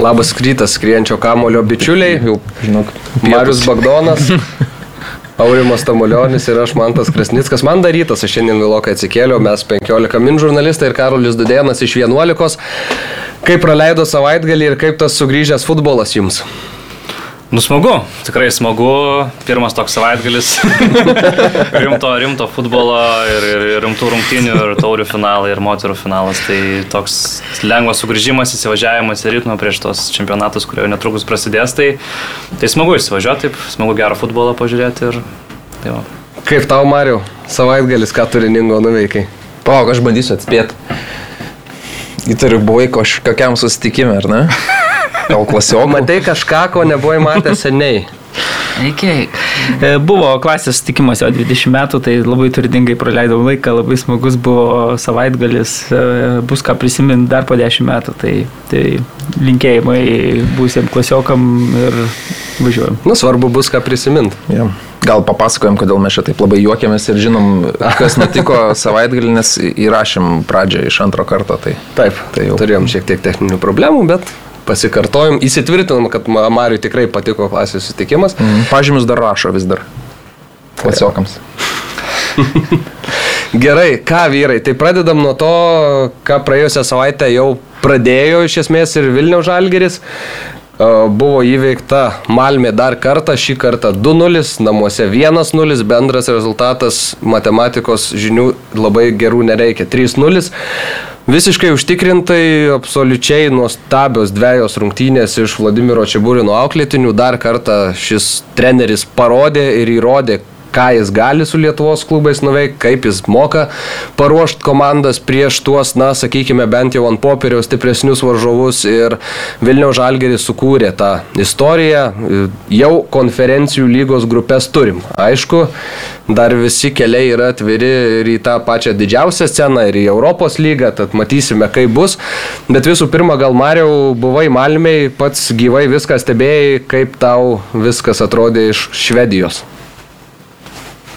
Labas rytas, skrienčio kamulio bičiuliai. Jau, Žinok, Marius Bagdonas. Aurimas Tamulionis ir aš Mantas Krasnickas. Man darytas, aš šiandien vėlokai atsikėliau, mes 15 min žurnalistai ir Karolis Dudėnas iš 11. Kaip praleido savaitgalį ir kaip tas sugrįžęs futbolas jums? Nu smagu, tikrai smagu, pirmas toks savaitgalis, rimto, rimto futbolo ir, ir, ir rimtų rungtynių, ir taurių finalai, ir moterų finalas. Tai toks lengvas sugrįžimas, įsivažiavimas į ritmą prieš tos čempionatus, kurie jau netrukus prasidės. Tai, tai smagu įsivažiuoti, taip, smagu gerą futbolą pažiūrėti ir tai va. Kaip tau, Mariu, savaitgalis, ką turiningo nuveikai? palauk, aš bandysiu atspėti. Įtariu, buvai kažkokiam susitikimui, ar ne? Gal klasiokų? Matai kažką, ko nebuvai matęs seniai. Eikiai. Buvo klasės sutikimas jau 20 metų, tai labai turingai praleidau laiką, labai smagus buvo savaitgalis, e, bus ką prisiminti dar po 10 metų, tai, tai linkėjimai būsiem klasiokam ir važiuojam. Nu, svarbu bus ką prisiminti. Ja. Gal papasakojom, kodėl mes čia taip labai juokiamės ir žinom, kas nutiko savaitgalį, nes įrašėm pradžią iš antro karto. Tai, Taip, Tai jau. turėjom šiek tiek techninių problemų, bet pasikartojom, įsitvirtinom, kad Ma- Mariui tikrai patiko klasės susitikimas. mm, pažymius dar rašo vis dar. Klasiokams. Gerai, ką vyrai, tai pradedam nuo to, ką praėjusią savaitę jau pradėjo iš esmės ir Vilniaus Žalgeris. E, Buvo įveikta Malmė dar kartą, šį kartą 2-0, namuose 1-0, bendras rezultatas matematikos žinių labai gerų nereikia 3-0. Visiškai užtikrintai, absoliučiai nuostabios dviejos rungtynės iš Vladimiro Čiabūrino auklėtinių. Dar kartą šis treneris parodė ir įrodė, ką jis gali su Lietuvos klubais nuveikti, kaip jis moka paruošti komandas prieš tuos, na, sakykime, bent jau ant popieriaus stipresnius varžovus ir Vilniaus Žalgeris sukūrė tą istoriją, jau konferencijų lygos grupės turim. Aišku, dar visi keliai yra atviri ir į tą pačią didžiausią sceną, ir į Europos lygą, tad matysime, kaip bus. Bet visų pirma, gal Mariau, buvai Malmiai, pats gyvai viską stebėjai, kaip tau viskas atrodė iš Švedijos.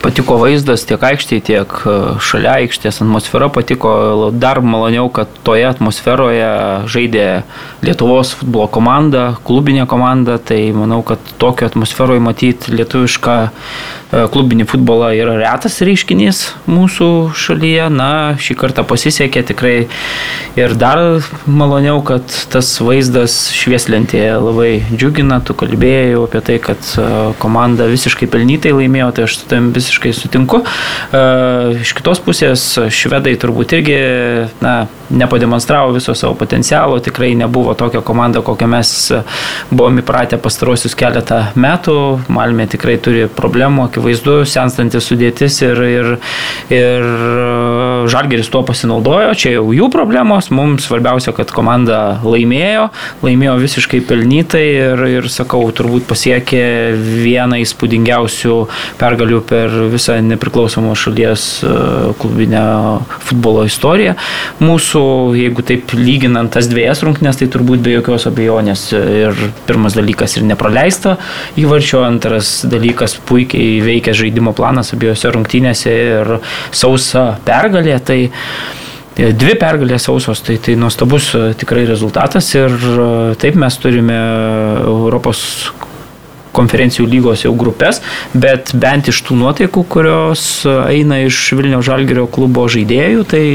Patiko vaizdas tiek aikštėje, tiek e, šalia aikštės atmosfera patiko. Dar maloniau, kad toje atmosferoje žaidė Lietuvos futbolo komanda, klubinė komanda. Tai manau, kad tokio atmosferoje matyti lietuvišką e, klubinį futbolą yra retas reiškinys mūsų šalyje. Na, šį kartą pasisekė tikrai. Ir dar maloniau, kad tas vaizdas švieslentėje labai džiugina. Tu kalbėjai apie tai, kad e, komanda visiškai pelnytai laimėjo, tai aš su tavim visiškai sutinku. E, Iš kitos pusės švedai turbūt irgi na, nepademonstravo viso savo potencialo, tikrai nebuvo tokia komanda, kokią mes buvome įpratę pastarosius keletą metų. Malmė tikrai turi problemų, akivaizdu, senstantis sudėtis ir, ir, ir Žalgeris tuo pasinaudojo, čia jau jų problemos, mums svarbiausia, kad komanda laimėjo, laimėjo visiškai pelnytai ir, ir sakau, turbūt pasiekė vieną įspūdingiausių pergalių per visą nepriklausomos šalies e, klubinę futbolo istoriją. Mūsų, jeigu taip lyginant tas dviejas rungtynės, tai turbūt be jokios abejonės ir pirmas dalykas ir nepraleista įvarčio, antras dalykas puikiai veikia žaidimo planas abiejose rungtynėse ir sausa pergalė. Tai Dvi pergalės sausos, tai, tai nuostabus e, tikrai rezultatas ir e, taip mes turime Europos konferencijų lygos jau grupės, bet bent iš tų nuotaikų, kurios eina iš Vilniaus Žalgerio klubo žaidėjų, tai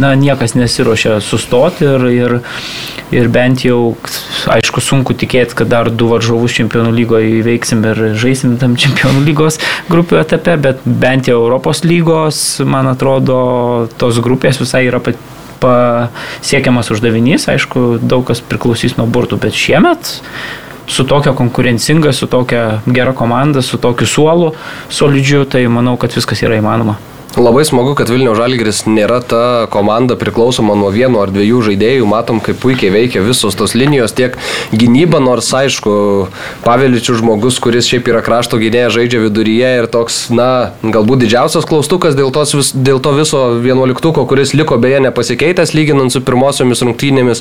na, niekas nesiuošia sustoti ir, ir, ir bent jau, aišku, sunku tikėti, kad dar du varžovus čempionų lygoje įveiksim ir žaisim tam čempionų lygos grupių etape, bet bent jau Europos lygos, man atrodo, tos grupės visai yra pat pasiekiamas uždavinys, aišku, daug kas priklausys nuo burtų, bet šiemet su tokia konkurencinga, su tokia gera komanda, su tokiu suolu solidžiu, tai manau, kad viskas yra įmanoma. Labai smagu, kad Vilnių Žalgiris nėra ta komanda priklausoma nuo vieno ar dviejų žaidėjų. Matom, kaip puikiai veikia visos tos linijos, tiek gynyba, nors aišku, Paveličių žmogus, kuris šiaip yra krašto gynėjas, žaidžia viduryje ir toks, na, galbūt didžiausias klaustukas dėl, tos, vis, dėl to viso vienuoliktuko, kuris liko beje nepasikeitęs lyginant su pirmosiomis rungtynėmis,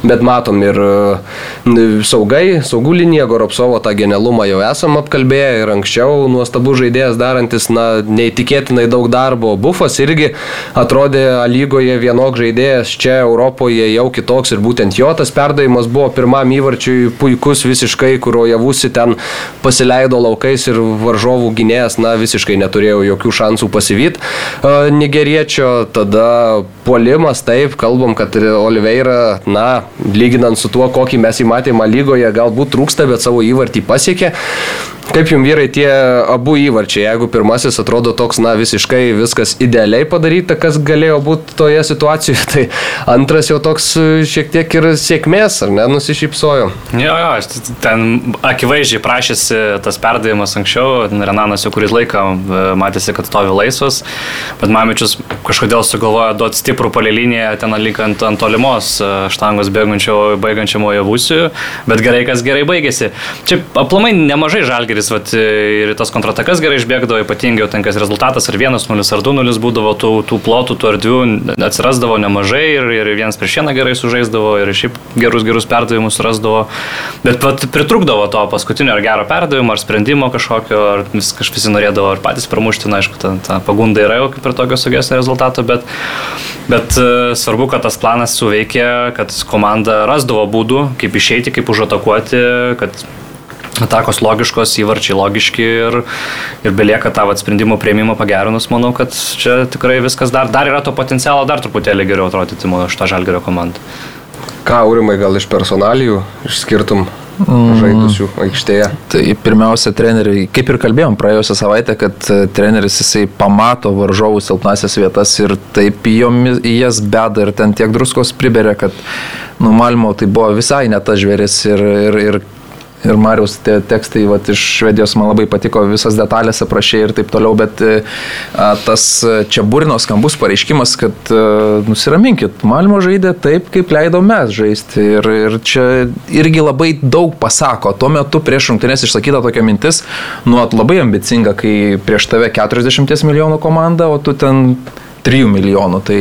bet matom ir e, saugai, saugų linija, Goropsovo tą genialumą jau esam apkalbėję ir anksčiau nuostabus žaidėjas darantis, na, neįtikėtinai daug darbo darbo. Bufas irgi atrodė lygoje vienok žaidėjas, čia Europoje jau kitoks ir būtent jo tas perdavimas buvo pirmam įvarčiui puikus visiškai, kurio javusi ten pasileido laukais ir varžovų gynėjas, na, visiškai neturėjo jokių šansų pasivyti nigeriečio. Tada puolimas, taip, kalbam, kad Oliveira, na, lyginant su tuo, kokį mes įmatėme lygoje, galbūt trūksta, bet savo įvartį pasiekė. Kaip jums vyrai tie abu įvarčiai, jeigu pirmasis atrodo toks, na, visiškai viskas idealiai padaryta, kas galėjo būti toje situacijoje, tai antras jau toks e, šiek tiek ir sėkmės, ar ne, nusišypsojo. Jo, jo, ten akivaizdžiai prašėsi tas perdavimas anksčiau, Renanas jau kuris laiką e, matėsi, kad stovi laisvas, bet Mamičius kažkodėl sugalvojo duoti stiprų palėlinį ten likant ant tolimos e, štangos baigiančiam Ojavusiu, bet gerai, kas gerai baigėsi. Čia aplamai nemažai žalgiai Žalgeris vat, ir tas kontratakas gerai išbėgdavo, ypatingai tenkas rezultatas ar 1-0 ar 2-0 būdavo, tų, tų plotų, tų erdvių atsirasdavo nemažai ir, ir vienas prieš vieną gerai sužaisdavo ir šiaip gerus gerus perdavimus rasdavo. Bet vat, pritrukdavo to paskutinio ar gero perdavimo, ar sprendimo kažkokio, ar vis, kažkas visi norėdavo ar patys pramušti, na aišku, ta, ta pagunda yra jau kaip ir tokio sugesnio rezultato, bet, bet e, svarbu, kad tas planas suveikė, kad komanda rasdavo būdų, kaip išeiti, kaip užatakuoti, kad atakos logiškos, įvarčiai logiški ir, ir belieka tą sprendimų prieimimą pagerinus, manau, kad čia tikrai viskas dar, dar yra to potencialo dar truputėlį geriau atrodyti mano šitą žalgerio komandą. Ką, Aurimai, gal iš personalijų išskirtum mm. žaidusių aikštėje? Tai pirmiausia, treneriai, kaip ir kalbėjom praėjusią savaitę, kad e, treneris jisai pamato varžovų silpnasias vietas ir taip jomis, į jas beda ir ten tiek druskos priberia, kad numalmo tai buvo visai ne tas žvėris ir, ir, ir ir Mariaus te tekstai vat, iš Švedijos man labai patiko, visas detalės aprašė ir taip toliau, bet e, a, tas e, čia burino skambus pareiškimas, kad a, e, nusiraminkit, Malmo žaidė taip, kaip leido mes žaisti ir, ir čia irgi labai daug pasako. Tuo metu prieš rungtynės išsakyta tokia mintis, nuot labai ambicinga, kai prieš tave 40 milijonų komanda, o tu ten 3 milijonų. Tai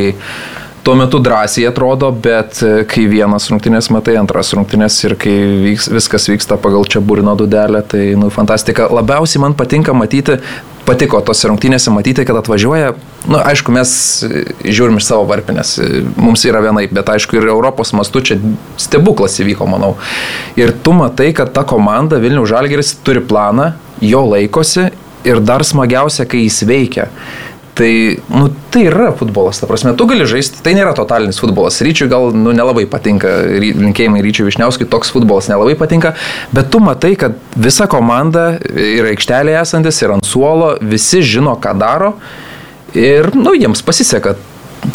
tuo metu drąsiai atrodo, bet e, kai vienas rungtynės matai, antras rungtynės ir kai vyks, viskas vyksta pagal čia burino dudelę, tai, nu, fantastika. Labiausiai man patinka matyti, patiko tose rungtynėse matyti, kad atvažiuoja, na, nu, aišku, mes e, žiūrim iš savo varpinės, e, mums yra vienaip, bet aišku, ir Europos mastu čia stebuklas įvyko, manau. Ir tu matai, kad ta komanda Vilnių Žalgeris turi planą, jo laikosi ir dar smagiausia, kai jis veikia. Tai, nu, tai yra futbolas, ta prasme, tu gali žaisti, tai nėra totalinis futbolas. Ryčiui gal nu, nelabai patinka, linkėjimai Ryčiui Višniauskui, toks futbolas nelabai patinka, bet tu matai, kad visa komanda yra aikštelėje esantis ir ant suolo, visi žino, ką daro ir, nu, jiems pasiseka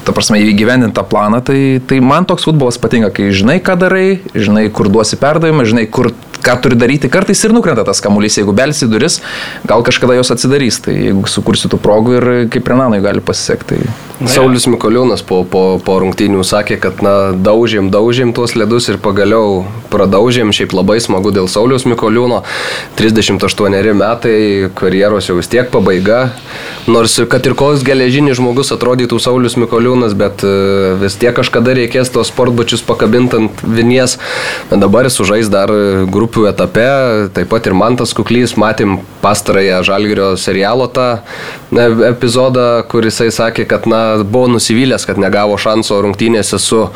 ta prasme, įgyvendinti tą planą, tai, tai man toks futbolas patinka, kai žinai, ką darai, žinai, kur duosi perdavimą, žinai, kur, ką turi daryti, kartais ir nukrenta tas kamuolys, jeigu belsi duris, gal kažkada jos atsidarys, tai jeigu sukursi tų progų ir kaip Renanui gali pasisekti. Tai... Saulis Mikoliūnas po, po, po rungtynių sakė, kad na, daužėm, daužėm tuos ledus ir pagaliau pradaužėm, šiaip labai smagu dėl Saulius Mikoliūno, 38 metai, karjeros jau vis tiek pabaiga, nors kad ir koks geležinis žmogus atrodytų Saulius Mikoliūnas, bet e, vis tiek kažkada reikės tos sportbačius pakabintant vinies. Dabar sužais dar grupių etape, taip pat ir Mantas Kuklys, matėm pastarąją Žalgirio serialo tą epizodą, kur jisai sakė, kad na, buvo nusivylęs, kad negavo šanso rungtynėse su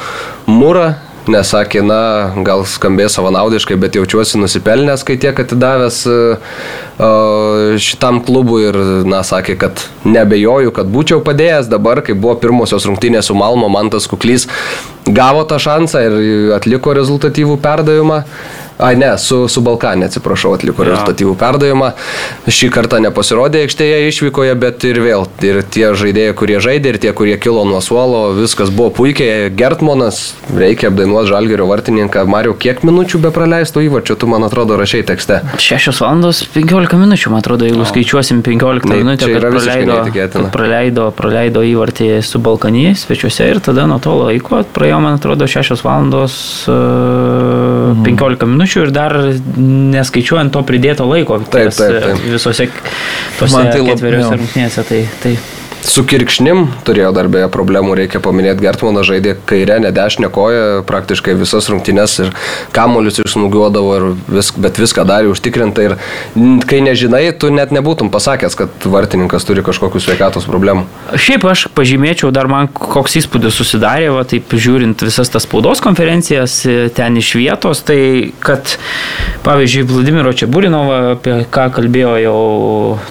Mūra nes sakė, na, gal skambės savanaudiškai, bet jaučiuosi nusipelnęs, kai tiek atidavęs e, šitam klubui ir, na, sakė, kad nebejoju, kad būčiau padėjęs dabar, kai buvo pirmosios rungtynės su Malmo, Mantas Kuklys gavo tą šansą ir atliko rezultatyvų perdavimą. Ai ne, su, su Balkanė, atsiprašau, atliko ja. rezultatyvų perdavimą. Šį kartą nepasirodė aikštėje išvykoje, bet ir vėl, ir tie žaidėjai, kurie žaidė, ir tie, kurie kilo nuo suolo, viskas buvo puikiai. Gertmonas, reikia apdainuoti Žalgerio vartininką. Mariu, kiek minučių be praleisto įvarčio, tu man atrodo rašiai tekste? 6 valandos 15 minučių, man atrodo, jeigu o. skaičiuosim 15 tai minučių, kad praleido, kad praleido, praleido įvartį su Balkanį svečiuose ir tada nuo to laiko praėjo, man atrodo, 6 valandos uh, mhm. 15 minučių ir dar neskaičiuojant to pridėto laiko taip, taip, taip. visose tose man tai ketveriose rungtynėse. Tai, tai Su kirkšnim turėjo dar beje problemų, reikia paminėti, Gertmanas žaidė kairę, ne dešinę koją, praktiškai visas rungtynes ir kamuolius išsmugiuodavo, vis, bet viską darė užtikrintai ir kai nežinai, tu net nebūtum pasakęs, kad vartininkas turi kažkokių sveikatos problemų. Šiaip aš pažymėčiau, dar man koks įspūdis susidarė, va, taip žiūrint visas tas spaudos konferencijas e, ten iš vietos, tai kad, pavyzdžiui, Vladimiro Čiaburinovą, apie ką kalbėjo jau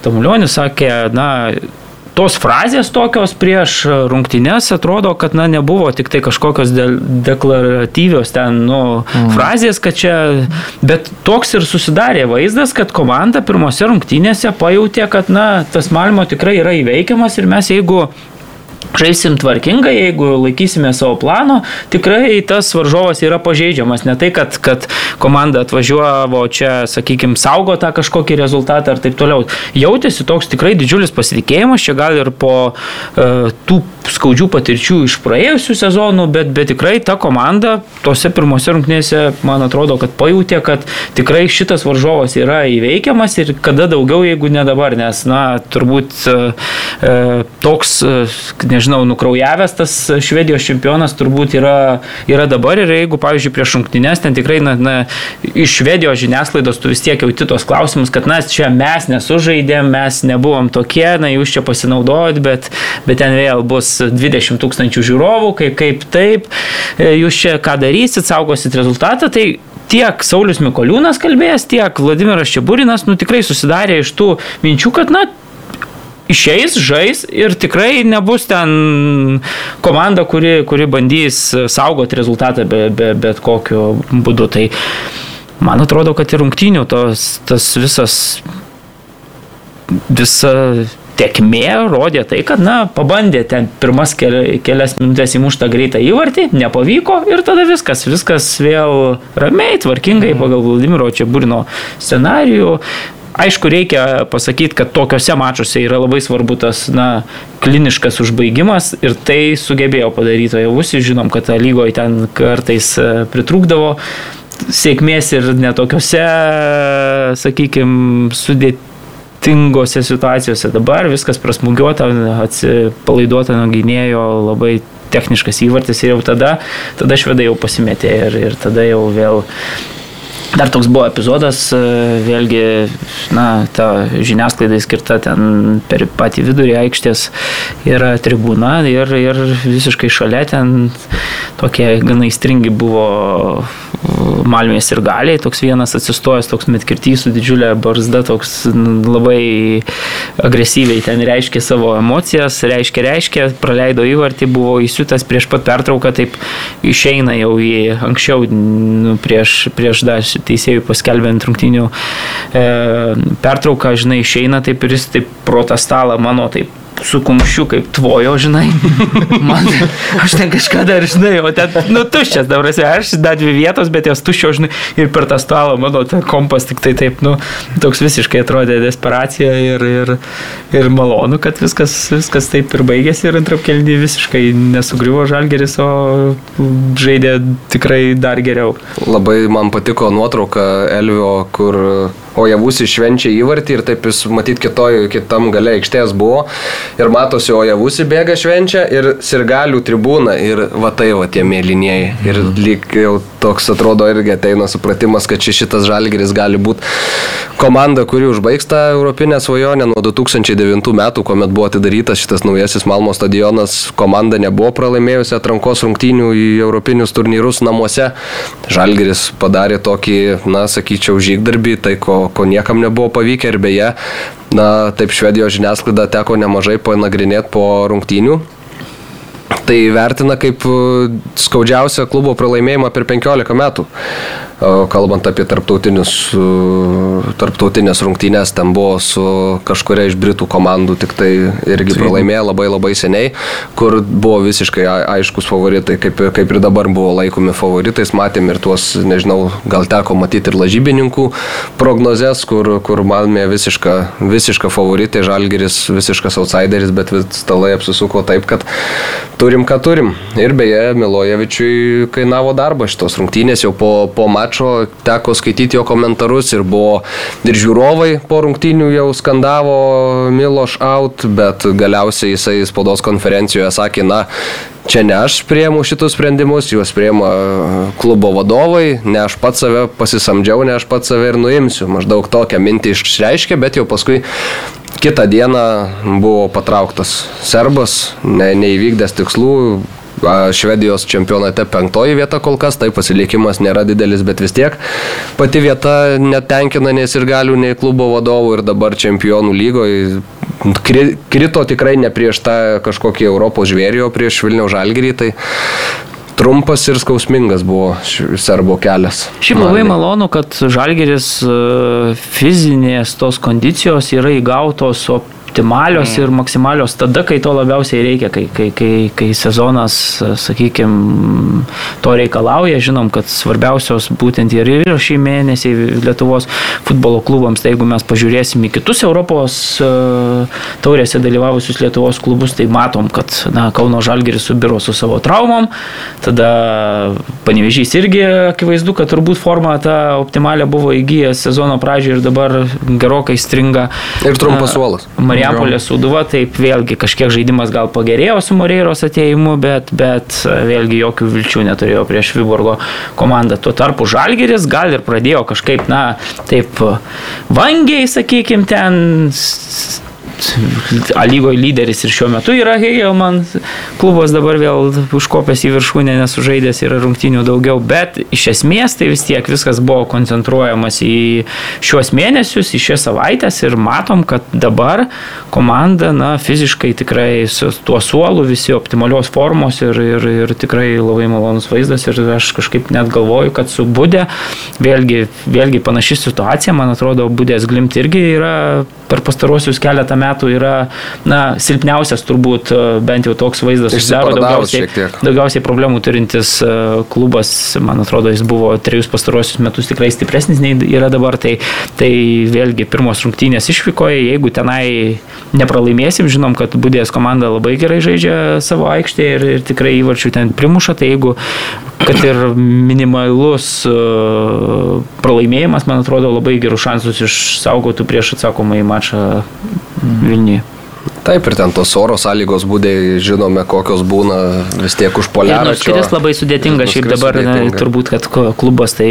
Tamulionis, sakė, na, tos frazės tokios prieš rungtynes atrodo, kad na, nebuvo tik tai kažkokios de deklaratyvios ten nu, mm. frazės, kad čia, bet toks ir susidarė vaizdas, kad komanda pirmose rungtynėse pajutė, kad na, tas Malmo tikrai yra įveikiamas ir mes jeigu žaisim tvarkingai, jeigu laikysime savo plano, tikrai tas varžovas yra pažeidžiamas. Ne tai, kad, kad komanda atvažiuovo čia, sakykime, saugo tą kažkokį rezultatą ar taip toliau. Jautėsi toks tikrai didžiulis pasitikėjimas, čia gal ir po uh, tų skaudžių patirčių iš praėjusių sezonų, bet, bet tikrai ta komanda tose pirmose rungtynėse, man atrodo, kad pajutė, kad tikrai šitas varžovas yra įveikiamas ir kada daugiau, jeigu ne dabar, nes, na, turbūt uh, toks, uh, nežinau, nukraujavęs tas švedijos čempionas turbūt yra, yra dabar. Ir jeigu, pavyzdžiui, prieš rungtynės ten tikrai, na, na, iš švedijos žiniasklaidos tu vis tiek jauti tos klausimus, kad, na, čia mes nesužaidėm, mes nebuvom tokie, na, jūs čia pasinaudojot, bet, bet ten vėl bus 20 tūkstančių žiūrovų, kaip, kaip taip, e, jūs čia ką darysit, saugosit rezultatą, tai tiek Saulis Mikoliūnas kalbėjęs, tiek Vladimiras Čiaburinas, nu tikrai susidarė iš tų minčių, kad, na, išeis, žais ir tikrai nebus ten komanda, kuri, kuri bandys saugoti rezultatą be, be, bet kokiu būdu. Tai man atrodo, kad ir rungtynių tos, tas visas visa tekmė rodė tai, kad, na, pabandė ten pirmas kelias minutės įmuštą greitą įvartį, nepavyko ir tada viskas, viskas vėl ramiai, tvarkingai pagal Vladimiro Čiaburino scenarijų. Aišku, reikia pasakyti, kad tokiuose mačiuose yra labai svarbu tas, na, kliniškas užbaigimas ir tai sugebėjo padaryti Ojavusi. Žinom, kad lygoje ten kartais e, pritrūkdavo sėkmės ir netokiuose, sakykime, sudėtingose situacijose. Dabar viskas prasmugiuota, atsipalaiduota nuo gynėjo labai techniškas įvartis ir jau tada, tada švedai jau pasimetė ir, ir tada jau vėl Dar toks buvo epizodas, e, vėlgi, na, ta žiniasklaidai skirta ten per patį vidurį aikštės yra tribūna ir, ir visiškai šalia ten tokie gana įstringi buvo Malmės ir galiai, toks vienas atsistojęs, toks metkirtys su didžiulė barzda, toks labai agresyviai ten reiškė savo emocijas, reiškė, reiškė, praleido įvartį, buvo įsiutas prieš pat pertrauką, taip išeina jau į anksčiau nu, prieš, prieš dar teisėjų paskelbent rungtinių e, pertrauką, žinai, išeina taip ir jis taip protestalą mano taip su kumščiu kaip tvojo, žinai. Man, aš ten kažką dar, žinai, o ten, nu, tuščias, dabar esi, aš dar dvi vietos, bet jos tuščio, žinai, ir per tą stalą mano kompas tik tai taip, nu, toks visiškai atrodė desperacija ir, ir, ir malonu, kad viskas, viskas taip ir baigėsi ir antrapkelnį visiškai nesugriuvo žalgeris, o žaidė tikrai dar geriau. Labai man patiko nuotrauka Elvio, kur o Javusi švenčia įvartį ir taip jis matyt kitoj, kitam gale aikštės buvo ir matosi, o Javusi bėga švenčia ir sirgalių tribūna ir va tai va tie mėlynieji. Ir lyg jau toks atrodo irgi ateina supratimas, kad šitas žalgeris gali būti komanda, kuri užbaigs tą Europinę svajonę nuo 2009 metų, kuomet buvo atidarytas šitas naujasis Malmo stadionas, komanda nebuvo pralaimėjusi atrankos rungtynių į Europinius turnyrus namuose. Žalgeris padarė tokį, na, sakyčiau, žygdarbį, tai ko ko, niekam nebuvo pavykę ir beje, na, taip švedijos žiniasklaida teko nemažai panagrinėti po rungtynių. Tai vertina kaip skaudžiausią klubo pralaimėjimą per 15 metų kalbant apie tarptautinės rungtynės, ten buvo su kažkuria iš Britų komandų, tik tai irgi pralaimėjo labai labai seniai, kur buvo visiškai aiškus favoritai, kaip, kaip ir dabar buvo laikomi favoritais, matėm ir tuos, nežinau, gal teko matyti ir lažybininkų prognozes, kur, kur Malmė visiška, visiška favoritė, Žalgeris visiškas outsideris, bet stalai apsisuko taip, kad turim ką turim. Ir beje, Milojevičiui kainavo darbą šitos rungtynės jau po, po mačo mačo, teko skaityti jo komentarus ir buvo ir žiūrovai po rungtynių jau skandavo Miloš out, bet galiausiai jisai spaudos konferencijoje sakė, na, čia ne aš priemu šitus sprendimus, juos priema klubo vadovai, ne aš pats save pasisamdžiau, ne aš pats save ir nuimsiu. Maždaug tokią mintį išreiškė, bet jau paskui kitą dieną buvo patrauktas serbas, ne, neįvykdęs tikslų, Švedijos čempionate penktoji vieta kol kas, tai pasilikimas nėra didelis, bet vis tiek pati vieta netenkina nei ir galių, nei klubo vadovų ir dabar čempionų lygoje krito tikrai ne prieš tą kažkokį Europos žvėrį, o prieš Vilnių žalgyrį. Tai trumpas ir skausmingas buvo serbo kelias. Šiaip labai malonu, kad žalgeris e, fizinės tos kondicijos yra įgautos, o optimalios mm. ir maksimalios tada, kai to labiausiai reikia, kai, kai, kai, kai sezonas, sakykime, to reikalauja. Žinom, kad svarbiausios būtent ir yra šį mėnesį Lietuvos futbolo klubams. Tai jeigu mes pažiūrėsim į kitus Europos e, taurėse dalyvavusius Lietuvos klubus, tai matom, kad na, Kauno Žalgeris subiro su savo traumom. Tada Panevežys irgi akivaizdu, kad turbūt formą tą optimalią buvo įgyjęs sezono pradžioje ir dabar gerokai stringa. Ir trumpas suolas. Marija Marijampolės Sūduva, taip vėlgi kažkiek žaidimas gal pagerėjo su Moreiros ateimu, bet, bet vėlgi jokių vilčių neturėjo prieš Viborgo komandą. Tuo tarpu Žalgeris gal ir pradėjo kažkaip, na, taip vangiai, sakykime, ten A lygoje lyderis ir šiuo metu yra Hegelman, klubas dabar vėl užkopęs į viršūnę, nesužaidęs yra rungtinių daugiau, bet iš esmės tai vis tiek viskas buvo koncentruojamas į šiuos mėnesius, į šias savaitės ir matom, kad dabar komanda, na, fiziškai tikrai su tuo suolu visi optimalios formos ir, ir, ir tikrai labai malonus vaizdas ir aš kažkaip net galvoju, kad su Budė vėlgi, vėlgi panaši situacija, man atrodo, Budės glimti irgi yra per pastarosius keletą metų yra na, silpniausias turbūt e, bent jau toks vaizdas susidaro. Daugiausiai, daugiausiai problemų turintis e, klubas, man atrodo, jis buvo trejus pastarosius metus tikrai stipresnis nei yra dabar, tai, tai vėlgi pirmos rungtynės išvykoje, jeigu tenai nepralaimėsim, žinom, kad Budės komanda labai gerai žaidžia savo aikštėje ir, ir tikrai įvarčių ten primuša, tai jeigu kad ir minimalus uh, pralaimėjimas, man atrodo, labai gerus šansus išsaugotų prieš atsakomą į mačą вернее Taip, ir ten tos oro sąlygos būdai, žinome, kokios būna vis tiek už poliarą. Nuskris labai sudėtinga, šiaip dabar sudėtinga. Na, turbūt, kad klubas tai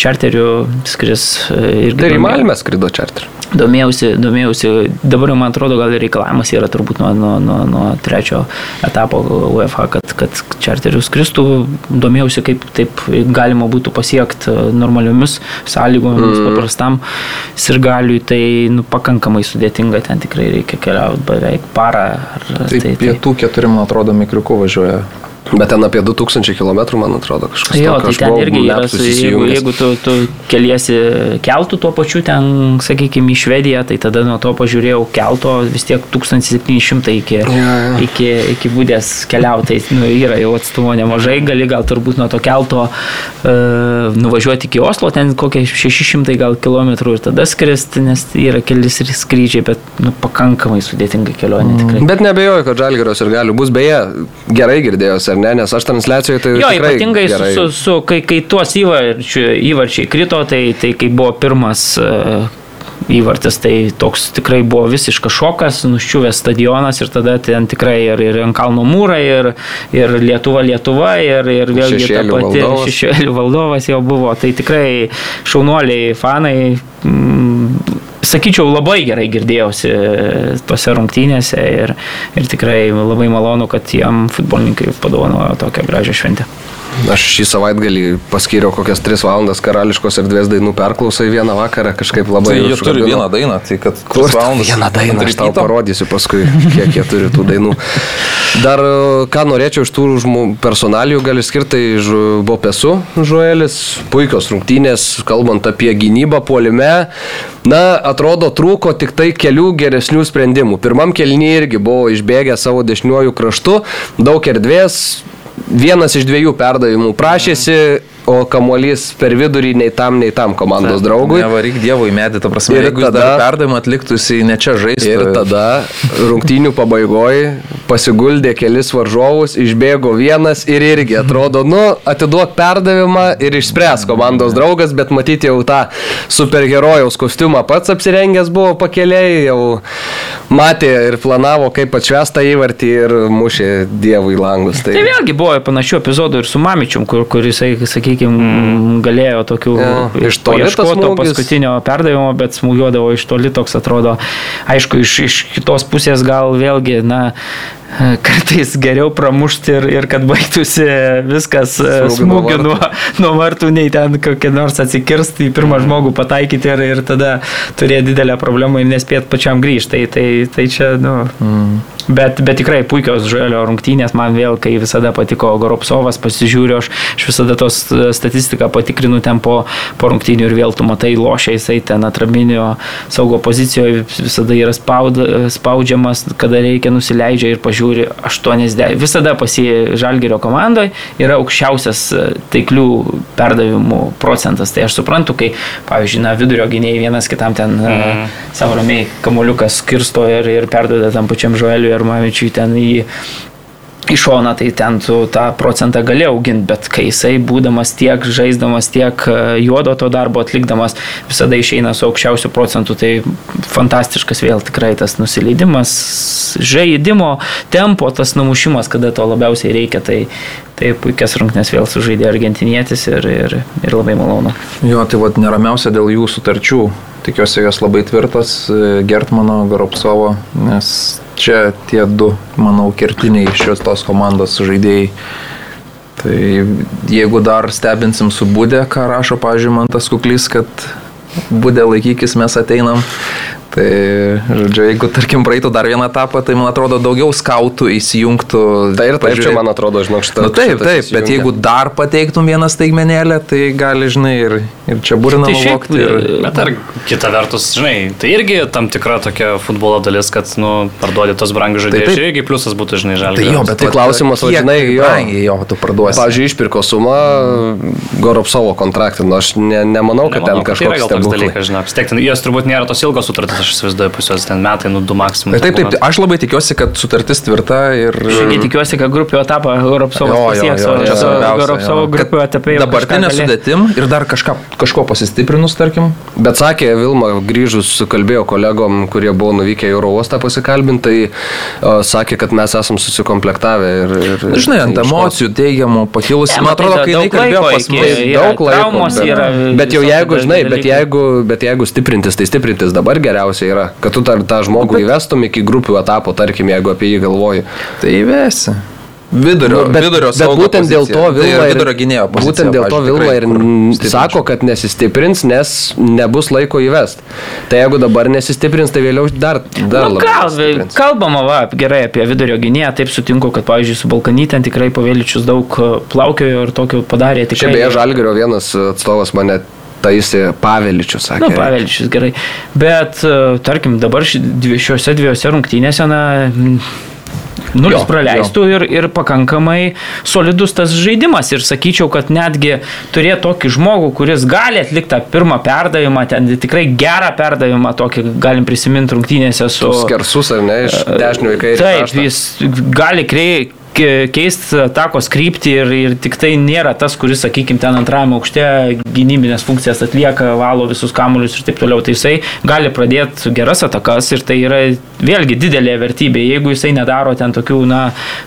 čarterių skris e, ir... Tai ir į Malmę skrido čarterių. Domėjausi, domėjausi, dabar jau man atrodo, gal ir reikalavimas yra turbūt nuo, nuo, nuo, nuo trečio etapo UEFA, kad, kad čarterių skristų. Domėjausi, kaip taip galima būtų pasiekti normaliomis sąlygomis mm. paprastam sirgaliui, tai nu, pakankamai sudėtinga, ten tikrai reikia keliauti beveik parą. Ar, tai, tai pietų tai... keturi, man atrodo, mikriuku važiuoja. Bet ten apie 2000 km, man atrodo, kažkas. Jo, tai ten irgi yra, jeigu, jeigu tu, tu keliesi keltų tuo pačiu ten, sakykime, į Švediją, tai tada nuo to pažiūrėjau kelto vis tiek 1700 iki, ja, ja. iki, iki būdės keliautai, nu, yra jau atstumo nemažai, gali gal turbūt nuo to kelto e, nuvažiuoti iki Oslo, ten kokie 600 gal kilometrų ir tada skristi, nes yra kelis skrydžiai, bet nu, pakankamai sudėtinga kelionė tikrai. Mm. Bet nebejoju, kad Žalgirios ir gali bus, beje, gerai girdėjosi ar ne, nes aš transliacijoje tai... Jo, ypatingai gerai. su, su, kai, kai tuos įvarčiai, įvarčiai krito, tai, tai kai buvo pirmas uh, įvartis, tai toks tikrai buvo visiškas šokas, nuščiuvęs stadionas ir tada ten tikrai ir, ir ant kalno mūra, ir, ir Lietuva, Lietuva, ir, ir vėlgi ta pati šešėlių valdovas jau buvo. Tai tikrai šaunuoliai, fanai. Sakyčiau, labai gerai girdėjausi tose rungtynėse ir, ir tikrai labai malonu, kad jam futbolininkai padovanojo tokią gražią šventę. Aš šį savaitgalį paskyriau kokias 3 valandas karališkos erdvės dainų perklausai vieną vakarą, kažkaip labai... Tai jie turi vieną dainą, tai kad... Kur valandas? Vieną dainą, aš tau parodysiu paskui, kiek jie turi tų dainų. Dar ką norėčiau iš tų personalijų gali skirti, tai Bopesu Žuelis, puikios rungtynės, kalbant apie gynybą puolime. Na, atrodo, trūko tik tai kelių geresnių sprendimų. Pirmam kelnyje irgi buvo išbėgę savo dešiniuoju kraštu, daug erdvės, vienas iš dviejų perdavimų prašėsi, o kamuolys per vidurį nei tam, nei tam komandos draugui. Nevaryk dievo į medį, ta prasme, Ir jeigu tada, perdavimą atliktų, jisai ne čia žaistų. Ir tada rungtynių pabaigoje pasiguldė kelis varžovus, išbėgo vienas ir irgi atrodo, nu, atiduok perdavimą ir išspręs komandos draugas, bet matyti jau tą superherojaus kostiumą pats apsirengęs buvo pakeliai, jau matė ir planavo, kaip atšvestą įvartį ir mušė dievui langus. Tai vėlgi buvo panašių epizodų ir su Mamičium, kur, kur jisai, sakykime, galėjo tokių Jo, iš toli tas paieškot to smūgis. paskutinio perdavimo, bet smūgiuodavo iš toli toks atrodo. Aišku, iš, iš kitos pusės gal vėlgi, na, kartais geriau pramušti ir, ir kad baigtųsi viskas e, Smūgiu nuo nuo, vartų, nei ten kokie nors atsikirsti į pirmą žmogų pataikyti ir, ir tada turėti didelę problemą ir nespėt pačiam grįžti. Tai, tai, tai čia, nu, Bet, bet tikrai puikios žalio rungtynės, man vėl, kai visada patiko Goropsovas, pasižiūriu, aš, aš visada tos statistiką patikrinu ten po, po rungtynių ir vėl tu matai lošia jisai ten atraminio saugo pozicijoje, visada yra spaud, spaudžiamas, kada reikia nusileidžia ir pažiūri 80. Visada pasi Žalgerio komandoje yra aukščiausias e, taiklių perdavimų procentas. Tai aš suprantu, kai, pavyzdžiui, na, vidurio gynėjai vienas kitam ten mm. savo ramiai kamuoliukas skirsto ir, ir perduoda tam pačiam Žueliui ar Mavičiui ten į į šoną, tai ten tu tą procentą gali auginti, bet kai jisai būdamas tiek žaisdamas, tiek e, juodo to darbo atlikdamas, visada išeina su aukščiausiu procentu, tai fantastiškas vėl tikrai tas nusileidimas, žaidimo tempo, tas numušimas, kada to labiausiai reikia, tai, tai puikias rungtynės vėl sužaidė argentinietis ir, ir, ir labai malonu. Jo, tai vad neramiausia dėl jų sutarčių. Tikiuosi, jos labai tvirtas, e, Gertmano, Goropsovo, nes čia tie du, manau, kertiniai šios tos komandos žaidėjai. Tai jeigu dar stebinsim su būdė, ką rašo, pažiūrėjau, man tas kuklys, kad būdė laikykis, mes ateinam. Tai, žodžiu, jeigu, tarkim, praeitų dar vieną etapą, tai, man atrodo, daugiau skautų įsijungtų. Tai ir taip, čia man atrodo, žinok, šitą. Na nu, taip, taip, bet įsijungia. jeigu dar pateiktum vieną staigmenėlę, tai gali, žinai, ir, ir čia burina Tai nuvokti. Ir... Bet ar kita vertus, žinai, tai irgi tam tikra tokia futbolo dalis, kad, nu, parduodi tos brangius žaidėjus. Tai irgi pliusas būtų, žinai, Tai žalgiai. jo, bet Tai klausimas, o žinai, jo. brangiai jo, tu parduosi. Pavyzdžiui, išpirko sumą Goropsovo kontraktą, nu aš ne, nemanau, kad ten Nemanau, kad tai kažkoks yra gal toks stebuklas. dalykas, žinai. Vis tiek ten, jos turbūt nėra tos ilgos sutartys, aš įsivaizduoju, pas juos ten metai, nu, du maksimum. Tai taip, taip, tai aš labai tikiuosi, kad sutartis tvirta ir... Irgi tikiuosi, kad grupių etapą jo, pasieks, o čia grupių Kad etapai Dabartinė sudėtim ir dar kažką, kažko pasistiprinus, tarkim. Bet sakė Vilma, grįžus, kalbėjo kolegom, kurie buvo nuvykę į oro uostą pasikalbinti, tai o, sakė, kad mes esam susikomplektavę. Ir, ir, Žinai, ant emocijų teigiamų pakilusi. Man atrodo, kai daug kalbėjo pas mus. daug laiko. bet, yra bet jau jeigu, žinai, bet jeigu, bet jeigu stiprintis, tai stiprintis dabar geriausia yra, kad tu tą, tą žmogų įvestum iki grupių etapo, tarkim, jeigu apie jį galvoji. Tai įvesi. Vidurio, Nu, bet, vidurio bet būtent dėl to pozicija. Tai Vilma ir vidurio gynėjo pozicija. būtent dėl to Vilma ir sako, kad nesistiprins, nes nebus laiko įvest. Tai jeigu dabar nesistiprins, tai vėliau dar, dar Nu, labiau. nesistiprins. kalbama va, gerai apie vidurio gynėją, taip sutinku, kad, pavyzdžiui, su Balkanytė tikrai pavėličius daug e, plaukiojo ir tokio padarė Čia tikrai. beje Žalgirio vienas atstovas mane taisė Paveličius, sakė. Nu, Paveličius gerai. Bet, e, tarkim, dabar šiuose dviejose rungtynėse, na, nulis Jo, praleistų ir, ir pakankamai solidus tas žaidimas. Ir sakyčiau, kad netgi turėti tokį žmogų, kuris gali atlikti tą pirmą perdavimą, ten tikrai gerą perdavimą, tokį galim prisiminti rungtynėse su... Skersus ar ne, iš dešinio į kairę. Taip, jis gali krei, ke- keisti atakos kryptį ir, ir tik tai nėra tas, kuris, sakykime, ten antrajame aukšte gynybinės funkcijas atlieka, valo visus kamuolius ir taip toliau. Tai jisai gali pradėti geras atakas ir tai yra vėlgi didelė vertybė, jeigu jisai nedaro ten tokių, na,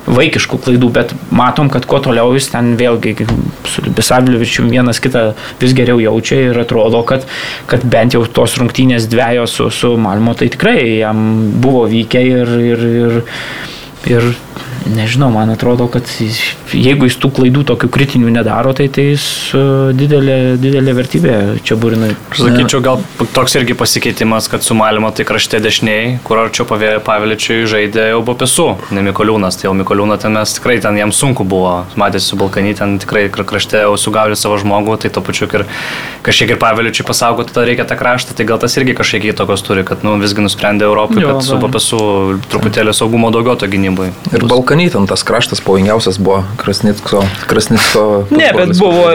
vaikiškų klaidų, bet matom, kad kuo toliau jis ten vėlgi su Bisavliovičium vienas kitą vis geriau jaučia ir atrodo, kad, kad bent jau tos rungtynės dviejos su, su Malmo tai tikrai jam buvo vykę ir, ir, ir, ir nežinau, man atrodo, kad jis, jeigu jis tų klaidų tokių kritinių nedaro, tai tai jis e, didelė, didelė vertybė čia burinai. Aš sakyčiau, gal toks irgi pasikeitimas, kad su Malimo tai krašte dešiniai, kur arčiau Paveličiui žaidė jau Bopesu, ne Mikoliūnas. Tai jau Mikoliūną ten mes tikrai ten jam sunku buvo, matėsi su Balkanį, ten tikrai kra- krašte jau sugaudė savo žmogų, tai to pačiu ir kažkiek ir Paveličiui pasaugoti, tada reikia tą kraštą, tai gal tas irgi kažkiek įtakos turi, kad nu, visgi nusprendė Europai, Jo, kad su gali. Bopesu truputėlį saugumo daugiau to gynybai. Ir Balkany ten tas kraštas pavojingiausias buvo Krasnitsko. Krasnitsko Ne, bet buvo,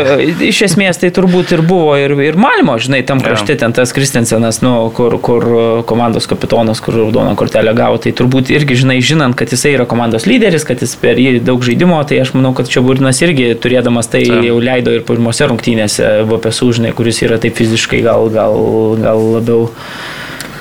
iš esmės tai turbūt ir buvo ir, ir Malmo, žinai, tam krašte ten tas Kristensenas, nu, kur, kur e, komandos kapitonas, kur raudoną kortelę gavo, tai turbūt irgi, žinai, žinant, kad jisai yra komandos lyderis, kad jis per jį daug žaidimo, tai aš manau, kad čia Burinas irgi turėdamas tai Taip. jau leido ir pirmose rungtynėse VPSU, žinai, kuris yra taip fiziškai gal, gal, gal labiau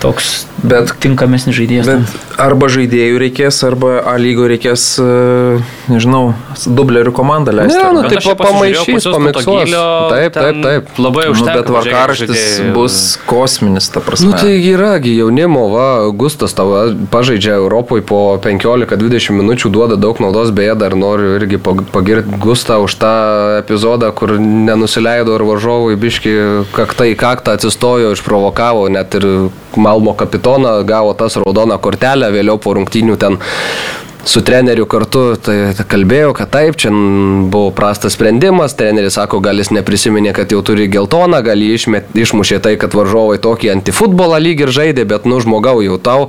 toks Bet tinkamesnis žaidėjas. Bet arba žaidėjų reikės, arba A lygo reikės, e, nežinau, dublerių komandą leisti. Ne, nu, Bet tai pasižiūrėjau pamaišys, pamiksuos. Taip, taip, taip. Labai nu, užtenka. bet tvarkaraštis pažiūrėti bus kosminis, ta prasme. Nu tai yragi jaunimo, va, Gustas tavo pažaidžia Europoje po 15-20 minučių, duoda daug naudos, beje, dar noriu irgi pag- pagirti Gustą už tą epizodą, kur nenusileido ir varžovui biški kaktą į kaktą atsistojo, išprovokavo, net ir Malmo kapitoną gavo tas raudoną kortelę, vėliau po rungtynių ten su treneriu kartu tai, tai kalbėjau, kad taip, čia buvo prastas sprendimas, treneris sako, gal jis neprisiminė, kad jau turi geltoną, gal jį išmet, išmušė tai, kad varžovai tokį antifutbolą lyg ir žaidė, bet nu žmogau jau tau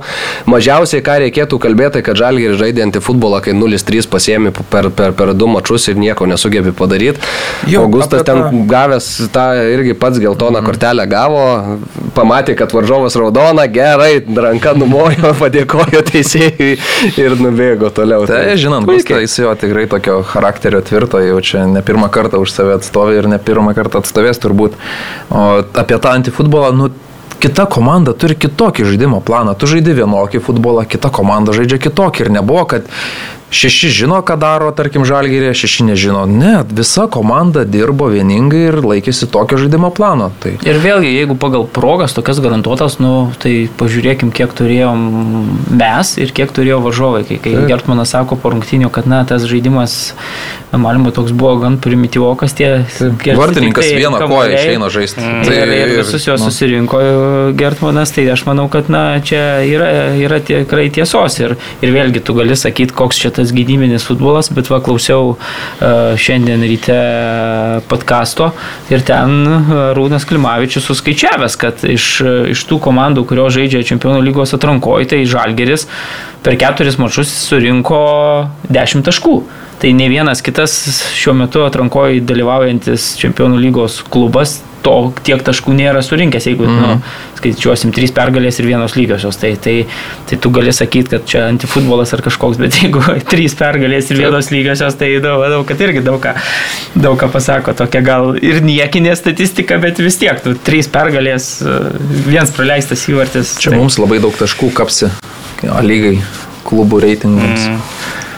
mažiausiai ką reikėtų kalbėti, kad žalgiai žaidė antifutbolą, kai 0-3 pasiemi per, per, per du mačus ir nieko nesugebė padaryti. Augustas ten tą- gavęs tą irgi pats geltoną Mhm. kortelę gavo, pamatė, kad varžovas raudona, gerai, ranka numojo, padėkojo teisėjui ir nubėgo toliau. Tai žinant, puikiai. Gustą, jis jo tikrai tokio charakterio tvirto, jau čia ne pirmą kartą už save atstovė ir ne pirmą kartą atstovės turbūt. O apie tą antifutbolą, nu, kita komanda turi kitokį žaidimo planą. Tu žaidži vienokį futbolą, kita komanda žaidžia kitokį ir nebuvo, kad šeši žino, ką daro, tarkim, žalgyrė, šeši nežino. Ne, visa komanda dirbo vieningai ir laikėsi tokio žaidimo plano. Tai Ir vėlgi, jeigu pagal progas tokias garantuotas, nu, tai pažiūrėkim, kiek turėjom mes ir kiek turėjo varžovai. Kai, kai Gertmanas sako po rungtinių, kad na, tas žaidimas, Malmo toks buvo gan primityvokas, tie kersti vartininkas tiktai vieną koją išeina žaisti. Tai ir, ir visus juos nu. susirinko Gertmanas, tai aš manau, kad na, čia yra, yra tikrai tiesos ir, ir vėlgi tu gali sakyti, koks čia tas gynybinis futbolas, bet va klausiau uh, šiandien ryte podkasto ir ten uh, Rūnas Klimavičius suskaičiavęs, kad iš, iš tų komandų, kurios žaidžia Čempionų lygos atrankoje, tai Žalgeris per keturis mačius surinko 10 taškų. Tai ne vienas kitas šiuo metu atrankoje dalyvaujantis Čempionų lygos klubas to tiek taškų nėra surinkęs, jeigu mm -hmm. nu, skaičiuosim trys pergalės ir vienos lygiosios. Tai, tai, tai tu gali sakyti, kad čia antifutbolas ar kažkoks, bet jeigu trys pergalės ir vienos lygiosios, tai daug, daug kad irgi daug ką, daug ką pasako. Tokia gal ir niekinė statistika, bet vis tiek, tu trys pergalės, vienas praleistas įvartis. Čia tai, mums labai daug taškų kapsi lygai klubų reitingams. Mm.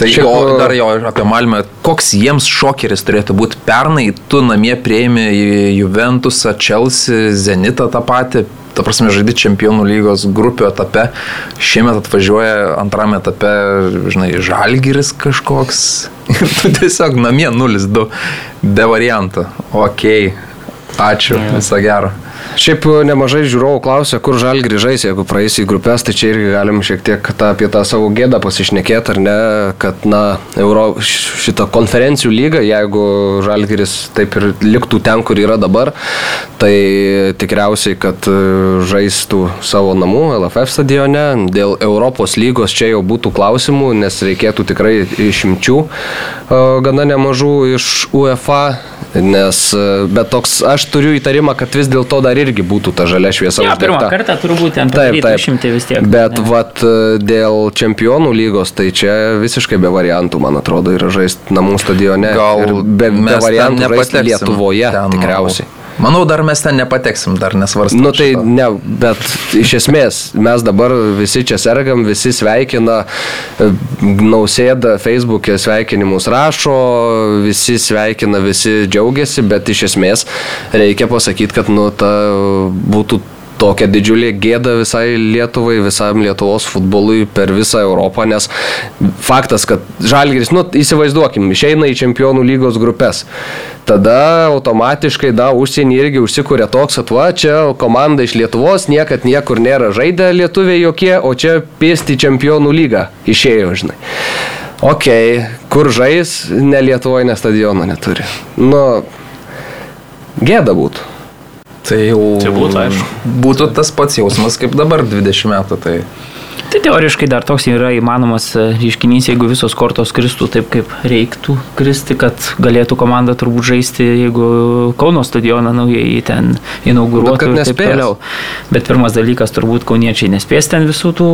Tai Šiaip, jo, o- dar jo apie Malmę, koks jiems šokeris turėtų būti. Pernai tu namie prieimi Juventusą, Chelsea, Zenitą tą patį. Ta prasme, žaidži čempionų lygos grupių etape. Šiemet atvažiuoja antrame etape, žinai, žalgiris kažkoks. Ir tu tiesiog namie 0-2. Be variantų. Ok. Ačiū. Viso gero. Šiaip nemažai žiūrovų klausia, kur žal grįžais, jeigu praeis į grupės, tai čia irgi galim šiek tiek tą, apie tą savo gėdą pasišnekėti, ar ne, kad, na, Euro, šitą konferencijų lygą, jeigu žalgiris taip ir liktų ten, kur yra dabar, tai tikriausiai, kad e, žaistų savo namų LFF stadione. Dėl Europos lygos čia jau būtų klausimų, nes reikėtų tikrai išimčių e, gana nemažų iš UEFA, nes, e, bet toks, aš turiu įtarimą, kad vis dėlto dar irgi būtų ta žalia šviesa. Ja, pirmą kartą turbūt ten Taip, taip. išimti vis tiek. Bet ne. vat, dėl čempionų lygos, tai čia visiškai be variantų, man atrodo, yra žaisti namų stadione. Gal ir be, be variantų žaisti Lietuvoje ten, tikriausiai. Manau. dar mes ten nepateksim, dar nesvarstam. Nu tai šito. ne, bet iš esmės mes dabar visi čia sergam, visi sveikina, nausėda Facebook'e sveikinimus rašo, visi sveikina, visi džiaugiasi, bet iš esmės reikia pasakyti, kad nu ta būtų tokia didžiulė gėda visai Lietuvai, visam Lietuvos futbolui per visą Europą, nes faktas, kad Žalgiris, nu įsivaizduokim, išeina į čempionų lygos grupės. Tada automatiškai, da, užsienį irgi užsikūrė toks, kad va, čia komanda iš Lietuvos, niekad niekur nėra žaidę lietuviai jokie, o čia pėsti čempionų lygą išėjo, žinai. Ok, kur žais, ne Lietuvoje, ne stadiono neturi. Nu, gėda būtų. Tai jau Tai būtų, aišku. būtų tas pats jausmas kaip dabar 20 metų. Tai Tai teoriškai dar toks yra įmanomas e, reiškinys, jeigu visos kortos kristų taip, kaip reiktų kristi, kad galėtų komanda turbūt žaisti, jeigu Kauno stadioną naujai ten inauguruotų ir taip toliau. Bet pirmas dalykas, turbūt kauniečiai nespės ten visų tų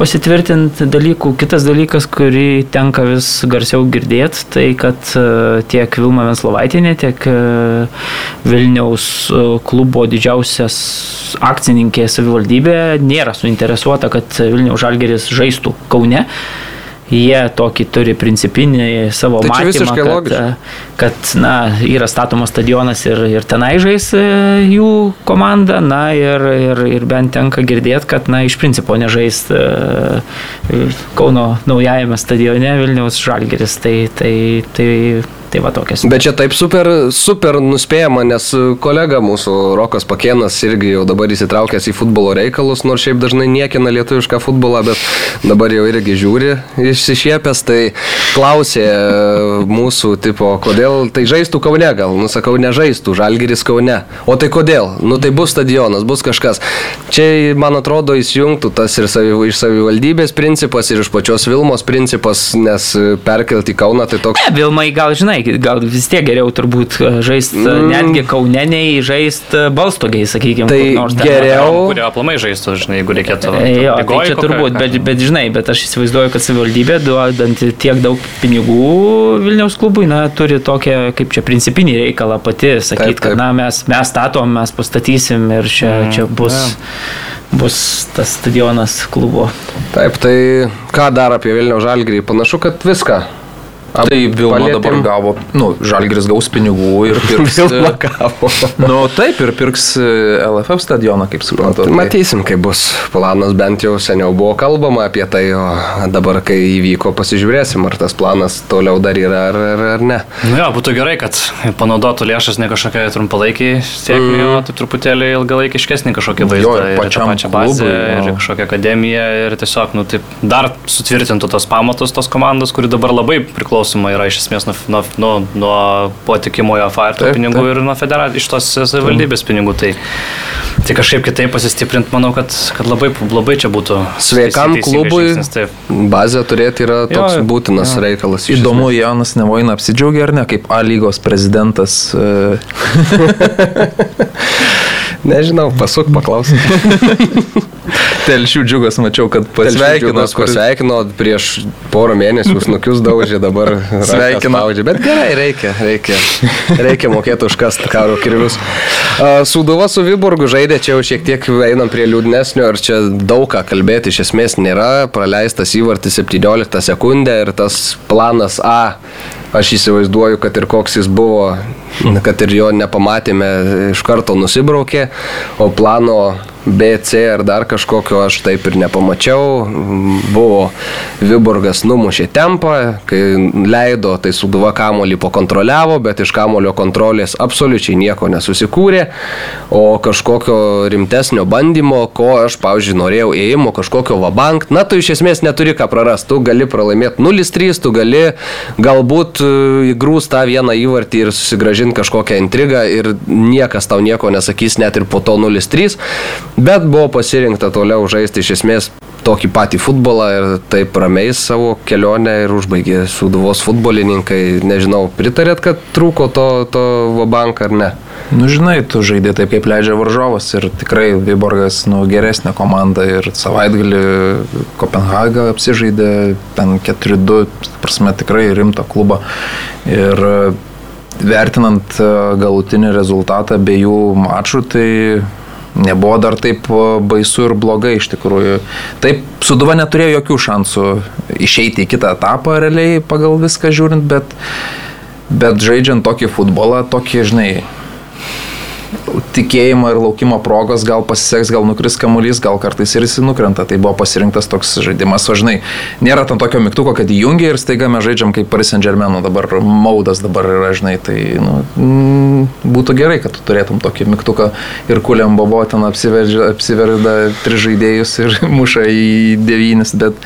pasitvirtinti dalykų. Kitas dalykas, kurį tenka vis garsiau girdėti, tai kad e, tiek Vilma Venslovaitinė, tiek e, Vilniaus e, klubo didžiausias akcininkė savivaldybė nėra suinteresuota, kad Vilniaus žalgeris žaistų Kaune jie tokį turi principinį savo tai matymą, kad, logiška. kad na, yra statomas stadionas ir, ir tenai žais e, jų komanda, na ir, ir, ir bent tenka girdėti, kad na, iš principo nežais e, Kauno naujajame stadione Vilniaus Žalgeris. Tai, tai, tai Tai va tokias. Bet čia taip super, super nuspėjama, nes kolega mūsų Rokas Pakėnas irgi jau dabar įsitraukęs į futbolo reikalus, nors šiaip dažnai niekina lietuvišką futbolą, bet dabar jau irgi žiūri išsišiepęs, tai klausė mūsų tipo, kodėl tai žaistų Kaune, gal, nusakau, nežaistų, Žalgiris Kaune. O tai kodėl? Nu tai bus stadionas, bus kažkas. Čia, man atrodo, įsijungtų tas ir savi, iš savivaldybės principas, ir iš pačios Vilmos principas, nes perkelti Kauną tai toks... Ne, Vilmai gal žinai, žinai, gal vis tiek geriau turbūt e, žaisti e, mm. netgi kauneniai, žaisti e, balstogiai, sakykime. Tai nors geriau. Kurie aplamai žaistų, žinai, jeigu reikėtų. Jo, tai čia turbūt, bet, bet žinai, bet aš įsivaizduoju, kad savivaldybė duodant tiek daug pinigų Vilniaus klubui, na, turi tokią, kaip čia, principinį reikalą pati sakyti, kad, na, mes, mes statom, mes pastatysim ir čia, mm. čia bus. Yeah bus tas stadionas klubo. Taip, tai ką dar apie Vilnių Žalgirį? Panašu, kad viską Tai Vilma palėtėm. dabar gavo, nu, Žalgris gaus pinigų ir pirks. Vilma gavo. nu, taip, ir pirks e, LFF stadioną, kaip suprantu. Tai matysim, kaip bus. Planas bent jau seniau buvo kalbama apie tai, o dabar, kai įvyko, pasižiūrėsim, ar tas planas toliau dar yra ar, ar, ar ne. Nu jo, būtų gerai, kad panaudotų lėšas ne kažkokiai trumpalaikiai sėkmė, mm. o taip truputėlį ilgalaikiškesnį kažkokį vaizdą. Jo, ir pačią pačią bazę, klubui, ir kažkokią akademiją, ir tiesiog, nu, taip, dar sutvirtintų tos pamatus tos komandos, kuri dabar labai priklauso priklausoma yra iš esmės nuo, nuo, nuo, nuo patikimojo FARTO pinigų taip. ir nuo federacijos iš tos savivaldybės pinigų. Tai, tai kažkaip kitaip pasistiprinti, manau, kad, kad labai, labai čia būtų. Sveikam klubui bazę turėti yra toks jo, būtinas jo. reikalas. Įdomu, Janas Nevoina apsidžiaugia ar ne, kaip A lygos prezidentas. Nežinau, pasuk paklausyk. Telšių džiugas, mačiau, kad pasveikino. Pasveikino prieš porą mėnesių, snukius daužė, dabar sveikino. Bet gerai, reikia, reikia. Reikia mokėti užkasti karo kirvius. Suduva su Viborgu žaidė, čia jau šiek tiek einam prie liūdnesnio ir čia daug ką kalbėti iš esmės nėra. Praleistas įvartis 17 sekundę ir tas planas A aš įsivaizduoju, kad ir koks jis buvo, kad ir jo nepamatėme, iš karto nusibraukė, o plano B, C ar dar kažkokio aš taip ir nepamačiau. Buvo Viborgas numušė tempą, kai leido, tai Suduva kamolį pakontroliavo, bet iš kamolio kontrolės absoliučiai nieko nesusikūrė, o kažkokio rimtesnio bandymo, ko aš, pavyzdžiui, norėjau ėjimo, kažkokio vabank, na tu iš esmės neturi ką prarasti, tu gali pralaimėti 0-3, tu gali galbūt e, įgrūs tą vieną įvartį ir susigražinti kažkokią intrigą ir niekas tau nieko nesakys net ir po to 0-3 Bet buvo pasirinkta toliau žaisti iš esmės tokį patį futbolą ir taip ramiai savo kelionę ir užbaigė Suduvos futbolininkai. Nežinau, pritarėt, kad trūko to, to Vabank ar ne? Nu, žinai, tu žaidži taip, kaip leidžia varžovas ir tikrai Viborgas, nu, geresnė komanda ir savaitgalį Kopenhagą apsižaidė, ten 4-2, prasme, tikrai rimto klubo. Ir vertinant galutinį rezultatą abiejų mačų, tai nebuvo dar taip baisu ir blogai iš tikrųjų. Taip, Suduva neturėjo jokių šansų išeiti į kitą etapą realiai pagal viską žiūrint, bet, bet žaidžiant tokį futbolą, tokį, žinai, tikėjimo ir laukimo progos, gal pasiseks, gal nukris kamuolys, gal kartais ir jis nukrenta. Tai buvo pasirinktas toks žaidimas, o žinai, nėra tam tokio mygtuko, kad įjungia ir staiga mes žaidžiam kaip Paris Saint Germain, dabar maudas dabar yra, žinai, tai nu, mm, būtų gerai, kad tu turėtum tokį mygtuką ir kuliam bobo ten apsiverda tris žaidėjus ir muša į devynis, bet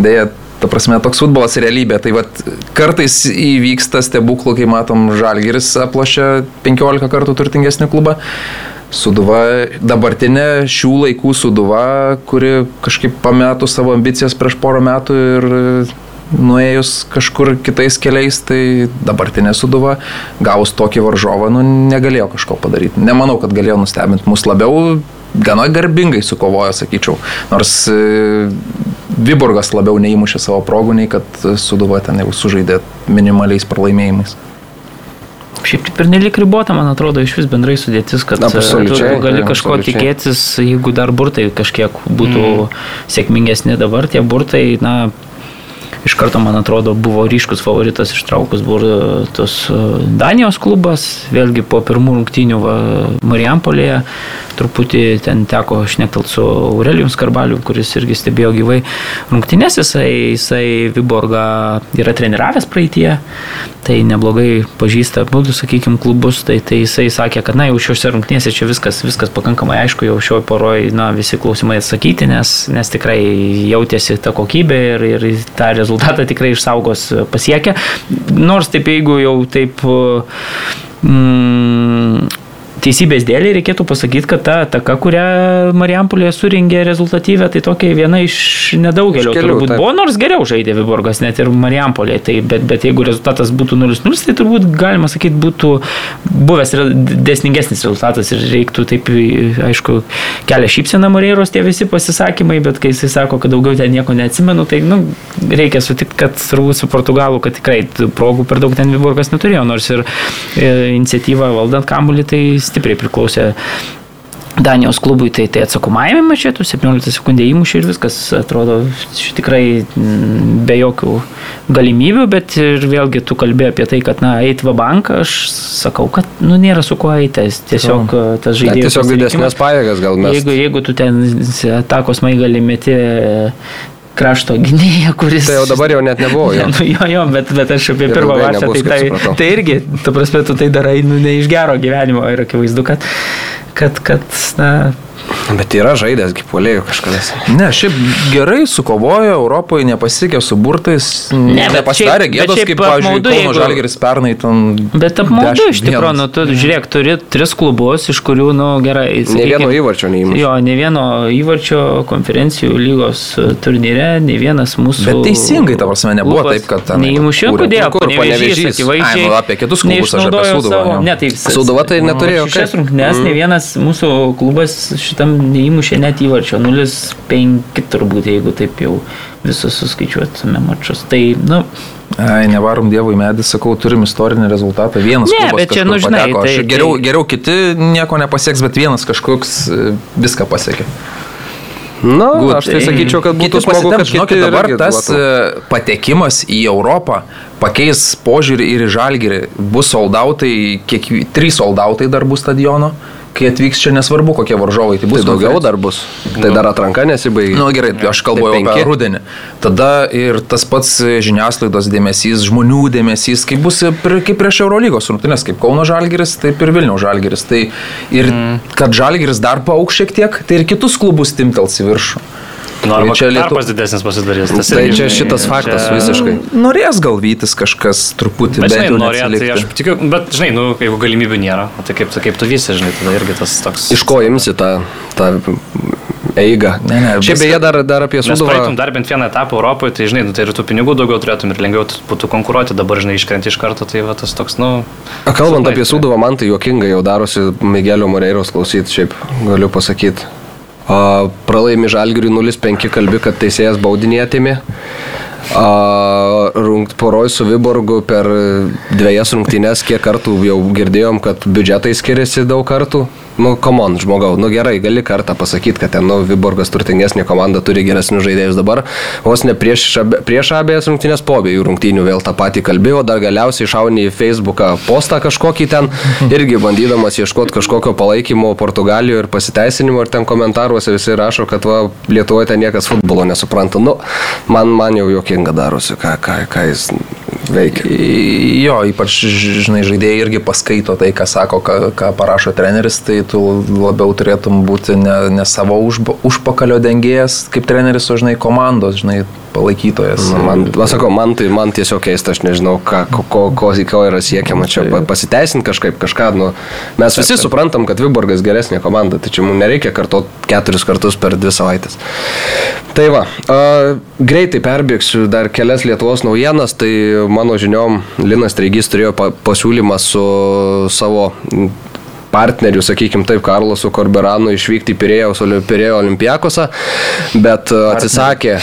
dėja Ta prasme, toks futbolas realybė. Tai vat, kartais įvyksta stebuklų, kai matom Žalgiris aplošia 15 kartų turtingesnį klubą. Suduva, dabartinė šių laikų suduva, kuri kažkaip pametų savo ambicijas prieš porą metų ir nuėjus kažkur kitais keliais, tai dabartinė suduva, gavus tokį varžovą, nu, negalėjo kažko padaryti. Nemanau, kad galėjo nustebinti mus labiau, gana garbingai sukovojo, sakyčiau. Nors Viborgas labiau neįmušė savo progų, nei kad suduva ten jau sužaidė minimaliais pralaimėjimais. Šiaip taip ir nelik ribota, man atrodo, iš vis bendrai sudėtis, kad Absoliučiai, tu gali kažko absoliučiai. tikėtis, jeigu dar burtai kažkiek būtų mm. sėkmingesni dabar, tie burtai, na, iš karto, man atrodo, buvo ryškus favoritas ištraukus buvo tos e, Danijos klubas, vėlgi po pirmų rungtynių va, Marijampolėje, truputį ten teko šnektelti su Aurelijum Skarbaliu, kuris irgi stebėjo gyvai rungtynės, jisai, jisai Viborgą yra treniravęs praeitie, tai neblogai pažįsta būdų, sakykime, klubus, tai, tai jisai sakė, kad na jau šiuose rungtynėse čia viskas, viskas pakankamai aišku, jau šioje poroje, na visi klausimai atsakyti, nes, nes tikrai jautėsi ta kokybė ir, ir tą rezultatą tikrai išsaugos pasiekę. Nors taip, jeigu jau taip mm, teisybės dėliai reikėtų pasakyti, kad ta ataka, kurią Marijampolė suringė rezultatyvę, tai tokia viena iš nedaugelio Iš kelių, turbūt taip. buvo, nors geriau žaidė Viborgas, net ir Marijampolė, tai, bet, bet jeigu rezultatas būtų 0-0, tai turbūt galima sakyti būtų buvęs desningesnis rezultatas ir reiktų taip, aišku, kelia šypseną Moreiros tie visi pasisakymai, bet kai jisai sako, kad daugiau ten nieko neatsimenu, tai nu, reikia sutikti, kad turbūt su Portugalu, kad tikrai progų per daug ten Viborgas neturėjo, nors ir e, iniciatyva valdant kamulį tai stipriai priklausė Danijos klubui, tai, tai atsakomajame mače, tu 17 sekundė įmušė ir viskas atrodo tikrai mm, be jokių galimybių, bet ir vėlgi tu kalbėjai apie tai, kad, na, eit va banką, aš sakau, kad, nu, nėra su kuo eiti, tiesiog e, tas žaidėjas. tiesiog didesnės pajėgas gal mes. Jeigu, jeigu tu ten atakos maigalį meti krašto gynėją, kuris... Tai jau dabar jau net nebuvo jo. Nu, jo, jo, bet, bet aš apie Ir pirmą nebus, tai, tai, supratau. tai irgi, tu prasme, tu tai darai nu, ne iš gero gyvenimo ir akivaizdu, kad, kad, kad na, Bet yra žaidęs, kaip polėjų kažkada. Ne, šiaip gerai sukovojo, Europoje nepasiekė su burtais, Ne, bet nepasidarė gėdos, kaip, pavyzdžiui, Kauno Žalgeris pernai ten. bet apmaudu 10 iš tikrųjų, nu, tu žiūrėk, turi tris klubus, iš kurių, nu, gerai. Ne vieno įvarčio neįmušė. Jo, ne vieno įvarčio konferencijų lygos turnyre, ne vienas mūsų... Bet teisingai, ta prasme, nebuvo taip, kad ten Neįmušė, kodėl? Kur, Panevėžys Panevėžys? akivaizdžiai. Ai, nu, apie kitus klubus aš apie neišnaudojo Sūduvą, savo- jo. Ne, tai tai neturėjo, Šešias kaip? rungtynes, ne vienas mūsų klubas šitam neįmušė net įvarčio. 0-5 turbūt, jeigu taip jau visus suskaičiuotume mačius. Tai, nu, Ai, nevarom Dievui medį, sakau, turim istorinį rezultatą. Vienas Ne, klubas bet čia, nu, žinai, pateko. Tai- geriau, tai- geriau kiti nieko nepasieks, bet vienas kažkoks e, viską pasiekė. Na, Good. aš tai sakyčiau, kad būtų smagu, kad žinokit, dabar tas duotų. e, patekimas į Europą pakeis požiūrį ir į žalgirį. Bus soldautai, kiek, trys soldautai dar bus stadiono, kai atvyks čia nesvarbu, kokie varžovai. Tai bus Tai daugiau dar bus. Tai dar atranka nesibaigė. Na nu, gerai, tai aš kalbu Tai apie rudenį. Tada ir tas pats žiniasklaidos dėmesys, žmonių dėmesys, kaip bus prie, kaip prieš Eurolygos rungtynės, kaip Kauno Žalgiris, taip ir Vilniaus Žalgiris. Tai ir mm. kad Žalgiris dar paauks šiek tiek, tai ir kitus klubus timtels į viršų. Nu, arba Tai čia čia Lietu- tarpas didesnis pasidarys. Tas Tai irgi, čia šitas faktas visiškai. Norės gal vytis kažkas truputį, Bet, bet žinai, norėtų, tai aš tikiu, bet, žinai, nu, jeigu galimybių nėra, o tai kaip, kaip tu visi, žinai, tada irgi tas toks... Iš ko imsi tą, tą eigą? Ne, ne, Šiaip beje dar, dar apie Mes praeitum Suduvą. dar bent vieną etapą Europoje, tai žinai, nu, tai ir tų pinigų daugiau turėtum ir lengviau būtų konkuruoti, dabar žinai iškrenti iš karto, tai va tas toks, nu... A, Kalbant silpnai apie. Suduvą, man tai juokinga jau darosi Migelio Moreiros klausyti, šiaip galiu pasakyti. Pralaimi Žalgiriui 0-5 kalbi, kad teisėjas baudinį atėmė. A, Rungt poroj su Viborgu per dviejas rungtynes, kiek kartų jau girdėjom, kad biudžetai skiriasi daug kartų. Nu, komon, žmogau, nu gerai, gali kartą pasakyti, kad ten, nu, Viborgas turtingesnė komanda turi geresnius žaidėjus dabar, vos ne prieš, prieš abejas rungtynės po abiejų rungtynių vėl tą patį kalbėjo, dar galiausiai šauni į Facebooką postą kažkokį ten, irgi bandydamas ieškoti kažkokio palaikymo Portugalijoje ir pasiteisinimo, ir ten komentaruose visi rašo, kad va, Lietuvoje ten niekas futbolo nesupranta. Nu, man, man jau jokinga darosi, ką, ką, ką jis veikia. Jo, ypač, žinai, žaidėjai irgi paskaito tai, ką sako, ką, ką parašo treneris, tai tu labiau turėtum būti ne, ne savo užba, užpakalio dengėjas kaip treneris, o, žinai, komandos, žinai, palaikytojas. Man, pasakau, man tai man tiesiog keista, aš nežinau, ką, ko, ko, ko, ko yra siekiama čia pa- pasiteisinti kažkaip kažką. Nu, mes visi suprantam, kad Viborgas geresnė komanda, tačiau mums nereikia kartot keturis kartus per dvi savaitės. Tai va, a, greitai perbėgsiu dar kelias Lietuvos naujienas, tai mano žiniom Linas Treigys turėjo pa, pasiūlymą su savo partnerių, sakykime taip, Karlosu Korberanu išvykti į Pirėjaus Oli- Pirėjo olimpiakosą, bet a, atsisakė,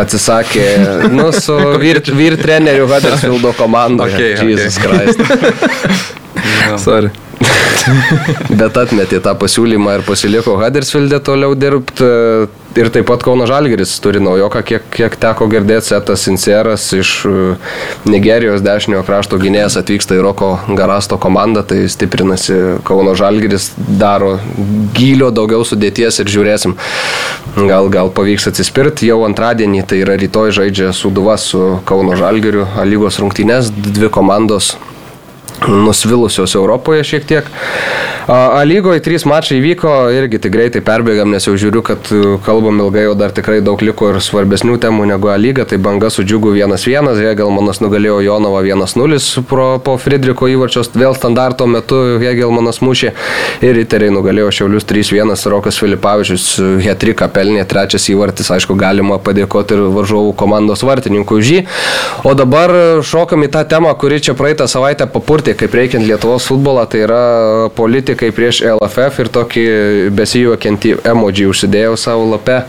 atsisakė, nu, su vyr, vyr treneriu Huddersfieldo komandoje. Okay, okay. Jesus Christ. Sorry. Bet atmetė tą pasiūlymą ir pasiliko Huddersfield'e toliau dirbti. Ir taip pat Kauno Žalgeris turi naujoką, kiek, kiek teko girdėti, Setas Sinceras iš e, Nigerijos dešiniojo krašto gynėjas atvyksta į Roko Garasto komandą, tai stiprinasi Kauno Žalgeris, daro gylio daugiau sudėties ir žiūrėsim, gal, gal pavyks atsispirti. Jau antradienį, tai yra rytoj žaidžia Suduva su Kauno Žalgeriu, lygos rungtynės, dvi komandos nusvilusios Europoje šiek tiek. A lygoje trys mačai vyko, irgi tik greitai perbėgam, nes jau žiūriu, kad e, kalbam ilgai, o dar tikrai daug liko ir svarbesnių temų negu A lyga. Tai banga su džiugu 1-1, Hegelmanas nugalėjo Jonovą 1-0 pro, po Friedriko įvarčios, vėl standarto metu Hegelmanas mušė ir įteriai nugalėjo Šiaulius 3-1, Rokas Filipavičius Hetrika pelnė, trečias įvartis, aišku, galima padėkoti ir varžovų komandos vartininkui už jį. O dabar šokam į tą temą, kuri čia praeitą savaitę papurtė, kaip reikiant Lietuvos futbolą, tai yra politikai prieš LFF ir tokį besijuokiantį emoji užsidėjau savo lape.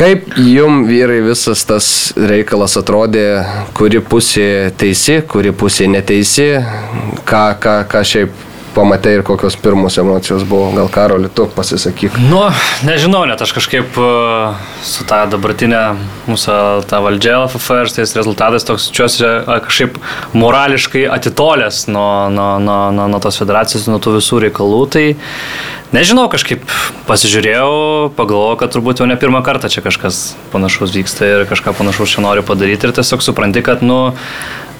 Kaip jum vyrai visas tas reikalas atrodė, kuri pusė teisi, kuri pusė neteisi, ką, ką, ką šiaip pamatai ir kokios pirmos emocijos buvo, gal Karoli, tu pasisakyk. Nu, nežinau, net aš kažkaip e, su tą dabartinę mūsų tą valdžią LFF ir tais rezultatais toks čiuosi kažkaip morališkai atitolęs nuo, nuo, nuo, nuo, nuo tos federacijos, nuo tų visų reikalų. Tai nežinau, kažkaip pasižiūrėjau, pagalvojau, kad turbūt jau ne pirmą kartą čia kažkas panašaus vyksta ir kažką panašaus čia noriu padaryti ir tiesiog supranti, kad, nu,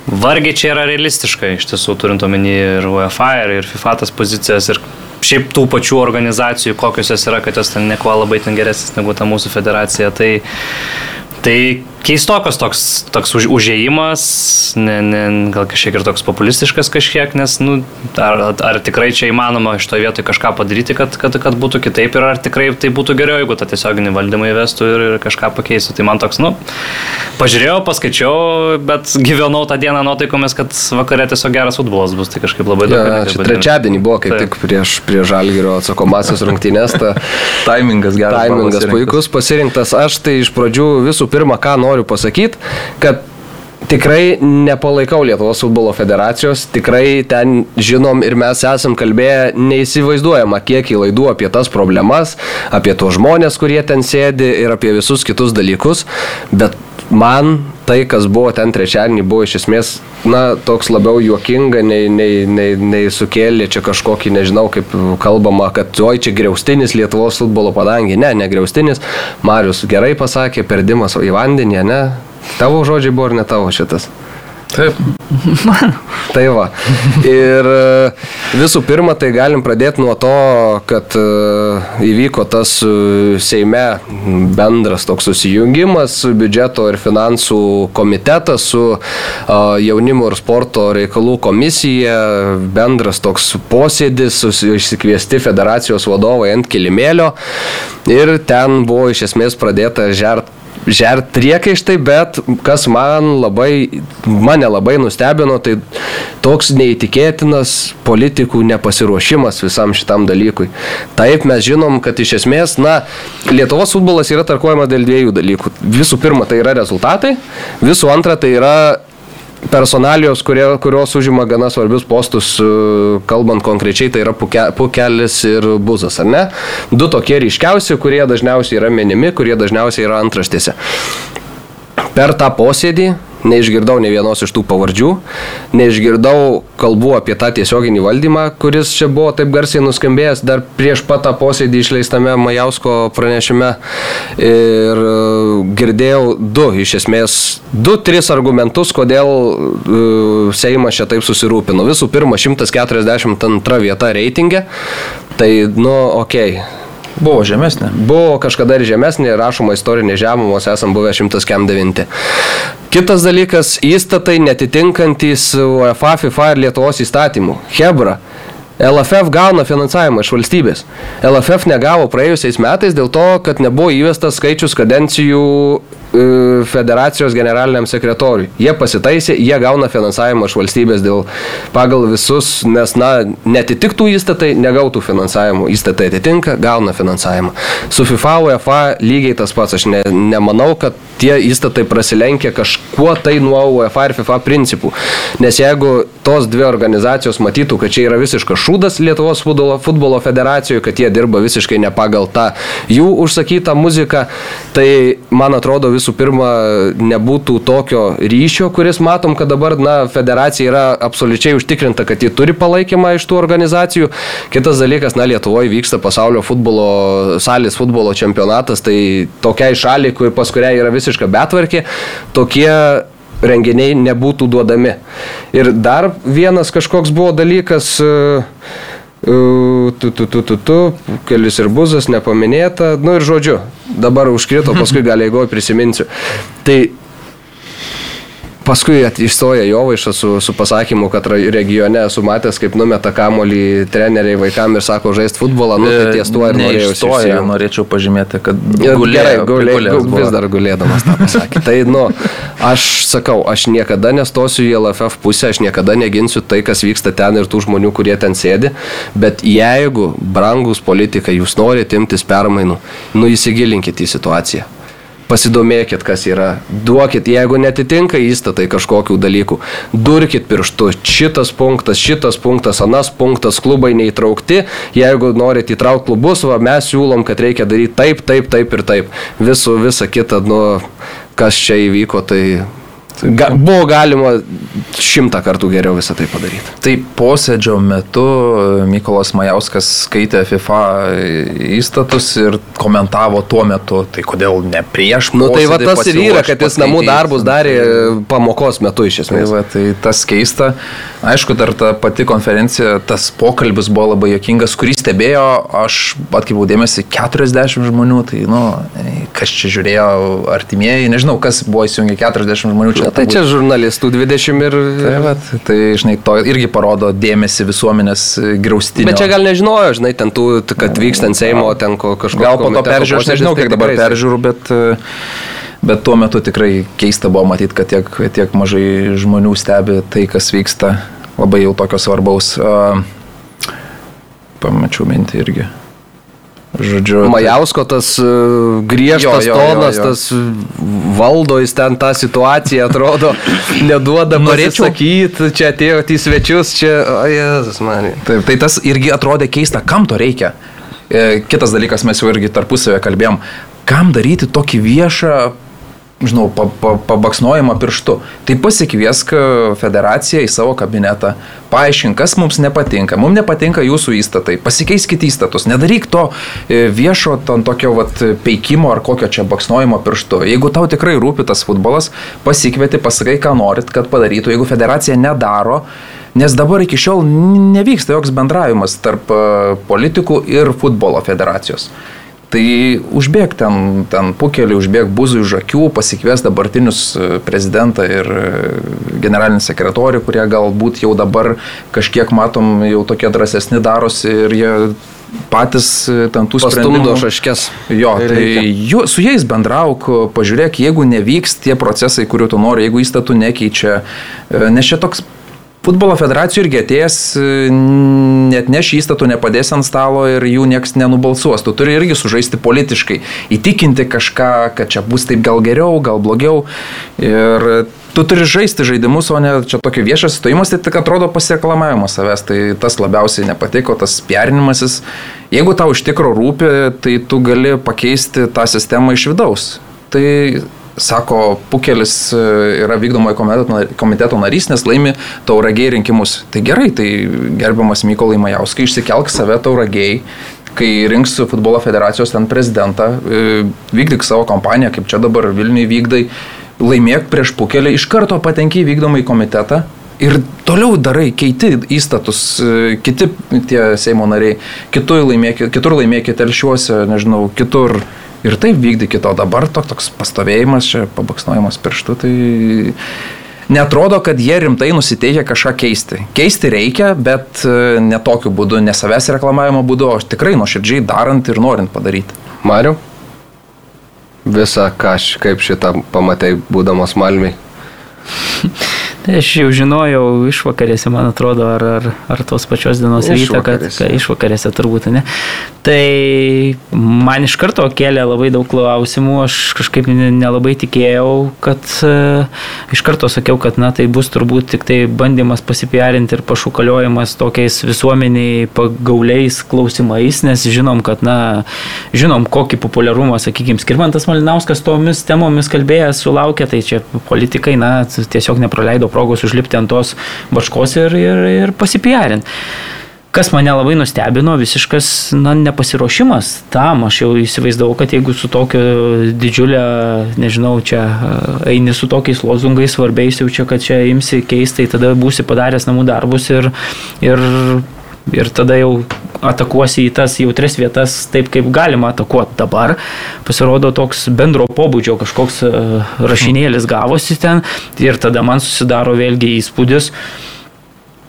Vargiai čia yra realistiška, iš tiesų, turint omeny ir UEFA, ir, ir FIFA tas pozicijas, ir šiaip tų pačių organizacijų, kokios jos yra, kad jos ten neko labai ten geresnės negu ta mūsų federacija. Tai, tai keistokas toks, toks už, užėjimas, ne, ne, gal kažkiek ir toks populistiškas kažkiek, nes, nu, ar, ar tikrai čia įmanoma iš to vietoj kažką padaryti, kad, kad, kad būtų kitaip ir ar tikrai tai būtų geriau, jeigu tą tiesioginį valdymą įvestų ir, ir kažką pakeistų. Tai man toks, nu, pažiūrėjau, paskaičiau, bet gyvenau tą dieną nuotaikomis, kad vakare tiesiog geras futbolas bus, tai kažkaip labai daug. Ja, čia trečiadienį buvo kaip Taip. tik prieš, prieš Žalgirio atsakomasis rungtynės. Ta, Taimingas geras. Taimingas pasirinktas. puikus pasirinktas. Aš tai iš pradžių visų pirma, ką noriu pasakyti, kad tikrai nepalaikau Lietuvos futbolo federacijos, tikrai ten žinom ir mes esam kalbėję neįsivaizduojama kiek į laidų apie tas problemas, apie tuos žmonės, kurie ten sėdi ir apie visus kitus dalykus, bet man tai, kas buvo ten trečiadienį, buvo iš esmės, na, toks labiau juokinga, nei, nei, nei, nei sukėlė čia kažkokį, nežinau, kaip kalbama, kad oi čia griaustinis Lietuvos futbolo padangė. Ne, ne griaustinis. Marius gerai pasakė, perdimas į vandenį, ne? Tavo žodžiai buvo ar ne tavo šitas? Taip. Tai va. Ir e, visų pirma, tai galim pradėti nuo to, kad e, įvyko tas e, Seime bendras toks susijungimas, biudžeto ir finansų komitetas su jaunimo ir sporto reikalų komisija, bendras toks posėdis, išsikviesti federacijos vadovai ant kilimėlio ir ten buvo iš esmės pradėta žert žert priekaištai, bet kas man labai, mane labai nustebino, tai toks neįtikėtinas politikų nepasiruošimas visam šitam dalykui. Taip mes žinom, kad iš esmės, na, Lietuvos futbolas yra tarkuojamas dėl dviejų dalykų. Visų pirma, tai yra rezultatai, visų antra, tai yra personalijos, kurie, kurios užima gana svarbius postus, e, kalbant konkrečiai, tai yra puke, Pukelis ir Buzas, ar ne? Du tokie ryškiausi, kurie dažniausiai yra minimi, kurie dažniausiai yra antraštėse. Per tą posėdį neišgirdau ne vienos iš tų pavardžių, neišgirdau kalbų apie tą tiesioginį valdymą, kuris čia buvo taip garsiai nuskambėjęs dar prieš pat tą posėdį išleistame Majausko pranešime. Ir e, girdėjau du, iš esmės, du, tris argumentus, kodėl uh, Seimas čia taip susirūpino. Visų pirma, 142 vieta reitingė. Tai, nu, okei. Okay Buvo žemesnė. Buvo kažkada ir žemesnė, rašoma istorinė žemumos, esam buvę 109. Kitas dalykas - įstatai netitinkantys UEFA, FIFA ir Lietuvos įstatymų. Hebra. LFF gauna finansavimą iš valstybės. LFF negavo praėjusiais metais dėl to, kad nebuvo įvestas skaičius kadencijų federacijos generaliniam sekretoriui. Jie pasitaisė, jie gauna finansavimą iš valstybės dėl pagal visus, nes, na, netitiktų įstatai, negautų finansavimo. Įstatai atitinka, gauna finansavimą. Su FIFA, UEFA lygiai tas pats. Aš ne, nemanau, kad tie įstatai prasilenkia kažkuo tai nuo UEFA ir FIFA principų. Nes jeigu tos dvi organizacijos matytų, kad čia yra visiškas šūdas Lietuvos futbolo, futbolo federacijoje, kad jie dirba visiškai ne pagal tą jų užsakytą muziką, tai man atrodo visų pirma nebūtų tokio ryšio, kuris matom, kad dabar na, federacija yra absoliučiai užtikrinta, kad ji turi palaikymą iš tų organizacijų. Kitas dalykas, na, Lietuvoje vyksta pasaulio futbolo, salės futbolo čempionatas, tai tokiai šaliai, kur, pas kurią yra visiška betvarkė, tokie renginiai nebūtų duodami. Ir dar vienas kažkoks buvo dalykas, tu, tu, tu, tu, tu, kelis ir buzas nepaminėta, nu ir žodžiu, dabar užkrito, paskui gal jeigu prisiminsiu. Tai Paskui išstoja Jovaiša su, su pasakymu, kad regione esu matęs, kaip numeta kamolį treneriai vaikam ir sako žaisti futbolą, nu tai ties tuo ir norėjau išstojti. Norėčiau pažymėti, kad gulėjo, gerai, gulėjo, gulėjo, vis dar gulėdamas tą pasakė. tai, nu, aš sakau, aš niekada nestosiu į LFF pusę, aš niekada neginsiu tai, kas vyksta ten ir tų žmonių, kurie ten sėdi, bet jeigu, brangus politikai, jūs norite imtis permainų, nu įsigilinkite į situaciją pasidomėkit, kas yra, duokit, jeigu netitinka įstatai kažkokių dalykų, durkit pirštu, šitas punktas, šitas punktas, anas punktas, klubai neįtraukti, jeigu norit įtraukti klubus, va, mes siūlom, kad reikia daryti taip, taip, taip ir taip. Visų, visa kita, nu, kas čia įvyko, tai Ga, buvo galima šimtą kartų geriau visą tai padaryti. Tai posėdžio metu Mykolas Majauskas skaitė FIFA įstatus ir komentavo tuo metu, tai kodėl ne prieš. Na nu, tai va tas ir yra, kad jis namų darbus darė pamokos metu iš esmės. Tai, va, tai tas keista. Aišku, dar ta pati konferencija, tas pokalbis buvo labai jokingas, kurį stebėjo, aš atkreipiau dėmesį 40 žmonių, tai, nu, kas čia žiūrėjo artimieji, nežinau, kas buvo įsijungę 40 žmonių čia Na, tai čia žurnalistų 20 ir... Tai, vat, tai žinai, to irgi parodo dėmesį visuomenės graustinį. Bet čia gal nežinojo, žinai, ten tų, kad vykstant Seimo, ten kažko. Gal po to peržiūrėjau, aš nežinau, kiek dabar peržiūrų, bet... Bet tuo metu tikrai keista buvo matyti, kad tiek, tiek mažai žmonių stebi tai, kas vyksta labai jau tokio svarbaus. Pamačiau mintį irgi. Žodžiu, Majausko tas uh, griežtas jo, jo, tonas, jo, jo. tas valdo, jis ten tą situaciją atrodo, neduoda norėčiau sakyti, čia atėjo į svečius, čia, o Jėzus man. Taip, tai tas irgi atrodė keista, kam to reikia. E, kitas dalykas, mes jau irgi tarpusavėje kalbėjom, kam daryti tokį viešą žinau, pa, pa, pabaksnojimą pirštu. Tai pasikviesk e, federaciją į savo kabinetą, paaiškink, kas mums nepatinka. Mums nepatinka jūsų įstatai, pasikeiskite įstatus, nedaryk to e, viešo ton tokio vat, peikimo ar kokio čia baksnojimo pirštu. Jeigu tau tikrai rūpi tas futbolas, pasikvieti, pasakai, ką norit, kad padarytų. Jeigu federacija nedaro, Nes dabar iki šiol nevyksta joks bendravimas tarp e, politikų ir futbolo federacijos. Tai užbėg ten, ten pukelį, užbėg buzų už akių, pasikvies dabartinius e, prezidentą ir e, generalinį sekretorių, kurie galbūt jau dabar kažkiek matom jau tokie drąsesni darosi ir jie patys e, ten tų sprendimų. šaškės. Jo, tai jų, su jais bendrauk, pažiūrėk, jeigu nevyks tie procesai, kuriuo tu nori, jeigu įstatų nekeičia, nes čia toks Futbolo federacijų irgi atėjęs, net neš įstatų nepadės ant stalo ir jų niekas nenubalsuos. Tu turi irgi sužaisti politiškai, įtikinti kažką, kad čia bus taip gal geriau, gal blogiau. Ir tu turi žaisti žaidimus, o ne čia tokio viešas stojimas, tai tik atrodo pasieklamavimas savęs. Tai tas labiausiai nepatiko, tas perinimasis. Jeigu tau iš tikro rūpi, tai tu gali pakeisti tą sistemą iš vidaus. Tai sako, Pukelis e, yra vykdomojo komiteto narys, nes laimi tauragiai rinkimus. Tai gerai, tai gerbiamas Mykolai Majauskai, išsikelk save tauragiai, kai rinks futbolo federacijos ten prezidentą, e, vykdyk savo kampaniją, kaip čia dabar Vilniui vykdai, laimėk prieš Pukelį, iš karto patenki į vykdomąjį komitetą ir toliau darai, keiti įstatus, e, kiti tie Seimo nariai, kitur laimėkite, kitur laimėkite telšiuose, nežinau, kitur. Ir taip vykdykite, o dabar toks, toks pastovėjimas, čia pabaksnojimas pirštu, tai netrodo, kad jie rimtai nusiteikia kažką keisti. Keisti reikia, bet e, ne tokiu būdu, ne savęs reklamavimo būdu, o tikrai nuoširdžiai darant ir norint padaryti. Mariu, visą, ką, kaip šitą pamatai, būdamas Malmiai. Tai aš jau žinojau išvakarėse, man atrodo, ar, ar, ar tos pačios dienos rytą, kad, kad išvakarėse turbūt, ne. Tai man iš karto kėlė labai daug klausimų, aš kažkaip ne- nelabai tikėjau, kad e, iš karto sakiau, kad na tai bus turbūt tik tai bandymas pasipiarinti ir pašukaliojimas tokiais visuomeniai pagauliais klausimais, nes žinom, kad na, žinom, kokį populiarumą, sakykime, Skirmantas Malinauskas tomis temomis kalbėjęs sulaukė, tai čia politikai, na, tiesiog nepraleido progos užlipti ant tos baškos ir, ir, ir pasipiarinti. Kas mane labai nustebino, visiškas na, nepasiruošimas tam. Aš jau įsivaizdavau, kad jeigu su tokio didžiulė, nežinau, čia e, eini su tokiais lozungais svarbiais, jau čia, kad čia imsi keistai, tada būsi padaręs namų darbus ir, ir, ir tada jau atakuosi į tas jautres vietas taip, kaip galima atakuoti. Dabar pasirodo toks bendro pobūdžio kažkoks e, rašinėlis gavosi ten ir tada man susidaro vėlgi įspūdis.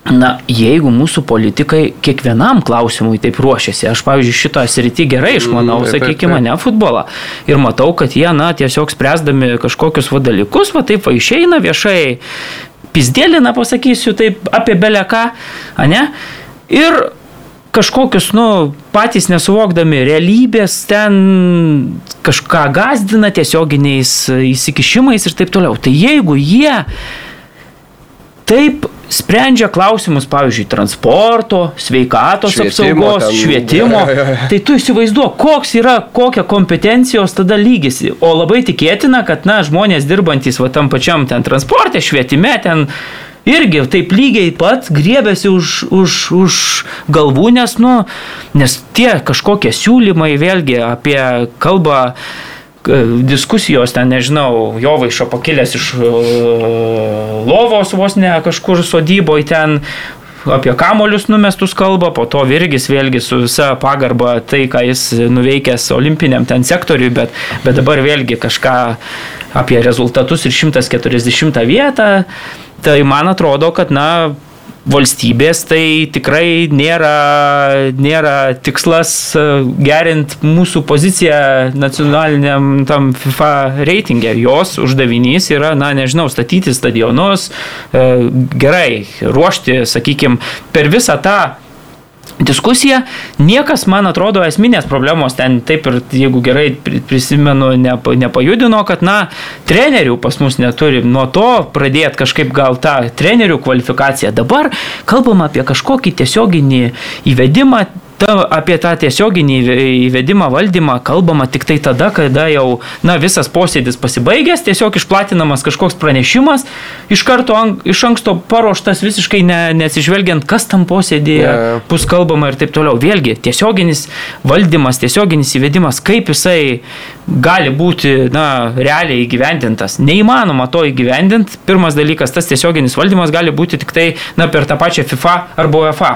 Na, jeigu mūsų politikai kiekvienam klausimui taip ruošiasi, aš, pavyzdžiui, šitą sritį gerai išmanau, Mm, sakykime, ne futbolą. Ir matau, kad jie, na, tiesiog spręsdami kažkokius va dalykus, va taip va išeina viešai, pizdėlina, pasakysiu taip, apie beleką, ne? Ir kažkokius, nu, patys nesuvokdami realybės ten kažką gazdina tiesioginiais įsikišimais ir taip toliau. Tai jeigu jie taip sprendžia klausimus, pavyzdžiui, transporto, sveikatos Švietimo apsaugos, ten. švietimo, Jo, jo, jo. tai tu įsivaizduok, koks yra, kokia kompetencijos tada lygis. O labai tikėtina, kad, na, žmonės dirbantis va tam pačiam ten transporte, švietime, ten irgi taip lygiai pat griebėsi už, už, už galvų, nes, nu, nes tie kažkokie siūlymai vėlgi apie kalbą k- diskusijos ten, nežinau, jo vaišo pakilęs iš e, lovos vos ne kažkur sodyboje ten apie kamolius numestus kalba, po to Virgis vėlgi su visa pagarba tai, ką jis nuveikęs olimpiniam ten sektoriui, bet, bet dabar vėlgi kažką apie rezultatus ir 140 vietą, tai man atrodo, kad na valstybės tai tikrai nėra, nėra tikslas e, gerinti mūsų poziciją nacionaliniam tam FIFA reitingė. Jos uždavinys yra, na nežinau, statyti stadionus, e, gerai, ruošti, sakykime, per visą tą diskusija, niekas, man atrodo, esminės problemos ten taip ir, jeigu gerai pri- prisimenu, nepa, nepajudino, kad, na, trenerių pas mus neturi. Nuo to pradėti kažkaip gal tą trenerių kvalifikaciją. Dabar kalbam apie kažkokį tiesioginį įvedimą. Ta, apie tą tiesioginį įve- įvedimą valdymą kalbama tik tai tada, kada jau na, visas posėdis pasibaigęs, tiesiog išplatinamas kažkoks pranešimas, iš karto an, iš anksto paruoštas visiškai ne, nesižvelgiant, kas tam posėdėje Ne. bus kalbama ir taip toliau. Vėlgi, tiesioginis valdymas, tiesioginis įvedimas, kaip jisai gali būti, na, realiai įgyvendintas. Neįmanoma to įgyvendinti. Pirmas dalykas, tas tiesioginis valdymas gali būti tik tai, na, per tą pačią FIFA arba UEFA.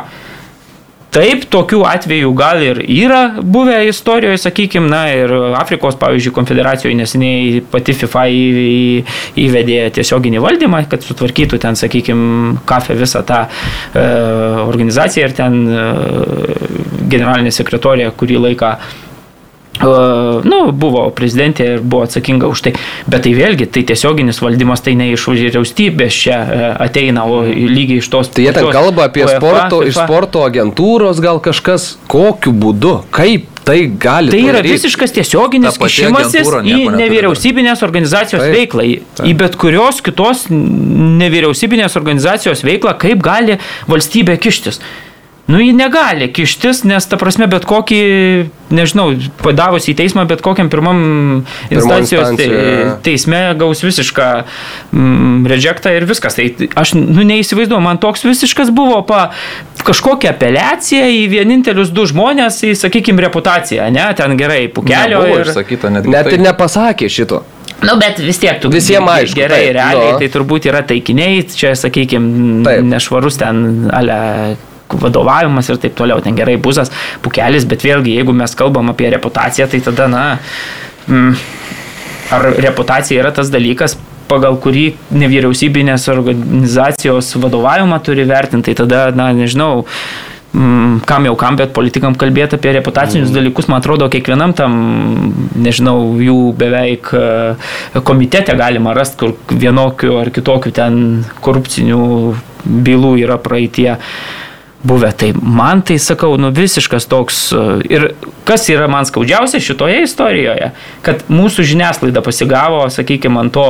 Taip, tokių atvejų gal ir yra buvę istorijoje, sakykime, na ir Afrikos, pavyzdžiui, konfederacijoje neseniai pati FIFA įvedė tiesioginį valdymą, kad sutvarkytų ten, sakykime, kafę visą tą e, organizaciją ir ten e, generalinė sekretorija kurį laiką Uh, nu, buvo prezidentė ir buvo atsakinga už tai. Bet tai vėlgi, tai tiesioginis valdymas tai ne iš vyriausybės čia e, ateina, o lygiai iš tos... Tai jie ten kalba apie UEFA, sporto, iš FIFA. sporto agentūros gal kažkas, kokiu būdu, kaip tai gali. Tai yra padaryt? visiškas tiesioginis kišimasis į nevyriausybinės organizacijos Taip, veiklą, į, į bet kurios kitos nevyriausybinės organizacijos veiklą, kaip gali valstybė kištis. Nu, ji negali kištis, nes ta prasme bet kokį, nežinau, padavus į teismą, bet kokiam pirmam instancijos te, teisme gaus visišką mm, rejectą ir viskas. Tai aš nu, neįsivaizduoju, man toks visiškas buvo pa, kažkokia apeliacija į vienintelius du žmonės, į, sakykime, reputaciją, ne, ten gerai, pukelio Nebuvo ir... išsakyta net. Net ir nepasakė šito. Nu, bet vis tiek tu Visiem aišku, Gerai, taip, realiai, nu. tai turbūt yra taikiniai, čia, sakykime, nešvarus ten, ale vadovavimas ir taip toliau, ten gerai buzas, pukelis, bet vėlgi, jeigu mes kalbam apie reputaciją, tai tada, na, mm, ar reputacija yra tas dalykas, pagal kurį nevyriausybinės organizacijos vadovavimą turi vertinti, tai tada, na, nežinau, mm, kam jau kam, bet politikam kalbėti apie reputacinius mm. dalykus, man atrodo, kiekvienam tam, nežinau, jų beveik e, komitete galima rasti, kur vienokių ar kitokių ten korupcinių bylų yra praeitie buvę. Tai man tai sakau, nu visiškas toks. e, Ir kas yra man skaudžiausia šitoje istorijoje, kad mūsų žiniasklaida pasigavo, sakykime, ant to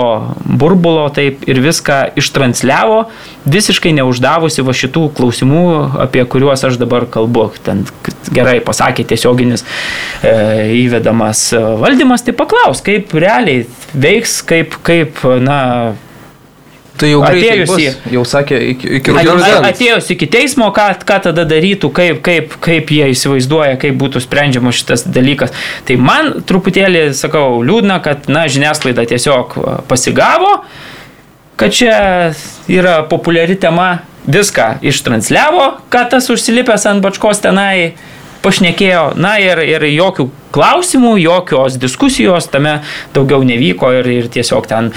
burbulo taip ir viską ištransliavo, visiškai neuždavusi va šitų klausimų, apie kuriuos aš dabar kalbu. Ten gerai pasakė tiesioginis e, įvedamas valdymas, tai paklaus, kaip realiai veiks, kaip, kaip na, Tai jau Atėjus į- Jau sakė, iki, iki rudens. Atėjus iki teismo, ką, ką tada darytų, kaip, kaip, kaip jie įsivaizduoja, kaip būtų sprendžiamas šitas dalykas. Tai man truputėlį, sakau, liūdna, kad, na, žiniasklaida tiesiog pasigavo, kad čia yra populiari tema, viską ištransliavo, ką tas užsilipęs ant bačkos tenai pašnekėjo, na ir, ir jokių klausimų, jokios diskusijos tame daugiau nevyko ir, ir tiesiog ten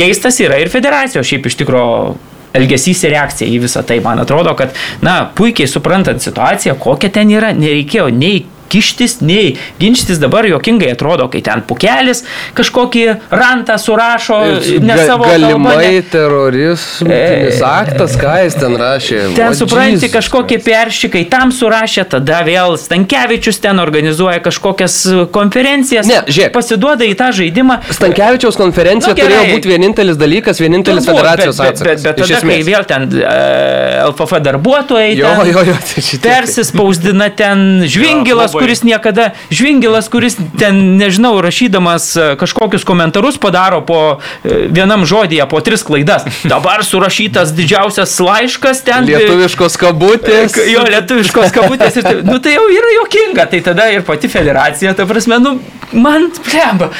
keistas yra ir federacijos šiaip iš tikrųjų elgesys ir reakcija į visą tai. Man atrodo, kad, na, puikiai suprantant situaciją, kokia ten yra, nereikėjo nei kištis, nei ginčytis dabar jokingai atrodo, kai ten pukelis kažkokį rantą surašo, ne Ga- savo Galimai ne- teroristinis aktas, ką jis ten rašė. Ten supranti kažkokie peršikai, tam surašė, tada vėl Stankievičius ten organizuoja kažkokias konferencijas, Ne, žiūrėk. pasiduoda į tą žaidimą. Stankievičiaus konferencija Nu, gerai. turėjo būti vienintelis dalykas, vienintelis Turbūt, federacijos bet, bet, atsakas. bet, bet Iš tada, kai vėl ten uh, LFF darbuotojai Jo, ten jo, jo, tai šitie- persispausdina ten žvingilas. Kuris niekada, žvingilas, kuris ten, nežinau, rašydamas e, kažkokius komentarus padaro po e, vienam žodyje, po tris klaidas. Dabar surašytas didžiausias laiškas ten. e, Lietuviškos kabutės. Jo, lietuviškos kabutės ir taip. Nu tai jau yra jokinga, tai tada ir pati federacija, ta prasme, nu, man, blemba,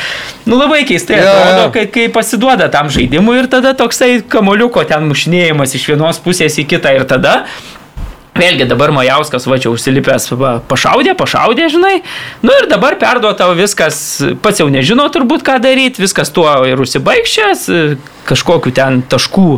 nu labai keistai Jo, atrodo, kai, kai pasiduoda tam žaidimui ir tada toksai kamoliuko ten mušinėjimas iš vienos pusės į kitą ir tada Vėlgi dabar Majauskas va čia užsilipęs, va, pašaudė, pašaudė, žinai. Nu ir dabar perduota viskas, pats jau nežino turbūt ką daryti, viskas tuo ir užsibaigščias, kažkokiu ten taškų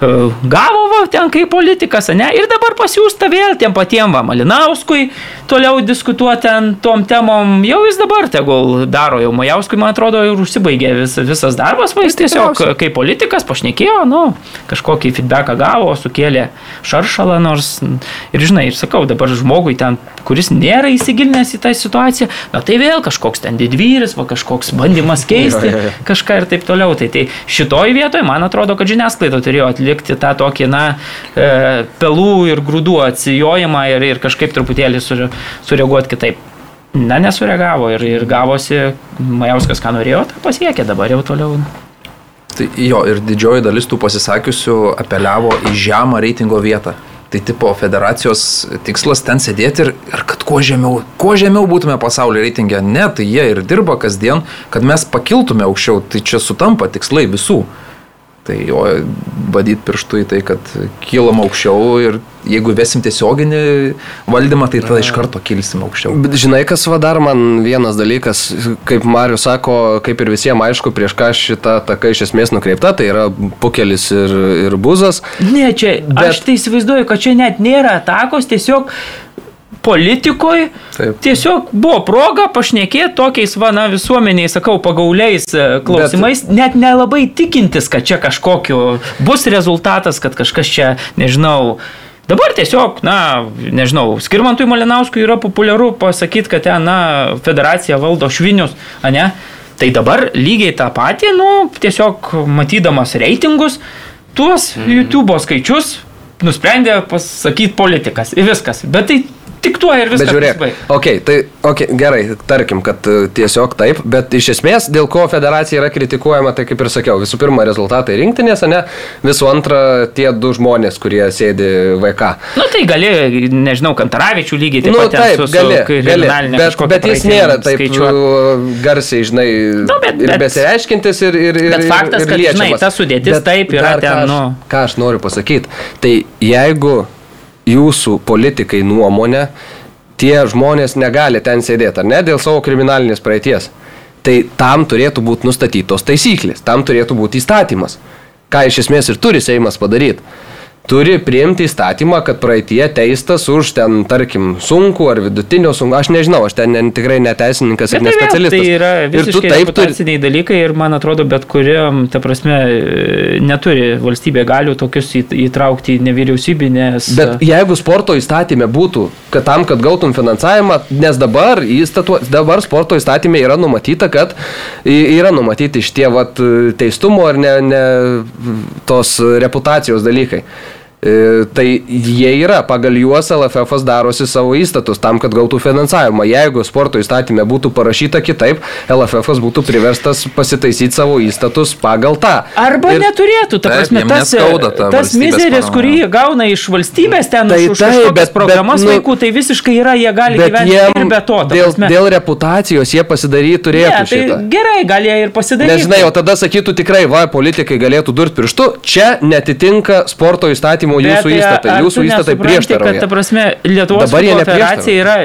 gavo va, ten kaip politikas, ne? Ir dabar pasiūsta vėl tiem patiem va Malinauskui toliau diskutuoti ten tom temom. Jau jis dabar tegul daro, jau Majauskui, man atrodo, ir užsibaigė vis, visas darbas, va jis tiesiog kaip politikas pašnekėjo, nu, kažkokį feedbacką gavo, sukėlė šaršalą nors. Ir žinai, ir sakau, dabar žmogui ten, kuris nėra įsigilinęs į tą situaciją, na tai vėl kažkoks ten didvyris, va kažkoks bandymas keisti kažką ir taip toliau. Tai, tai šitoj vietoje, man atrodo, kad žiniasklaida turėjo atlikti tą tokį, na, e, pelų ir grūdų atsijojimą ir, ir kažkaip truputėlį sure, sureaguoti kitaip. Na, nesureagavo ir, ir gavosi, Majauskas ką norėjo, tą pasiekė dabar jau toliau. Tai jo, ir didžioji dalis tų pasisakiusių apeliavo į žemą reitingo vietą. Tai tipo federacijos tikslas ten sėdėti ir, ir kad kuo žemiau, kuo žemiau būtume pasaulio reitingė. Ne, tai jie ir dirba kasdien, kad mes pakiltume aukščiau. Tai čia sutampa tikslai visų. Tai jo badyti pirštų į tai, kad kylam aukščiau ir jeigu vesim tiesioginį valdymą, tai tada iš karto kilsim aukščiau. Bet žinai, kas va dar man vienas dalykas, kaip Marius sako, kaip ir visiems aišku, prieš ką šita taka iš esmės nukreipta, tai yra pukelis ir, ir buzas. Ne, čia, Bet... Bet- aš tai įsivaizduoju, kad čia net nėra atakos, tiesiog politikoje tiesiog buvo proga pašnekėti tokiais, va, na, visuomeniai, sakau, pagauliais e, klausimais, Bet... net nelabai tikintis, kad čia kažkokiu bus rezultatas, kad kažkas čia, nežinau, Dabar tiesiog, na, nežinau, Skirmantui Malinauskui yra populiaru pasakyti, kad ten, na, federacija valdo švinius, a ne? Tai dabar lygiai tą patį, nu, tiesiog matydamas reitingus, tuos YouTube skaičius nusprendė pasakyti politikas. Ir viskas. Bet tai tik tuo ir Bet viskas. žiūrėk, pasibaigė. okay, tai okay, gerai, tarkim, kad e, tiesiog taip, bet iš esmės, dėl ko federacija yra kritikuojama, tai kaip ir sakiau, visų pirma rezultatai rinktinės, ne, visų antra tie du žmonės, kurie sėdi VK. Nu tai gali, nežinau, Kantaravičių lygiai taip Nu, pat ten taip, su, su gali, gali, kriminaline bet, bet jis nėra taip skaičiuot. uh, garsiai, žinai, Nu, bet- ir bet- besireiškintis, ir, ir, ir, Bet faktas, ir kad, žinai, liečiamas. ta sudėtis Bet taip yra dar ką ten, aš- nu. Ką aš noriu pasakyti, tai jeigu jūsų politikai nuomonė, tie žmonės negali ten sėdėti, ar ne, dėl savo kriminalinės praeities, tai tam turėtų būti nustatytos taisyklės, tam turėtų būti įstatymas. Ką iš esmės ir turi Seimas padaryti. Turi priimti įstatymą, kad praeitie teistas už ten, tarkim, sunku ar vidutinio sunku, aš nežinau, aš ten ne, tikrai neteisininkas ir Bet tai, nespecialistas. tai yra visiškai taip turi. reputaciniai dalykai ir man atrodo, bet kuriam, ta prasme, neturi valstybė galių tokius įtraukti nevyriausybinės. Bet jeigu sporto įstatymė būtų, kad tam, kad gautum finansavimą, nes dabar, įstatu, dabar sporto įstatymė yra numatyta, kad yra numatyti šitie vat, teistumo ar ne, ne tos reputacijos dalykai. E, Tai jie yra, pagal juos LFF darosi savo įstatus tam, kad gautų finansavimą. Jeigu sporto įstatymė būtų parašyta kitaip, LFF būtų priverstas pasitaisyti savo įstatus pagal tą. Arba Ir- neturėtų, ta Taip, prasme, jiem tas, neskauda ta tas mizeris, kurį jie gauna iš valstybės ten Tai už, už taip, kažkokias bet- programas bet, nu, vaikų, tai visiškai yra, jie gali gyventi jiem ir be to. dėl, prasme. dėl reputacijos jie pasidaryti turėtų ne, tai šitą. gerai, gali jie ir pasidaryti. Nežinai, o tada sakytų tikrai, va, politikai galėtų durti pirštu, čia netitinka sporto įstatymų Bet jūsų tai įstatai, jūsų įstatai nesupranti, kad, ta prieštarauja. prasme, Lietuvos Dabar futbolo federacija yra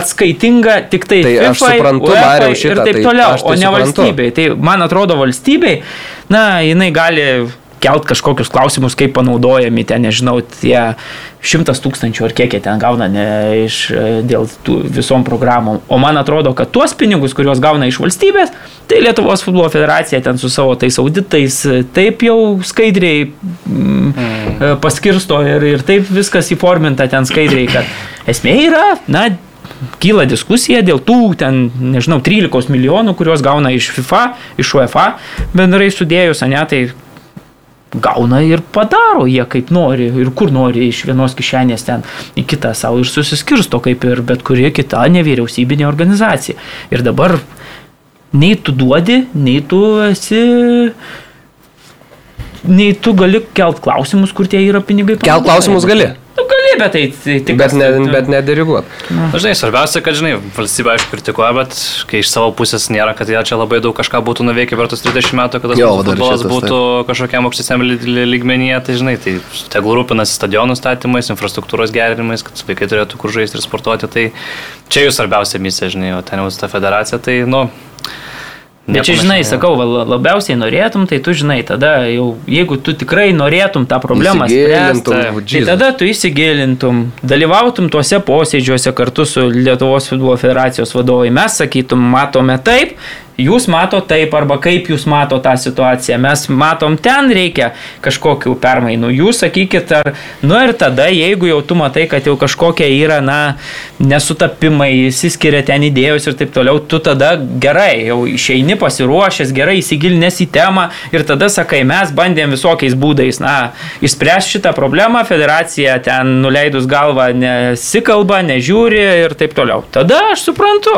atskaitinga tik tai, Tai aš FIFA, suprantu, UEFA ir taip tai toliau, aš tai o ne valstybei. Tai man atrodo valstybei, na, jinai gali kelt kažkokius klausimus, kaip panaudojami ten, nežinau, tie šimtas tūkstančių ar kiek jie ten gauna ne, iš, e, dėl tų visom programom. O man atrodo, kad tuos pinigus, kuriuos gauna iš valstybės, tai Lietuvos futbolo federacija ten su savo tais auditais e, taip jau skaidriai mm, mm. paskirsto ir, ir taip viskas įforminta ten skaidriai, kad esmė yra, na, kyla diskusija dėl tų, ten, nežinau, 13 milijonų, kuriuos gauna iš FIFA, iš UEFA, bendrai sudėjus, ne, tai gauna ir padaro jie kaip nori ir kur nori iš vienos kišenės ten į kitą savo ir susiskirsto kaip ir bet kuri kita nevyriausybinė organizacija. Ir dabar nei tu duodi, nei tu esi nei tu gali kelt klausimus, kur tie yra pinigai. Kelt klausimus gali, Gali, bet tai, tai tik. bet, ne, bet nediriguot. Na, žinai, svarbiausia, kad, žinai, valstybė aišku kritikuoja, bet kai iš savo pusės nėra, kad jie čia labai daug kažką būtų nuveikę per tus 30 metų, kad tas futbolas būtų kažkokiam aukštesniam ly- ly- lygmenyje, tai žinai, tai tegul rūpinasi stadionų statymais, infrastruktūros gerinimais, kad vaikai turėtų kur žaisti ir sportuoti, tai čia jų svarbiausia misija, žinai, o ten jau su ta federacija, tai, nu... Bet čia, žinai, sakau, labiausiai norėtum, tai tu žinai, tada jau, jeigu tu tikrai norėtum tą problemą spręsti, tai tada tu įsigilintum, dalyvautum tuose posėdžiuose kartu su Lietuvos futbolo federacijos vadovai. Mes sakytum, matome taip, jūs mato taip, arba kaip jūs mato tą situaciją. Mes matom, ten reikia kažkokių permainų. Jūs sakykit, ar, nu ir tada, jeigu jau tu matai, kad jau kažkokie yra, na, nesutapimai, įsiskiria ten idėjos ir taip toliau, tu tada gerai, jau išeini pasiruošęs, gerai įsigilinęs į temą ir tada sakai, mes bandėm visokiais būdais, na, išspręsti šitą problemą, federacija ten nuleidus galvą nesikalba, nežiūri ir taip toliau. Tada aš suprantu,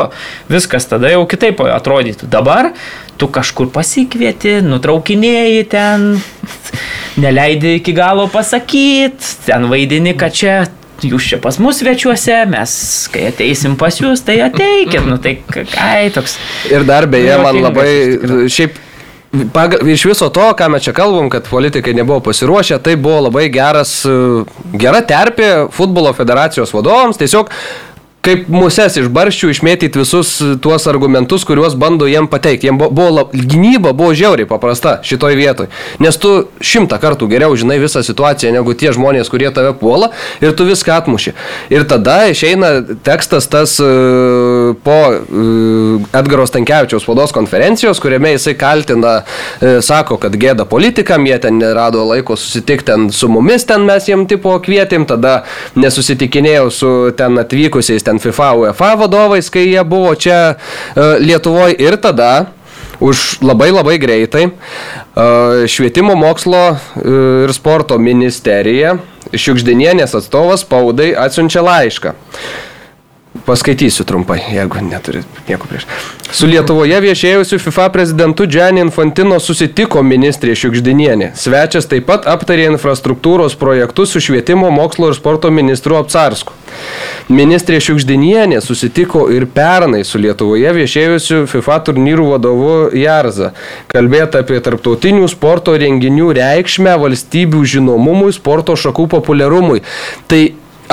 viskas tada jau kitaip atrodytų. Dabar tu kažkur pasikvieti, nutraukinėjai ten, neleidi iki galo pasakyti, ten vaidini, kad čia jūs čia pas mus svečiuose, mes kai ateisim pas jūs, tai ateikit, nu tai kai toks. Ir dar beje, man labai, šiaip, paga, iš viso to, ką mes čia kalbam, kad politikai nebuvo pasiruošę, tai buvo labai geras, gera terpė futbolo federacijos vadovams, tiesiog kaip muses iš barščių išmėtyti visus tuos argumentus, kuriuos bando jiem pateikti. Jiem buvo, lab- gynyba buvo žiauriai paprasta šitoj vietoj. Nes tu šimtą kartų geriau žinai visą situaciją negu tie žmonės, kurie tave puola ir tu viską atmuši. Ir tada išeina tekstas tas e, po e, Edgaro Stankievičiaus spaudos konferencijos, kuriame jisai kaltina, e, sako, kad gėda politikam, jie ten nerado laiko susitikti ten su mumis, ten mes jiem tipo kvietėm, tada nesusitikinėjau su ten atvykusiais ten FIFA, UEFA vadovais, kai jie buvo čia e, Lietuvoje ir tada už labai labai greitai e, švietimo mokslo e, ir sporto ministerija Šiukždinienės atstovas spaudai atsiunčia laišką. Paskaitysiu trumpai, jeigu neturit nieko prieš. Su Lietuvoje viešėjusiu FIFA prezidentu Gianni Infantino susitiko ministrė Šiukždinienė. Svečias taip pat aptarė infrastruktūros projektus su švietimo, mokslo ir sporto ministru Apsarsku. Ministrė Šiukždinienė susitiko ir pernai su Lietuvoje viešėjusiu FIFA turnyrų vadovu Jarza. Kalbėta apie tarptautinių sporto renginių reikšmę valstybių žinomumui, sporto šakų populiarumui. Tai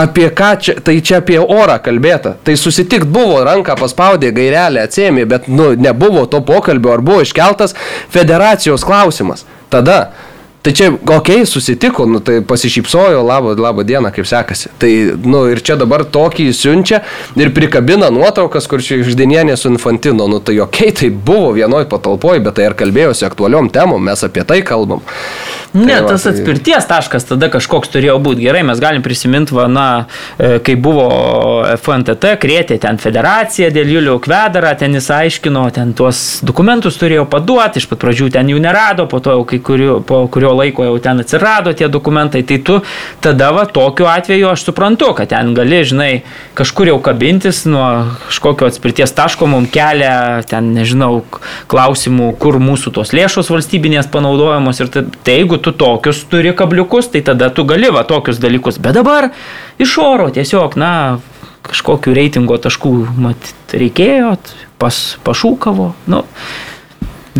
apie ką čia, tai čia apie orą kalbėta. Tai susitikt buvo, ranką paspaudė, gairelę atsėmė, bet nu, nebuvo to pokalbio, ar buvo iškeltas federacijos klausimas. Tada Tai čia, okei, okay, susitiko, nu, tai pasišypsojo, labo, labo dieną, kaip sekasi. Tai, nu, ir čia dabar tokį siunčia ir prikabina nuotraukas, kur čia išdinienė su infantino. Nu, tai okei, okay, tai buvo vienoj patalpoj, bet tai ir kalbėjosi aktualiom temom, mes apie tai kalbam. Ne, tai va, tas tai- atspirties taškas tada kažkoks turėjo būti. Gerai, mes galim prisiminti, va, na, e, kai buvo FNTT, krėtė ten federacija dėl Julio Kvedarą, ten jis aiškino, ten tuos dokumentus turėjo paduoti, iš pat pradžių ten jų nerado, po to jau kai kurio, po kurio kurio laiko jau ten atsirado tie dokumentai, tai tu tada va tokiu atveju aš suprantu, kad ten gali, žinai, kažkur jau kabintis nuo kažkokio atspirties taško mums kelia, ten nežinau, klausimų, kur mūsų tos lėšos valstybinės panaudojamos ir tai, tai jeigu tu tokius turi kabliukus, tai tada tu gali va tokius dalykus, bet dabar iš oro tiesiog, na, kažkokiu reitingo taškų mat, reikėjo, pas, pašūkavo, nu,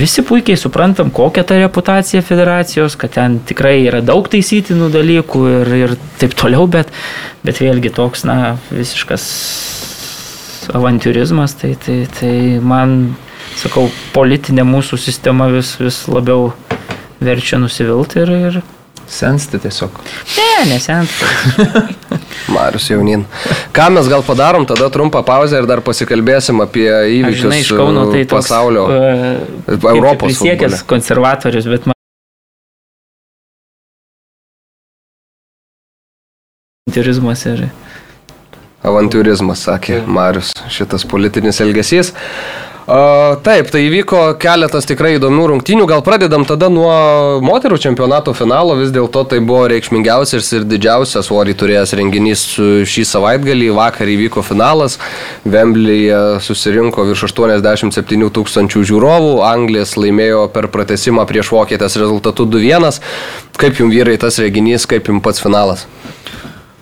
Visi puikiai suprantam, kokia ta reputacija federacijos, kad ten tikrai yra daug taisytinų dalykų ir, ir taip toliau, bet, bet vėlgi toks, na, visiškas avantūrizmas, tai, tai, tai man, sakau, politinė mūsų sistema vis, vis labiau verčia nusivilti ir, ir Sensti tiesiog. Ne, nesensti. Marius jaunin. Ką mes gal padarom, tada trumpą pauzę ir dar pasikalbėsim apie įvykius žinai, iš Kauno, tai toks, pasaulio, uh, Europos. Prisiekęs konservatorius, bet man. Avantūrizmas ir. Avantūrizmas, sakė Marius, šitas politinis elgesys. A, taip, tai įvyko keletas tikrai įdomių rungtynių. Gal pradedam tada nuo moterų čempionato finalo. Vis dėlto tai buvo reikšmingiausias ir didžiausias svorį turėjęs renginys šį savaitgalį. Vakar įvyko finalas. Vemblyje susirinko virš 87 tūkstančių žiūrovų. Anglijas laimėjo per pratesimą prieš Vokietės rezultatų 2-1. Kaip jums vyrai tas renginys, kaip jums pats finalas?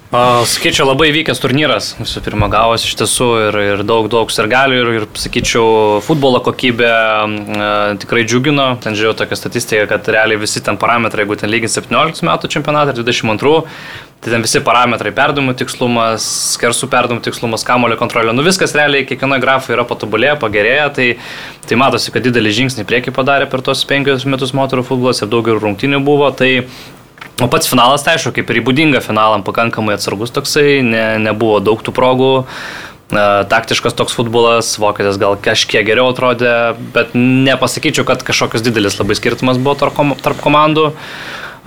Sakyčiau, labai vykęs turnyras. Visų pirma, gavosi iš tiesų ir, ir daug, daug sergalių ir, ir, sakyčiau, futbolo kokybė e, tikrai džiugino. Ten žiūrėjau tokią statistiką, kad realiai visi ten parametrai, jeigu ten lygint 17 metų čempionatą ir 22, tai ten visi parametrai perdavimų tikslumas, skersų perdavimų tikslumas, kamulio kontrolė. Nu viskas realiai kiekvienoje grafoje yra patobulėję, pagerėję. Tai, tai matosi, kad didelį žingsnį priekį padarė per tos penkius metus moterų futbolas ir daug ir rungtinių buvo. Tai O pats finalas, tai aišku, kaip ir įbūdinga finalam, pakankamai atsargus toksai, ne, nebuvo daug tų progų. Taktiškas toks futbolas, vokietis gal kažkiek geriau atrodė, bet nepasakyčiau, kad kažkokios didelis labai skirtumas buvo tarp komandų.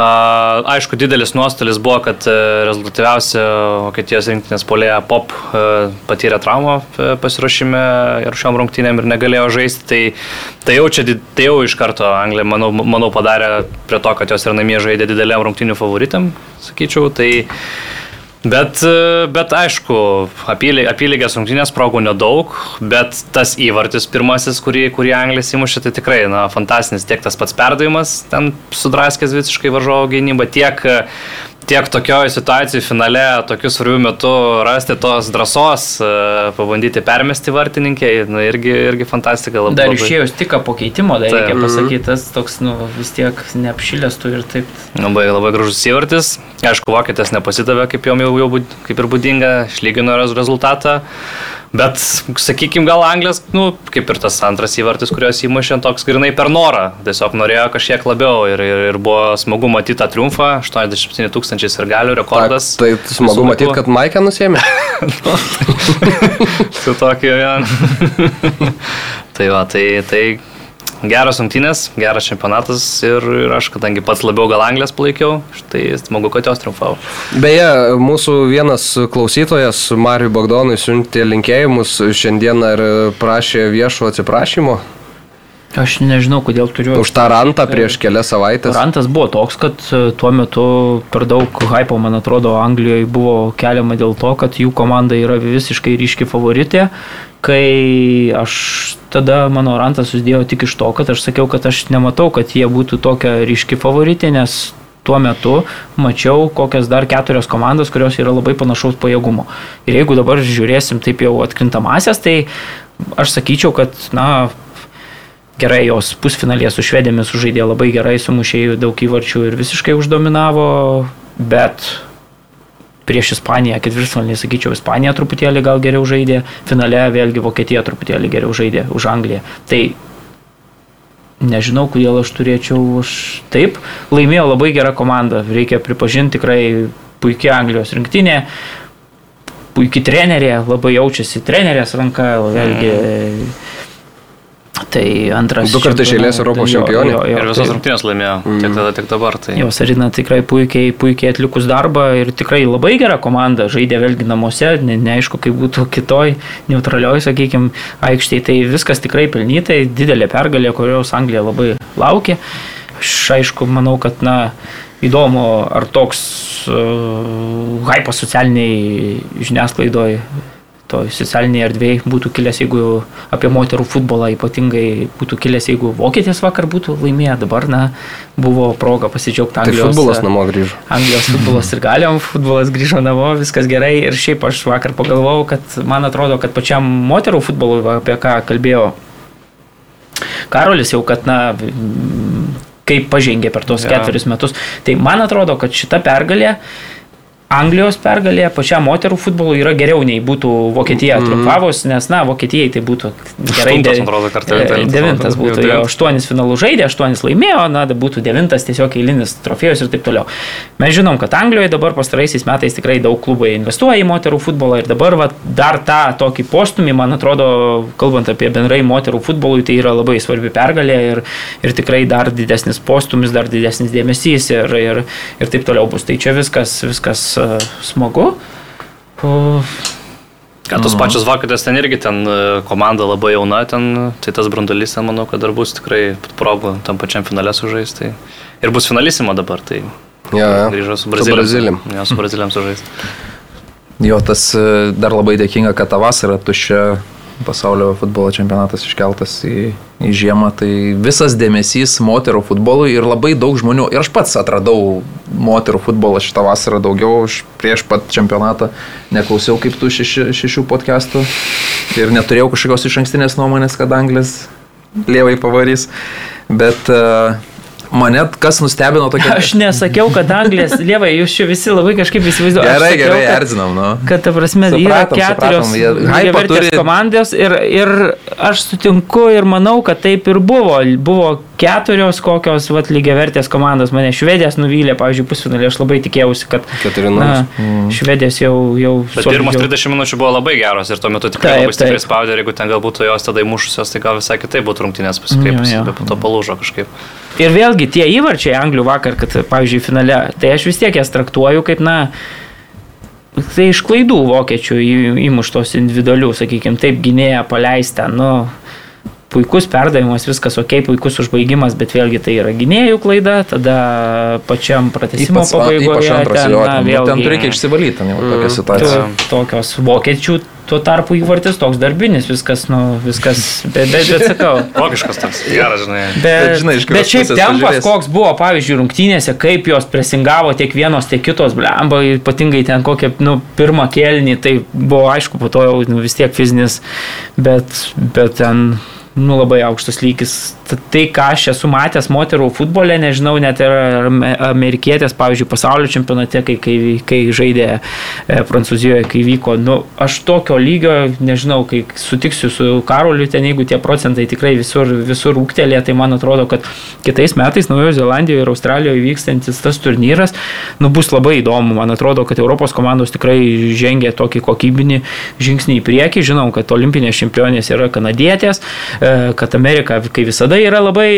Aišku, didelis nuostolis buvo, kad e, rezultatyviausia Vokietijos rinktinės polėje Pop e, patyrė traumą e, pasirašyme ir šiom rungtynėm ir negalėjo žaisti. Tai, tai, jau čia, tai jau iš karto Anglija, manau, manau, padarė prie to, kad jos ir namie žaidė dideliam rungtynių favoritam, sakyčiau. Tai, Bet, bet aišku, apylygės rungtynės progų nedaug, bet tas įvartis pirmasis, kurį, kurį Anglis įmušė, tai tikrai, na, fantastinis tiek tas pats perdavimas, ten sudraskęs visiškai varžovo gynybą, tiek tiek tokioje situacijoje finale, tokiu svarbiu metu rasti tos drąsos, e, pabandyti permesti vartininkai, nu, irgi, irgi fantastika labai. Dar išėjus tik po keitimo, dar reikia mhm. pasakyti, tas toks, nu, vis tiek neapšilęs tu ir taip. Labai, labai gražus įvartis. Aišku, vokietis nepasidavė, kaip jau, jau, jau kaip ir būdinga, išlygino rezultatą. Bet, sakykime, gal Anglijos, nu, kaip ir tas antras įvartis, kuriuos įmušė, toks grinai per norą. Tiesiog norėjo kažkiek labiau ir, ir, ir buvo smagu matyti tą triumfą. 87 tūkstančiai ir galių rekordas. Ta, tai smagu matyti, kad Maikę nusėmė. nu, su tokiu, ja. tai va, tai, tai geras rungtynės, geras čempionatas ir, ir aš, kadangi pats labiau gal Anglės palaikiau, tai smagu, kad jos triumfavo. Beje, mūsų vienas klausytojas Mariui Bagdonui siuntė linkėjimus šiandieną ir prašė viešo atsiprašymo Aš nežinau, kodėl turiu. Už tą rantą prieš kelias savaitės. Rantas buvo toks, kad e, tuo metu per daug hypo, man atrodo, Anglijoje buvo keliama dėl to, kad jų komanda yra visiškai ryški favoritė. Kai aš tada mano rantas susidėjo tik iš to, kad aš sakiau, kad aš nematau, kad jie būtų tokia ryški favoritė, nes tuo metu mačiau kokias dar keturios komandos, kurios yra labai panašaus pajėgumo. Ir jeigu dabar žiūrėsim taip jau atkrintamasias, tai aš sakyčiau, kad, na, gerai, jos pusfinalėje su švedėmis sužaidė labai gerai, sumušė daug įvarčių ir visiškai uždominavo, bet prieš Ispaniją ketvirtfinalį, sakyčiau, Ispanija truputėlį gal geriau žaidė, finale vėlgi Vokietija truputėlį geriau žaidė už Angliją. Tai nežinau, kodėl aš turėčiau už taip. Laimėjo labai gera komanda, reikia pripažinti tikrai puikia Anglijos rinktinė, puikiai trenerė, labai jaučiasi trenerės ranka, vėlgi. Mm. Tai antras. Du kartai išėlės Europos čempionė. Ir visas tai, rungtynės laimėjo, mm. tiek tada, tiek dabar. Tai. Jo, Sarina tikrai puikiai, puikiai atlikus darbą ir tikrai labai gera komanda, žaidė vėlgi namuose, ne, neaišku, kaip būtų kitoj, neutralioj, sakykime, aikštėje. Tai viskas tikrai pelnytai, didelė pergalė, kurios Anglija labai laukia. Aš aišku, manau, kad, na, įdomu, ar toks uh, hypas socialiniai žiniasklaidoje to socialinėje erdvėje būtų kilęs, jeigu apie moterų futbolą ypatingai būtų kilęs, jeigu vokietės vakar būtų laimėję, dabar, na, buvo proga pasidžiaugti tai Anglijos. Tai futbolas namo grįžo. Anglijos futbolas ir galiom, futbolas grįžo namo, viskas gerai ir šiaip aš vakar pagalvojau, kad man atrodo, kad pačiam moterų futbolui, apie ką kalbėjo Karolis jau, kad, na, kaip pažengė per tos ja. ketverius metus. Tai man atrodo, kad šita pergalė Anglijos pergalė pačiam moterų futbolui yra geriau nei būtų Vokietija mm. triumfavus, nes, na, Vokietijai tai būtų gerai. De, atrodo, kartą, e, devintas būtų, jo aštuonis finalų žaidė, aštuonis laimėjo, na, tai būtų devintas tiesiog eilinis trofėjus ir taip toliau. Mes žinom, kad Anglijoje dabar pastaraisiais metais tikrai daug klubai investuoja į moterų futbolą ir dabar va, dar tą tokį postumį, man atrodo, kalbant apie bendrai moterų futbolui, tai yra labai svarbi pergalė ir, ir tikrai dar didesnis postumis, dar didesnis dėmesys ir, ir, ir taip toliau bus. Tai čia viskas, viskas smagu. Ką tos mhm. pačios vakarės ten irgi ten e, komanda labai jauna, ten, tai tas brandolys, ten manau, kad dar bus tikrai progų tam pačiam finale sužaisti. Tai. Ir bus finalisimo dabar, tai ja, ja. grįžo su Brazilijam. Ja, su Brazilijam sužaisti. Jo, tas e, dar labai dėkinga, kad tą vasarą tuščia pasaulio futbolo čempionatas iškeltas į, į žiemą, tai visas dėmesys moterų futbolui ir labai daug žmonių. Ir aš pats atradau moterų futbolą šitą vasarą daugiau, aš prieš pat čempionatą neklausiau kaip tų šeši, šešių podcastų ir neturėjau kažkokios iš ankstinės nuomonės, kad Anglis lievai pavarys. Bet uh, Mane kas nustebino tokia. Aš nesakiau, kad Anglijos, lievai, jūs čia visi labai kažkaip įsivaizduojate. Gerai, sakiau, gerai, erzinam, nu. Kad, ta prasme, supratom, yra keturios lygiavertės turi... komandos ir, ir aš sutinku ir manau, kad taip ir buvo. Buvo keturios kokios, vat, lygiavertės komandos. Mane švedės nuvylė, pavyzdžiui, pusfinalį, aš labai tikėjausi, kad na, mm. švedės jau... jau Bet pirmos 30 minučių buvo labai geros ir tuo metu tikrai taip, labai stipriai spaudė jeigu ten galbūt jos tada įmušusios, tai gal visai kitaip būtų rungtynės pasikreipusios, bet po to palūžo kažkaip. Ir vėlgi tie įvarčiai Anglių vakar, kad, pavyzdžiui, finale, tai aš vis tiek jas traktuoju kaip, na, tai iš klaidų vokiečių įmuštos individualių, sakykime, taip gynėja paleista, nu, puikus perdavimas, viskas ok, puikus užbaigimas, bet vėlgi tai yra gynėjų klaida, tada pačiam pratesimo pabaigoje ten, na, vėl ten reikia išsivalyti, jau tokia mm. situacija. Tokios vokiečių Tuo tarpu įvartis toks darbinis, viskas, nu, viskas, bet, bet, bet sakau. Logiškas toks, geras, žinai. Bet, bet, žinai, bet šiaip tempas, pažiūrės. koks buvo, pavyzdžiui, rungtynėse, kaip jos presingavo tiek vienos, tiek kitos, blemba, ypatingai ten kokią, nu, pirmą kelnį, tai buvo aišku, po to jau nu, vis tiek fizinis, bet, bet ten nu, labai aukštas lygis. Tai, ką aš esu matęs moterų futbole, nežinau, net ir amerikietės, pavyzdžiui, pasaulio čempionate, kai, kai, kai žaidė e, Prancūzijoje, kai vyko, nu, aš tokio lygio, nežinau, kai sutiksiu su Karoliu, ten jeigu tie procentai tikrai visur, visur ūktelė, tai man atrodo, kad kitais metais Naujojo Zelandijoje ir Australijoje vykstantis tas turnyras, nu, bus labai įdomu. Man atrodo, kad Europos komandos tikrai žengia tokį kokybinį žingsnį į priekį. Žinom, kad olimpinės čempionės yra kanadietės E, kad Amerika, kai visada yra labai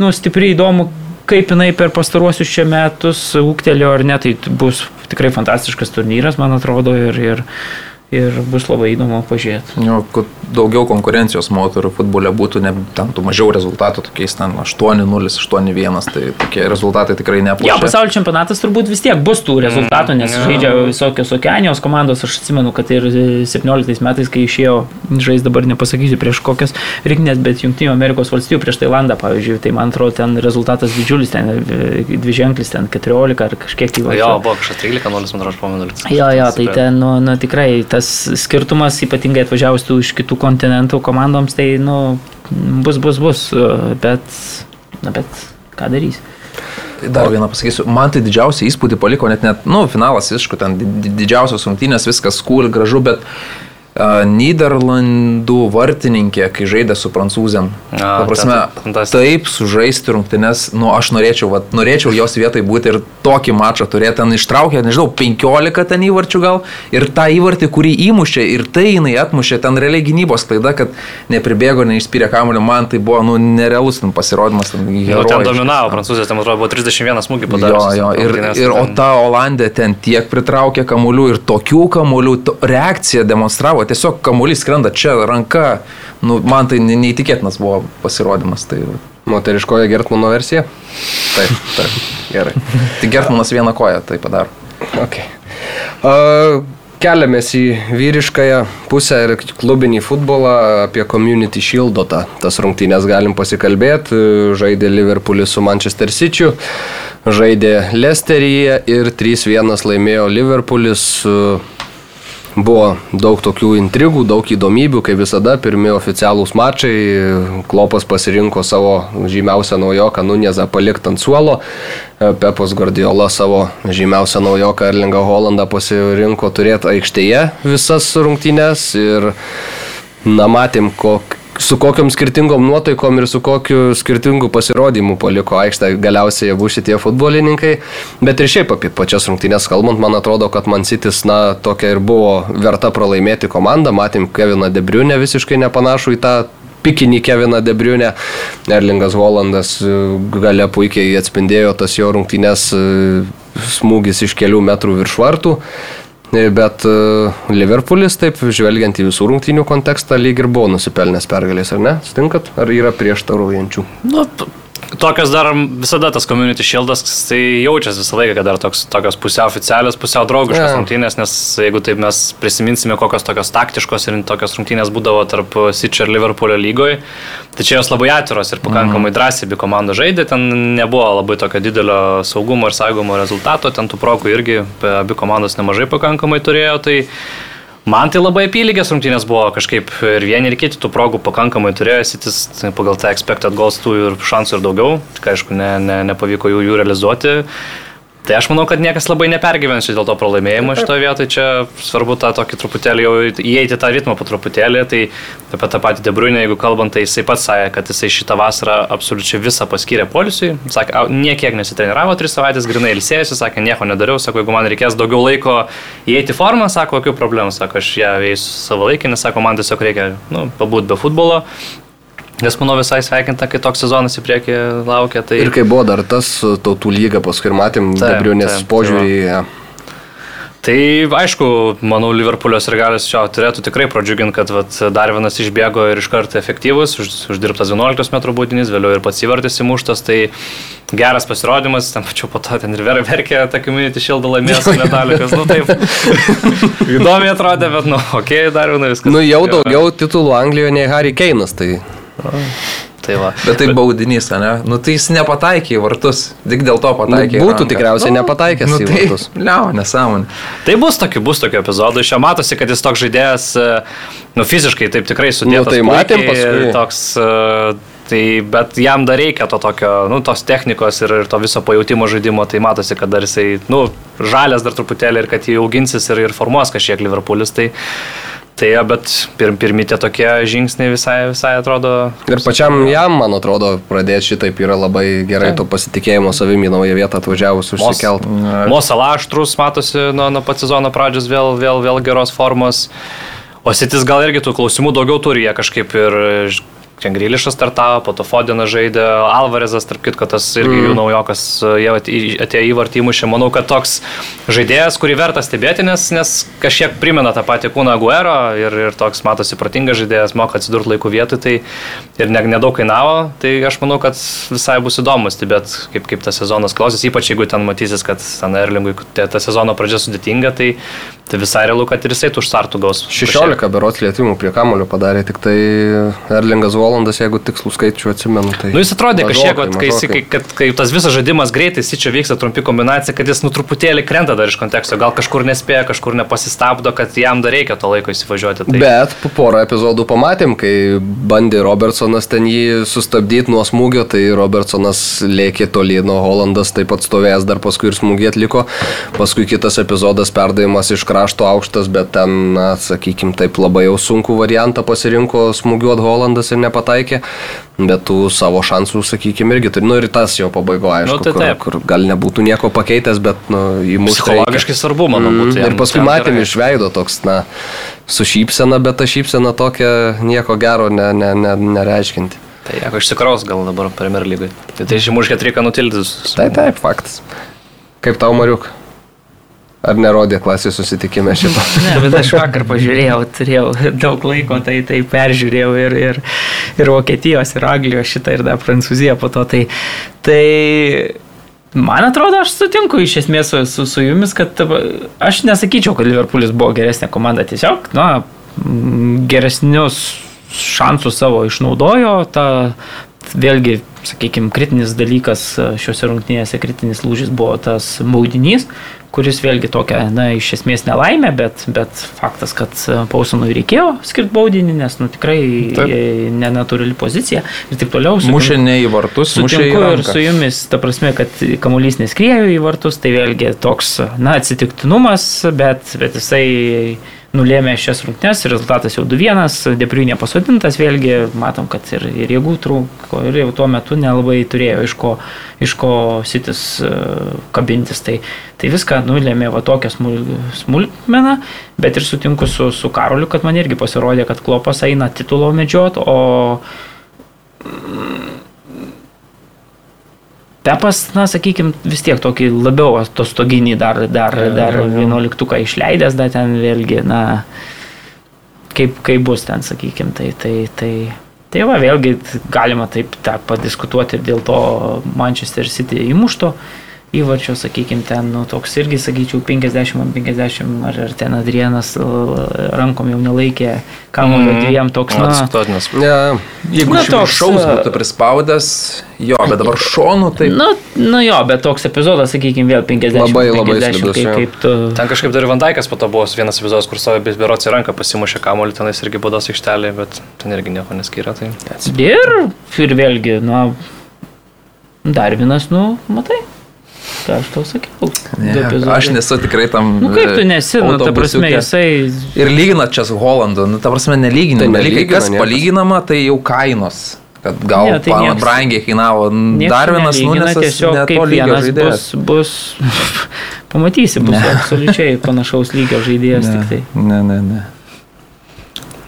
nu, stipriai įdomu, kaip jinai per pastaruosius čia metus ūktelio ar ne, tai bus tikrai fantastiškas turnyras, man atrodo, ir, ir, ir bus labai įdomu pažiūrėti. Jo, kad daugiau konkurencijos moterų futbole būtų, ne, ten tų mažiau rezultatų, tokiais ten 8-0, 8-1, tai tokie rezultatai tikrai Jo, nepuošia. pasaulio čempionatas turbūt vis tiek bus tų rezultatų, nes jo. žaidžia visokios okeanijos komandos. Aš atsimenu, kad ir 17 metais, kai išėjo žaisti dabar nepasakysiu prieš kokias rinkinės, bet Junktinių Amerikos valstybių prieš Tailandą, pavyzdžiui, tai man atrodo ten rezultatas didžiulis, ten e, dvi ženklis, ten 14 ar kažkiek tai Jo, buvo kažkas 13, 0, man atrodo, aš pamenu. Jo, jo, tai ten, nu, nu, tikrai tas skirtumas, ypatingai atvažiavus tų iš kitų kontinentų komandoms, tai, nu, bus, bus, bus, bet, na, bet ką darys. Dar vieną pasakysiu, man tai didžiausią įspūdį paliko net, net nu, finalas, aišku, ten di- di- didžiausios rungtynės, viskas cool, gražu, bet Niderlandų vartininkė, kai žaidė su prancūzėm, ta prasme, taip sužaisti rungtynės, nu, aš norėčiau, vat, norėčiau jos vietai būti ir tokį mačą turėti, ten ištraukė, nežinau, 15 ten įvarčių gal, ir tą įvartį, kurį įmušė, ir tai jinai atmušė, ten realiai gynybos klaida, kad nepribėgo, neišspyrė kamuolio, man tai buvo, nu, nerealus ten pasirodymas. Ten, Jau ten dominavo, prancūzės, ten atrodo, buvo 31 smūgį Jo, padaręs. jo, ir, ir o ta Olandė ten tiek pritraukė kamuolių ir tokių kamuolių, to, reakciją demonstravo, tiesiog kamuolys skrenda čia, ranka, nu, man tai ne- neįtikėtinas buvo pasirodymas. Tai, Moteriškoje Gertmano versija? Taip, taip. Gerai. tai Gertmanas vieną koją tai padaro. Okay. Uh, keliamės į vyriškąją pusę ir klubinį futbolą apie Community Shieldo tą, tas rungtynės galim pasikalbėti. Žaidė Liverpoolis su Manchester City, žaidė Lesteryje ir 3-1 laimėjo Liverpoolis. Uh, Buvo daug tokių intrigų, daug įdomybių, kaip visada, pirmi oficialūs mačai. Klopas pasirinko savo žymiausią naujoką Nunezą palikti ant suolo. Pepas Guardiola savo žymiausią naujoką Erlingą Holandą pasirinko turėti aikštėje visas rungtynes. Ir na, matėm, kok, su kokiam skirtingom nuotaikom ir su kokiu skirtingu pasirodymu paliko aikštę galiausiai abu šitie futbolininkai. Bet ir šiaip apie pačias rungtynės kalbant, man atrodo, kad Man City's, na, tokia ir buvo verta pralaimėti komanda. Matėm Keviną Debriunę visiškai nepanašų į tą pikinį Keviną Debriunę. Erlingas Holandas e, gale puikiai atspindėjo tas jo rungtynės e, smūgis iš kelių metrų virš vartų. E, Bet e, Liverpoolis, taip žvelgiant į visų rungtynių kontekstą, lyg ir buvo nusipelnęs pergalės, ar ne? Stinkat? Ar yra prieštaraujančių? Nu, p- tokios dar visada tas community shieldas, tai jaučiasi visą laiką, kad dar toks, tokios pusiau oficialios, pusiau draugiškos Jo. rungtynės, nes jeigu taip mes prisiminsime, kokios tokios taktiškos ir tokios rungtynės būdavo tarp City ir Liverpoolio lygoje, tai čia jos labai atviros ir pakankamai drąsiai abi komandos žaidė, ten nebuvo labai tokio didelio saugumo ir saugumo rezultato, ten tų progų irgi abi komandos nemažai pakankamai turėjo, tai Man tai labai apylygės rungtynės buvo kažkaip ir vieni ir kiti tų progų pakankamai turėjo, sitis pagal tą expected goals tų ir šansų ir daugiau, tik aišku, ne, ne, nepavyko jų, jų realizuoti. Tai aš manau, kad niekas labai nepergyvens dėl to pralaimėjimo šitoje vietoje, čia svarbu tą tokį truputėlį jau įeiti tą ritmą po truputėlį, tai apie tą patį Debruinę, jeigu kalbant, tai jisai pats sakė, kad jisai šitą vasarą absoliučiai visą paskyrė polisui, sakė, "Au, niekiek nesitreniravo, tris savaitės grinai ilsėjusi, sakė, nieko nedariau, sako, jeigu man reikės daugiau laiko įeiti formą, sako, jokių problemų, sako, aš ją eisiu savo laikinį, sako, man tiesiog reikia, nu, pabūti be futbolo. Nes manau visai sveikinta, kai toks sezonas į priekį laukia. Tai... Ir kai buvo dar tas e, tautų lyga, paskui ir matėm taip, požiūrį. ją. Tai aišku, manau, Liverpoolio ir galis čia turėtų tikrai pradžiuginti, kad vat, dar vienas išbėgo ir iš karto efektyvus, už, uždirbtas 11 m baudinys, vėliau ir pats įvartis įmuštas, tai geras pasirodymas, ten pačiu po to ten ir ver, verkė tą community šildą laimėjęs medalį, kas, nu taip, įdomiai atrodė, bet, nu, okei, okay, dar viena viskas. Nu jau daugiau titulų Anglijoje nei Harry Keinas, tai Tai va. Bet tai baudinys, ne? Nu tai jis nepataikė į vartus, tik dėl to nu, pataikė. į būtų ranką. tikriausiai nepataikęs Nu į tai, vartus. liau, nesąmonė. Tai bus tokių, bus tokių epizodų. Iš jo matosi, kad jis toks žaidėjas, e, nu, fiziškai taip tikrai sudėtas. tai matėm paskui. Toks, e, tai, bet jam dar reikia to tokio, nu, tos technikos ir, ir to viso pajūtimo žaidimo. Tai matosi, kad dar jisai, nu, žalės dar truputėlį ir kad jį auginsis ir, ir formuos kažkiek Liverpoolis. Tai, tai bet pir, pirmi tie tokie žingsniai visai, visai atrodo. Ir pačiam jam, man atrodo, pradėti šitaip yra labai gerai to pasitikėjimo savimi į naują vietą atvažiavus užsikelt. Mosala aštrus, matosi nuo, nuo pat sezono pradžios vėl, vėl, vėl geros formos. O Sitis gal irgi tų klausimų daugiau turi, jie kažkaip ir Čia Grilišas startavo, po to Fodina žaidė, Alvarezas, tarp kitko, tas irgi mm. jų naujokas, jie atėjo į vartymušį. Manau, kad toks žaidėjas, kurį verta stebėti, nes, nes kažkiek primena tą patį kūną Guero ir, ir toks matosi protingas žaidėjas, moka atsidurti laikų vietoj, tai ir ne, nedaug kainavo, tai aš manau, kad visai bus įdomu stebėti, kaip, kaip tas sezonas klausys, ypač jeigu ten matysis, kad ten Erlingui ta sezono pradžia sudėtinga, tai Tai visai realu, kad ir jisai tų startų gaus. 16 berots lietimų prie kamulio padarė, tik tai Erlingas Volandas, jeigu tikslų skaičių atsimenu. Tai nu, jis atrodė kažkiek, kai, kai, kad kai tas visas žaidimas greitai, jis čia vyksta trumpi kombinacija, kad jis nu truputėlį krenta dar iš konteksto, gal kažkur nespėja, kažkur nepasistabdo, kad jam dar reikia to laiko įsivažiuoti. Tai... Bet po porą epizodų pamatėm, kai bandė Robertsonas ten jį sustabdyti nuo smūgio, tai Robertsonas lėkė toli nuo Holandas, taip pat stovėjęs dar paskui ir smūgį atliko, paskui kitas epizodas perdavimas iš krašto aukštas, bet ten, na, sakykime, taip labai jau sunku variantą pasirinko smūgiuot Holandas ir nepataikė, bet tų savo šansų, sakykime, irgi turi. Nu ir tas jau pabaigo, aišku, nu, tai kur, kur gal nebūtų nieko pakeitęs, bet nu, į mūsų... Psichologiškai svarbu, manau, būtų. Mm, ir paskui matėm iš veido toks, na, su šypsena, bet ta šypsena tokia nieko gero ne, ne, ne, nereiškinti. Tai jeigu išsikraus gal dabar Premier lygai. Tai tai žimuškė trika nutildys. Taip, taip, faktas. Kaip tau, Mariuk? Ar nerodė klasės susitikime šito? ne, bet aš vakar pažiūrėjau, turėjau daug laiko, tai, tai peržiūrėjau ir, ir, ir Vokietijos, ir Anglijos šitą, ir dar Prancūziją po to. Tai, tai man atrodo, aš sutinku iš esmės su, su, su jumis, kad aš nesakyčiau, kad Liverpoolis buvo geresnė komanda, tiesiog, na, geresnius šansus savo išnaudojo, ta vėlgi, sakykime, kritinis dalykas šiuose rungtynėse, kritinis lūžis buvo tas maudinys, kuris vėlgi tokia, na, iš esmės nelaimė, bet, bet faktas, kad Pausonui reikėjo skirti baudinį, nes, nu, tikrai nenatūrali pozicija ir taip toliau. Mušė ne į vartus, mušė į vartus. Ir su jumis, ta prasme, kad kamuolys neskriejo į vartus, tai vėlgi toks, na, atsitiktinumas, bet, bet jisai nulėmė šias rungtynes, rezultatas jau 2-1, Depriu nepasodintas, vėlgi matom, kad ir, ir jėgų trūko, ir jau tuo metu nelabai turėjo iš ko, iš ko sitis uh, kabintis. Tai, tai viską nulėmė va tokią smul, smulkmeną, bet ir sutinku su, su Karoliu, kad man irgi pasirodė, kad Klopas eina titulo medžiot, o Pepas, na, sakykime, vis tiek tokį labiau atostoginį dar, dar, dar vienuoliktuką išleidęs, dar ten vėlgi, na, kaip, kaip bus ten, sakykime, tai, tai, tai, tai va, vėlgi galima taip tą padiskutuoti ir dėl to Manchester City įmušto įvarčio, sakykime, ten, nu, toks irgi, sakyčiau, 50-50, ar, ar ten Adrienas rankom jau nelaikė, kamulio mm. dviem toks, na, atsiktotinas. Ja. Jeigu na, toks šaus būtų prispaudęs, jo, bet dabar šonu, tai... Na, nu, nu jo, bet toks epizodas, sakykime, vėl 50. Labai, labai slidus. Kaip, kaip tu... Ten kažkaip dar Vandaikas po to buvo vienas epizodas, kur savo berots į ranką pasimušė kamulį, tenais irgi būdos aikštelė, bet ten irgi nieko neskiria. Tai... Ir, ir vėlgi, na, Darvinas, nu, matai. Ką aš tau sakiau? Ne, aš nesu tikrai tam. Nu, kaip tu nesi, nu, ta prasme, jisai. Ir lygina čia su Holandu, nu, ta prasme, nelygina. Tai dalykai, kas niekas. palyginama, tai jau kainos. Kad gal ne, tai nieks, brangiai kainavo. Dar vienas nulis tiesiog kaip vienas žaidėjas. bus, bus pamatysi, bus ne. absoliučiai panašaus lygio žaidėjas. Ne, tai. ne, ne. ne.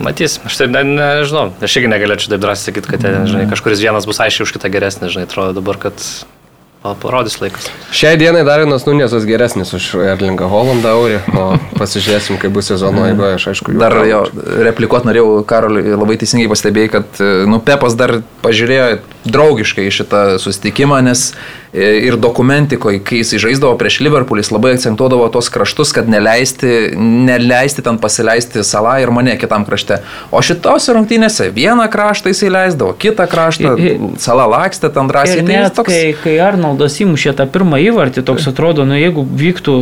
Matys, aš taip ne, nežinau, aš irgi negalėčiau taip drąsiai sakyti, kad ten, žinai, kažkuris vienas bus aiškiai už kitą geresnis, žinai, atrodo dabar, kad parodys laikas. Šiai dienai dar vienas Nunėsas geresnis už Erlingą Holandą Aurį, o pasižiūrėsim, kaip bus sezono eigoje, aš aišku. Dar jo replikuot norėjau, Karoliui labai teisingai pastebėjai, kad nu, Pepas dar pažiūrėjo draugiškai šitą susitikimą, nes E, ir dokumentikoje, kai jis žaisdavo prieš Liverpoolį, jis labai akcentuodavo tos kraštus, kad neleisti, neleisti ten pasileisti salą ir mane kitam krašte. O šitose rungtynėse vieną kraštą jis įleisdavo, kitą kraštą, salą lakstė ten drąsiai. Ir tai net, toks... kai, kai Arnoldas įmušė tą pirmą įvartį, toks atrodo, nu jeigu vyktų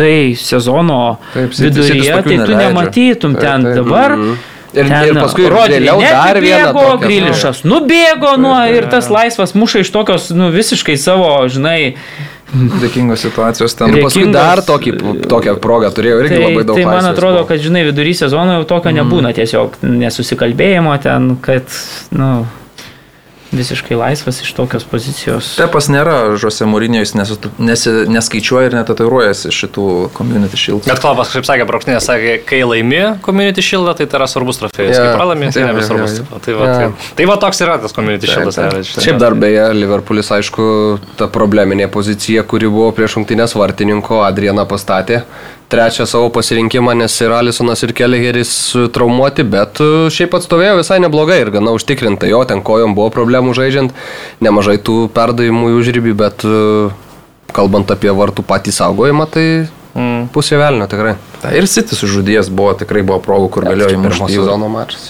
tai sezono taip, viduryje, tai tu neleidžia. nematytum taip, ten taip, dabar. Mm -hmm Ir, ten, ir paskui vėliau dar vieną. Bėgo, Grilišas nubėgo nuo ir tas laisvas muša iš tokios, nu, visiškai savo, žinai, Dėkingos situacijos ten. Ir paskui dar tokį, tokią progą turėjau irgi tai, labai daug. Tai man atrodo, buvo. kad, žinai, vidury sezono jau tokio mm. nebūna tiesiog nesusikalbėjimo ten, kad, na. Nu, visiškai laisvas iš tokios pozicijos. Pepas nėra Žose Mūrinio, jis nesu, nesi, neskaičiuoja ir netatuiruojasi šitų community shield. Bet Klopas, kaip sakė, Brokštinė, sakė, kai laimi community shield, tai tai yra svarbus trofėjus. Jo. Kai pralaimi, tai Jo, jo, nebesvarbus. jo, jo. Tai, va, Jo. tai, tai va toks yra tas community nėra, taip. žinai. Šiaip dar beje, Liverpoolis, aišku, ta probleminė pozicija, kuri buvo prieš rungtynės vartininko, Adriana pastatė trečią savo pasirinkimą, nes ir Alisonas ir Kelleheris traumuoti, bet e, šiaip atstovėjo visai neblogai ir gana užtikrintai. Jo, ten kojom buvo problemų žaidžiant, nemažai tų perdavimų į užrybį, bet e, kalbant apie vartų patį saugojimą, tai Mm. pusė velnio tikrai. Ta, ir City sužudėjęs buvo, tikrai buvo progų, kur galėjo Pirmo įmušti. į- sezono mačas.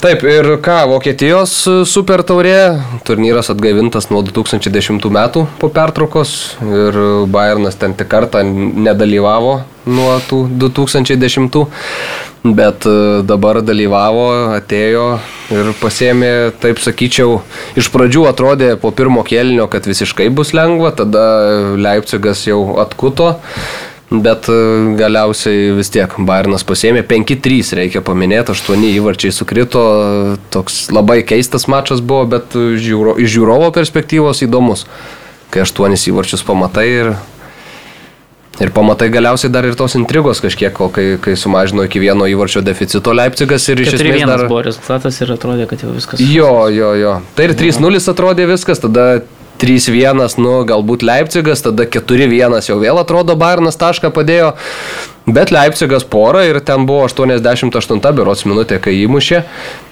Taip, ir ką, Vokietijos e, super taurė, turnyras atgaivintas nuo 2010 metų po pertraukos. Ir Bayernas ten tik kartą nedalyvavo nuo tų 2010, bet e, dabar dalyvavo, atėjo ir pasėmė, taip sakyčiau, iš pradžių atrodė po pirmo kėlinio, kad visiškai bus lengva, tada Leipzigas jau atkuto. Bet e, galiausiai vis tiek Bairnas pasėmė 5-3, reikia paminėti, 8 įvarčiai sukrito, toks labai keistas mačas buvo, bet žiūro, iš žiūrovo perspektyvos įdomus, kai 8 įvarčius pamatai ir, ir pamatai galiausiai dar ir tos intrigos kažkiek, kai, kai sumažino iki vieno įvarčio deficito Leipzigas ir iš esmės 4-1 dar... buvo rezultatas ir atrodė, kad jau viskas. Jo, jo, jo. Tai ir 3-0 atrodė viskas, tada 3-1, nu, galbūt Leipzigas, tada 4-1 jau vėl atrodo Bairnas tašką padėjo, bet Leipzigas porą ir ten buvo 88 berots minutė, kai įmušė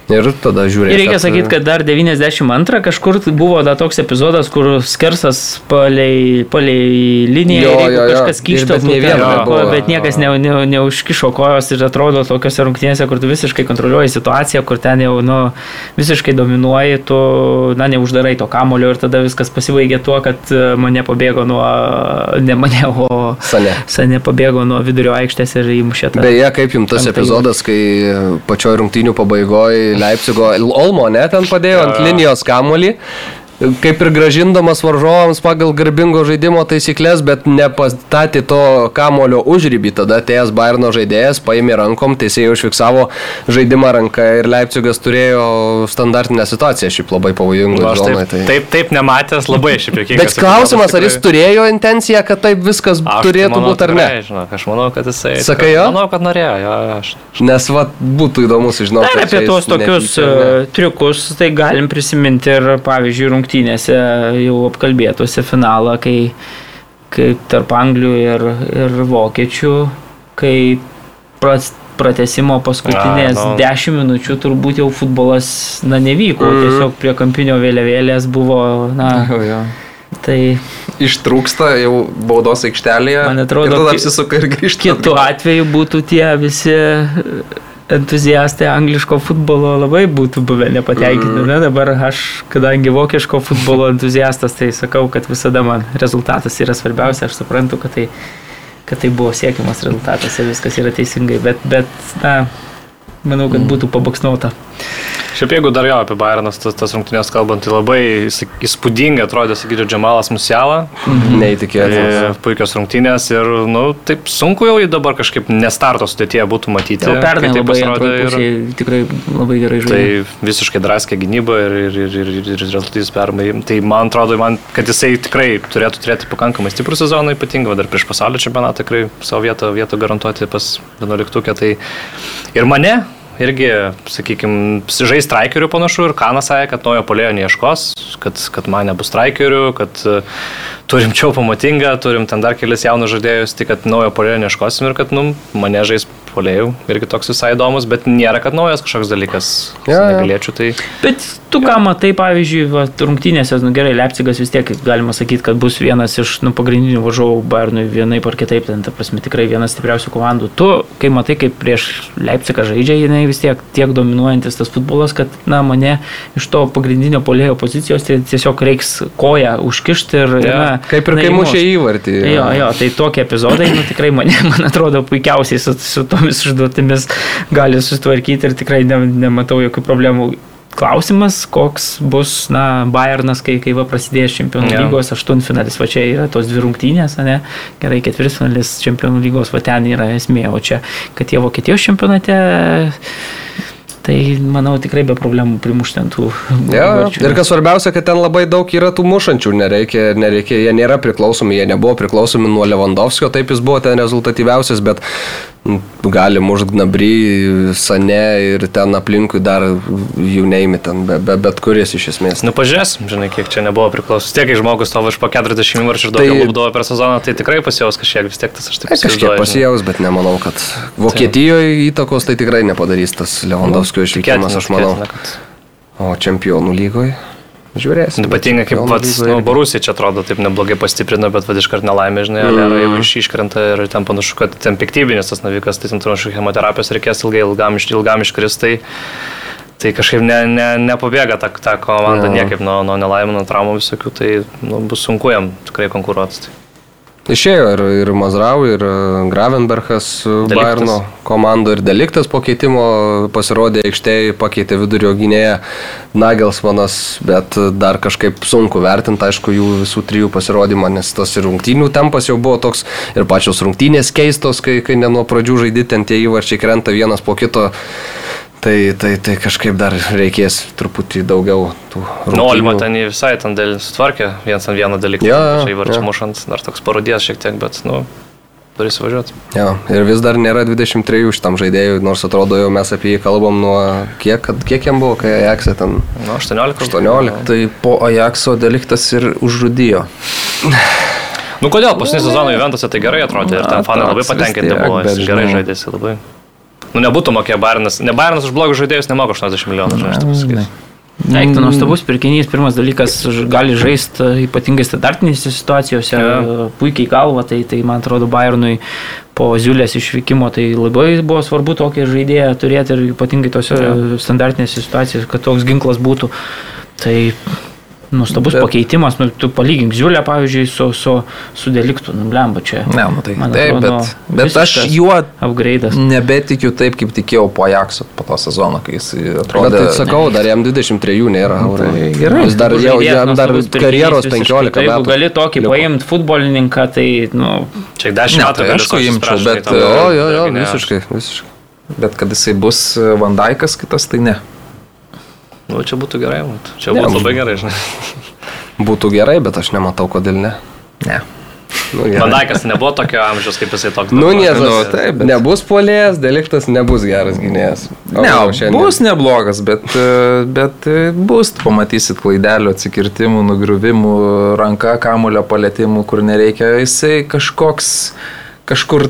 ir tada žiūrėjau. Ir reikia sakyti, kad dar 92 kažkur buvo da toks epizodas, kur skersas palei, palei liniją, Jo, jo, jo. kažkas kištų, bet nebuvo. bet niekas ne, ne, neužkišo kojos ir atrodo tokiuose rungtynėse, kur tu visiškai kontroliuoji situaciją, kur ten jau nu, visiškai dominuoji, tu na, neuždarai to kamulio ir tada viskas pasibaigė tuo, kad e, mane pabėgo nuo, ne mane, o Sane. Sane pabėgo nuo vidurio aikštės ir įmušė tą. Beje, kaip jums tas epizodas, kai pačioj rungtynių pabaigoje Leipzigo Olmo net ten padėjo ant linijos kamuolį, kaip ir gražindamas varžovams pagal garbingo žaidimo taisyklės, bet nepastatė to kamulio užrybį. Tada atėjęs Bairno žaidėjas paėmė rankom, teisėjai užfiksavo žaidimą ranką ir Leipzigas turėjo standartinę situaciją, šiaip labai pavojingą Nu, aš taip, taip, taip nematęs, labai šiaip jokingas. Bet klausimas, ar jis turėjo intenciją, kad taip viskas Aš tai turėtų manau, būti ar ne? tikrai, Žinok, aš manau, kad jisai... Sakai jo? Manau, kad norėjo, jo, aš. Nes va, būtų įdomu sužinoti. Apie tuos tokius netyčia ar ne. e, triukus, tai galim prisiminti ir, pavyzdžiui, rungtynėse jau apkalbėtuose finalą, kai, kai tarp Anglių ir, ir Vokiečių, kai pras, pratesimo paskutinės A, nu. 10 minučių turbūt jau futbolas, na, nevyko, Mhm. tiesiog prie kampinio vėliavėlės buvo, na, Jo, jo. tai Ištrūksta jau baudos aikštelėje. Man atrodo, ki- apsisuka ir grįžta. kitu atveju būtų tie visi entuziastai angliško futbolo labai būtų buvę nepatenkinti. Na, dabar aš, kadangi vokiško futbolo entuziastas, tai sakau, kad visada man rezultatas yra svarbiausia. Aš suprantu, kad tai, kad tai buvo siekiamas rezultatas ir viskas yra teisingai. Bet, bet na, manau, kad būtų pabaksnuota. Šiaip jeigu dar jo apie Bayernas, tas, tas rungtynės kalbant, tai labai įs- įspūdingai atrodė, sakyčiau, Džemalas Musiala. Neįtikėtina. Tai puikios rungtynės ir, nu, taip sunku jau jį dabar kažkaip nestarto sudėtyje būtų matyti. Jau pernai labai pasirodė ir- tikrai labai gerai Tai žaidė. visiškai draskė gynyba ir, ir, ir, ir, ir rezultatyvus permai. Tai man atrodo, man, kad jisai tikrai turėtų turėti pakankamai stiprų sezoną, ypatingai dar prieš pasaulio čempionatą tikrai savo vietą, vietą garantuoti pas 11. Tai ir mane irgi, sakykime, žais strikerių panašu ir Kanas sakė, kad naujo polėjo neieškos, kad, kad man nebus strikerių, kad e, turim čia pamatingą, turim ten dar kelis jaunus žaidėjus, tik kad naujo polėjo neieškosim ir kad, nu, mane žais polėjų irgi toks visai įdomus, bet nėra, kad naujas kažkoks dalykas. Jo. Negalėčiau tai. Bet tu ką matai, pavyzdžiui, va, rungtynėse, nu gerai, Leipzigas vis tiek galima sakyti, kad bus vienas iš nu, pagrindinių varžovų Bayernui vienaip ar kitaip, ten, ta prasme, tikrai vienas stipriausių komandų. Tu, kai matai, kaip prieš Leipzigą žaidžia, jinai vis tiek tiek dominuojantis tas futbolas, kad, na, mane iš to pagrindinio polėjo pozicijos tai tiesiog reiks koją užkišti ir, Jo, na, Kaip ir na, kai mušė įvartį. Jo, jo, tai tokie epizodai, nu, tikrai mane, man atrodo, puikiausiai su, su tomis užduotimis gali susitvarkyti ir tikrai ne, nematau jokių problemų. Klausimas, koks bus, na, Bayernas, kai, kai va prasidės čempionų Jo. lygos aštuntfinalis, va čia yra tos dvi rungtynės, ne? Gerai, ketvirtfinalis čempionų lygos, va ten yra esmė, o čia, kad jie Vokietijos čempionate Tai manau tikrai be problemų primuštentų. Ja, ir kas svarbiausia, kad ten labai daug yra tų mušančių, nereikia, nereikia, jie nėra priklausomi, jie nebuvo priklausomi nuo Lewandowskio, taip jis buvo ten rezultatyviausias, bet gali mušt Gnabry, Sane ir ten aplinkui dar jų neimi ten, be, be, bet kuris iš esmės. Nu, pažiūrėsim, žinai, kiek čia nebuvo priklausomas. Tiek, kai žmogus tavo iš po 40 minučių ir Tai- daugiau lūpdavo per sezoną, tai tikrai pasijaus kažkiek vis tiek tas aš taip Kažkiek įsivaizduoju, žinai. pasijaus, bet nemanau, kad Vokietijoje įtakos tai tikrai nepadarys tas Lewandowskio išvykimas, aš manau. tikėtina, kad- O čempionų lygoje? Žiūrėsim. Ypatingai kaip pats, nu. Borusija čia atrodo taip neblogai pastiprino, bet vad iškart nelaimė, žinai, mm. Jau iš, iškrenta ir ten panašu, kad ten piktybinis tas navikas, tai ten panašu chemoterapijos reikės ilgai, ilgam, iš- ilgam iškristai. Tai kažkaip ne, ne, nepabėga ta, ta komanda Jo. niekaip nuo, nuo nelaimų, nuo traumų visokių, tai nu, bus sunku jam tikrai konkuruoti. Tai. Išėjo ir, ir Mazrau, ir e, Gravenbergas. Bayerno komando, ir Deliktas po keitimo pasirodė aikštėje, pakeitė vidurio gynėją Nagelsmanas, bet dar kažkaip sunku vertinti, aišku, jų visų trijų pasirodymą, nes tas ir rungtynių tempas jau buvo toks, ir pačios rungtynės keistos, kai, kai ne nuo pradžių žaidži ten tie įvarčiai krenta vienas po kito. Tai, tai, tai kažkaip dar reikės truputį daugiau tų Nu, Olmo rungtynių. ten jį visai ten dėl sutvarkė, vienas ant vieno dalyko, jo, žai varčią jo. mušant, dar toks parodės šiek tiek, bet, nu, turi įsivažiuoti. Jo, ir vis dar nėra 23 šitam žaidėjui, nors atrodo jau mes apie jį kalbam nuo kiek, kad- kiek jam buvo, kai Ajaxe ten Nu, 18. 18. Tai po Ajaxo deliktas ir užžudijo. Nu, kodėl paskutinį sezoną Juventus'e tai gerai atrodė ir ten Na, fanai labai patenkinti buvo, jis gerai žaidėsi labai. Nu, nebūtų mokėję Bairnas, ne Bairnas už blogus žaidėjus nemoka 80 milijonų, aš taip pasakysiu. Eik, tai nuostabus pirkinys, pirmas dalykas, gali žaisti ypatingai standartinėse situacijose, Jo. puikiai galva, tai, tai man atrodo Bayernui po Ziulės išvykimo tai labai buvo svarbu tokį žaidėją turėti ir ypatingai tose standartinėse situacijose, kad toks ginklas būtų. Tai nuostabus Bet- pakeitimas, nu, tu palygink Ziulę, pavyzdžiui, su, su, su deliktu, nu, blemba čia. Ne, nu tai Man taip, atrodo, bet, bet aš juo Upgrade'as. nebetikiu taip, kaip tikėjau po Ajaxo, po to sezono, kai jis Bet atrodė. tai sakau, dar jam 23 nėra. Nu, tai gerai. Jis dar, jau, jam dar karjeros visiškai. 15 Tai Jeigu metų. gali tokį paimti futbolininką, tai, nu, Čia 10 Ne, metų tai aišku, imčiau, bet, Jo, jo, jo, visiškai, visiškai. Bet kad jisai bus Vandaikas kitas, tai ne. Nu, čia būtų gerai, mat. čia Ne, būtų nu- labai gerai, žinai. Būtų gerai, bet aš nematau, kodėl ne. Ne. Nu. Vandaikas nebuvo tokio amžiaus, kaip jisai toks. Nu, niezas. Nu, taip, bet- Nebus polėjas, deliktas nebus geras gynėjas. O Ne, šiandien- bus neblogas, bet, e, bet e, bus, pamatysit klaidelių, atsikirtimų, nugriuvimų, ranka, kamulio palėtimų, kur nereikia. Jisai kažkoks, kažkur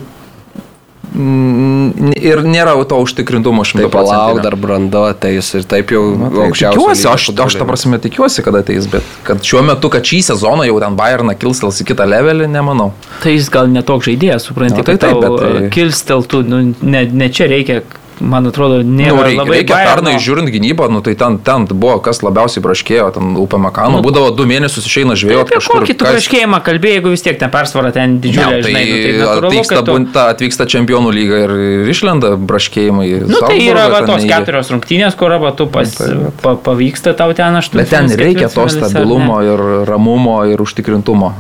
ir nėra to užtikrintumo Tai šimto palauk, dar branda ateis ir taip jau Na, tai aukščiausiai. tikiuosi, aš, aš ta prasme tikiuosi, kad ateis, bet kad šiuo metu, kad šį sezoną jau ten Bayerną kilstels į kitą levelį, nemanau. Tai jis gal netoks žaidėjas, supranti, Nu, tai taip, bet tai... kilsteltų, nu, ne, ne čia reikia, man atrodo, nėra Nu, reikia, labai reikia Bayerno- pernai žiūrint gynybą, nu, tai ten, ten buvo, kas labiausiai braškėjo, ten Makano, Nu, būdavo du mėnesius išeina žvėjoti Apie kažkur. kokį tu kas- kažkėjimą kalbėjai, jeigu vis tiek ten persvara ten didžiulė, Ne, tai, žinai, nu, tai natūralu, atvyksta, tu... bunta, atvyksta čempionų lyga ir, ir išlenda braškėjimai. Nu, tai yra va, tos keturios. keturios rungtynės, kur va, tu pas, tai vat. pa, pavyksta tau ten aštuonios. Bet ten reikia to stabilumo ir ramumo ir užtikrintumo.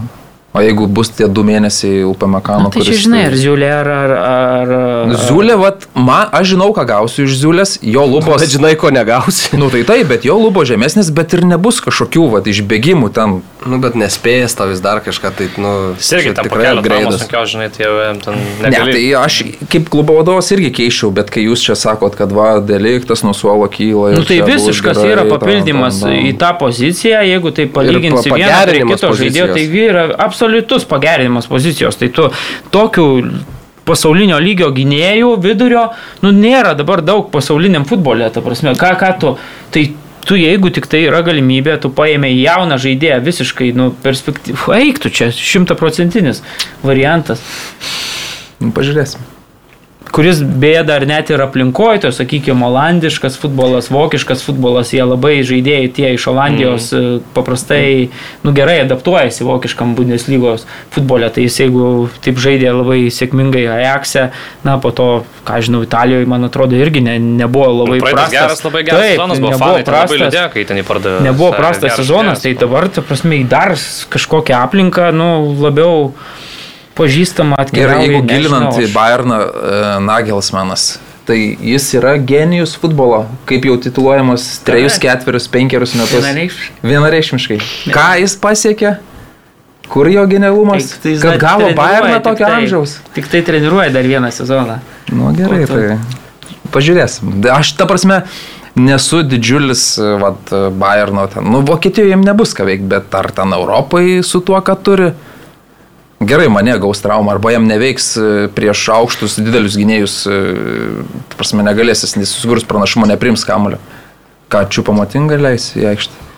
O jeigu bus tie du mėnesiai Makano, Na, tai čia žinai, ar Ziulė, ar... ar, ar Ziulė, vat, man, aš žinau, ką gausiu iš Ziulės, jo lubos. Bet žinai, ko negausi. Nu tai taip, bet jo lubos žemesnis, bet ir nebus kažkokių, va, išbėgimų ten. Nu, bet nespėjęs tau vis dar kažką, tai, nu, irgi ten tikrai sunkios, žinai, tai jau ten Ne, negali. tai aš kaip klubo vadovas irgi keičiau, bet kai jūs čia sakot, kad va, deliktas nuo suolo kyla. ir Nu, tai visiškas gerai, yra tam, papildymas tam, tam. į tą poziciją, jeigu tai palyginsi pa- vieną prie pagerinimas kito žaidėjo, tai yra absoliutus pagerinimas pozicijos. Tai tu tokių pasaulinio lygio gynėjų vidurio, nu nėra dabar daug pasauliniam futbolė, ta prasme, ką, ką tu, tai tu jeigu tik tai yra galimybė, tu paėmė jauną žaidėją visiškai, nu, perspektyvų, eik tu čia, šimtaprocentinis variantas. Nu, pažiūrėsim. Kuris beje dar net ir aplinkoje, to sakykime, olandiškas futbolas, vokiškas futbolas, jie labai žaidėjai tie iš Olandijos mm. paprastai, nu gerai adaptuojasi vokiškam Bundeslygos futbolė, tai jis jeigu taip žaidė labai sėkmingai Ajaxe, na po to, ką žinau, Italijoje, man atrodo, irgi ne, nebuvo labai Nu, prastas. geras, labai geras Taip, sezonas buvo, fanai labai prastas. liūdėjo, kai ten įpardavė. Nebuvo prastas sezonas, tai dabar, ta prasme, dar kažkokią aplinką, nu, labiau pažįstamą Ir atkeliauja. jeigu nežinau, gilinant į aš- Bayerną, e, Nagelsmanas, tai jis yra genijus futbolo, kaip jau tituluojamas trejus, ketverius, penkerius metus. Vienareikšmiškai. Vienareikšmiškai. Ką jis pasiekė? Kur jo genialumas? Tai jis Kad gavo Bayerną tokio tai- amžiaus. Tik tai treniruoja dar vieną sezoną. Nu gerai, to- tai pažiūrėsim. Aš ta prasme nesu didžiulis e, vat, Bayerno ten. Nu, Vokietijoje jiems nebus ką veikti, bet ar ten Europai su tuo, ką turi? Gerai, mane gaus traumą, arba jam neveiks e, prieš aukštus didelius gynėjus, e, prasme negalės, jis nesusigurs pranašumo, neprims kamulio. Ką čia pamatingai leis į aikštę?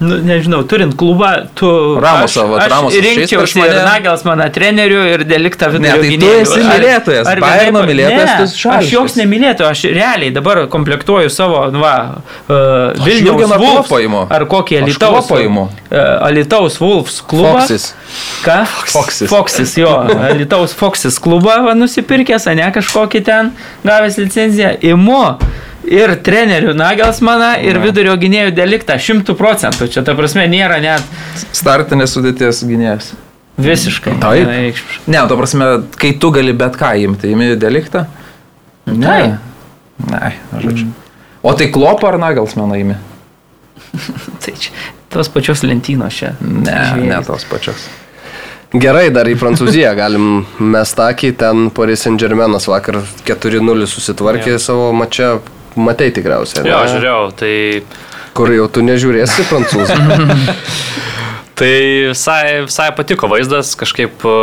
Nu, nežinau, turint klubą, tu... Ramosą, Ramosas išeis prieš rinkčiausi mane. ir Nagels mano treneriu ir deliktą Ne, vidurio tai tu gynėjų. esi Ar- mylėtojas, ar Bayerno vienaip- mylėtojas, Ne, tu esi šališkas. Aš joks nemylėtojas, aš realiai dabar komplektuoju savo, nu va, uh, Vilniaus imu. ar kokį Alitaus, uh, Alitaus Wolves klubą. Foxis. Ką? Foxis. Foxis, jo, Alitaus Foxis klubą va, nusipirkęs, ne kažkokį ten gavęs licenciją. Imu ir trenerių Nagelsmaną, ir vidurio gynėjų deliktą, šimtų procentų. Čia ta prasme nėra net Startinės sudėties gynėjas. visiškai. Taip. Ne, to prasme, kai tu gali bet ką imti, imi deliktą? Taip. Ne, žodžiu. O tai klopą ar Nagelsmaną imi? Tai čia tos pačios lentynos čia. Ne, Žvėrys. ne tos pačios. Gerai, dar į Prancūziją galim mes takį, ten Paris Saint Germainas vakar 4-0 susitvarkė savo mačią, matei tikriausiai. Jo, ne? žiūrėjau, tai, Kur jau tu nežiūrėsi prancūzų. tai visai, visai patiko vaizdas, kažkaip e,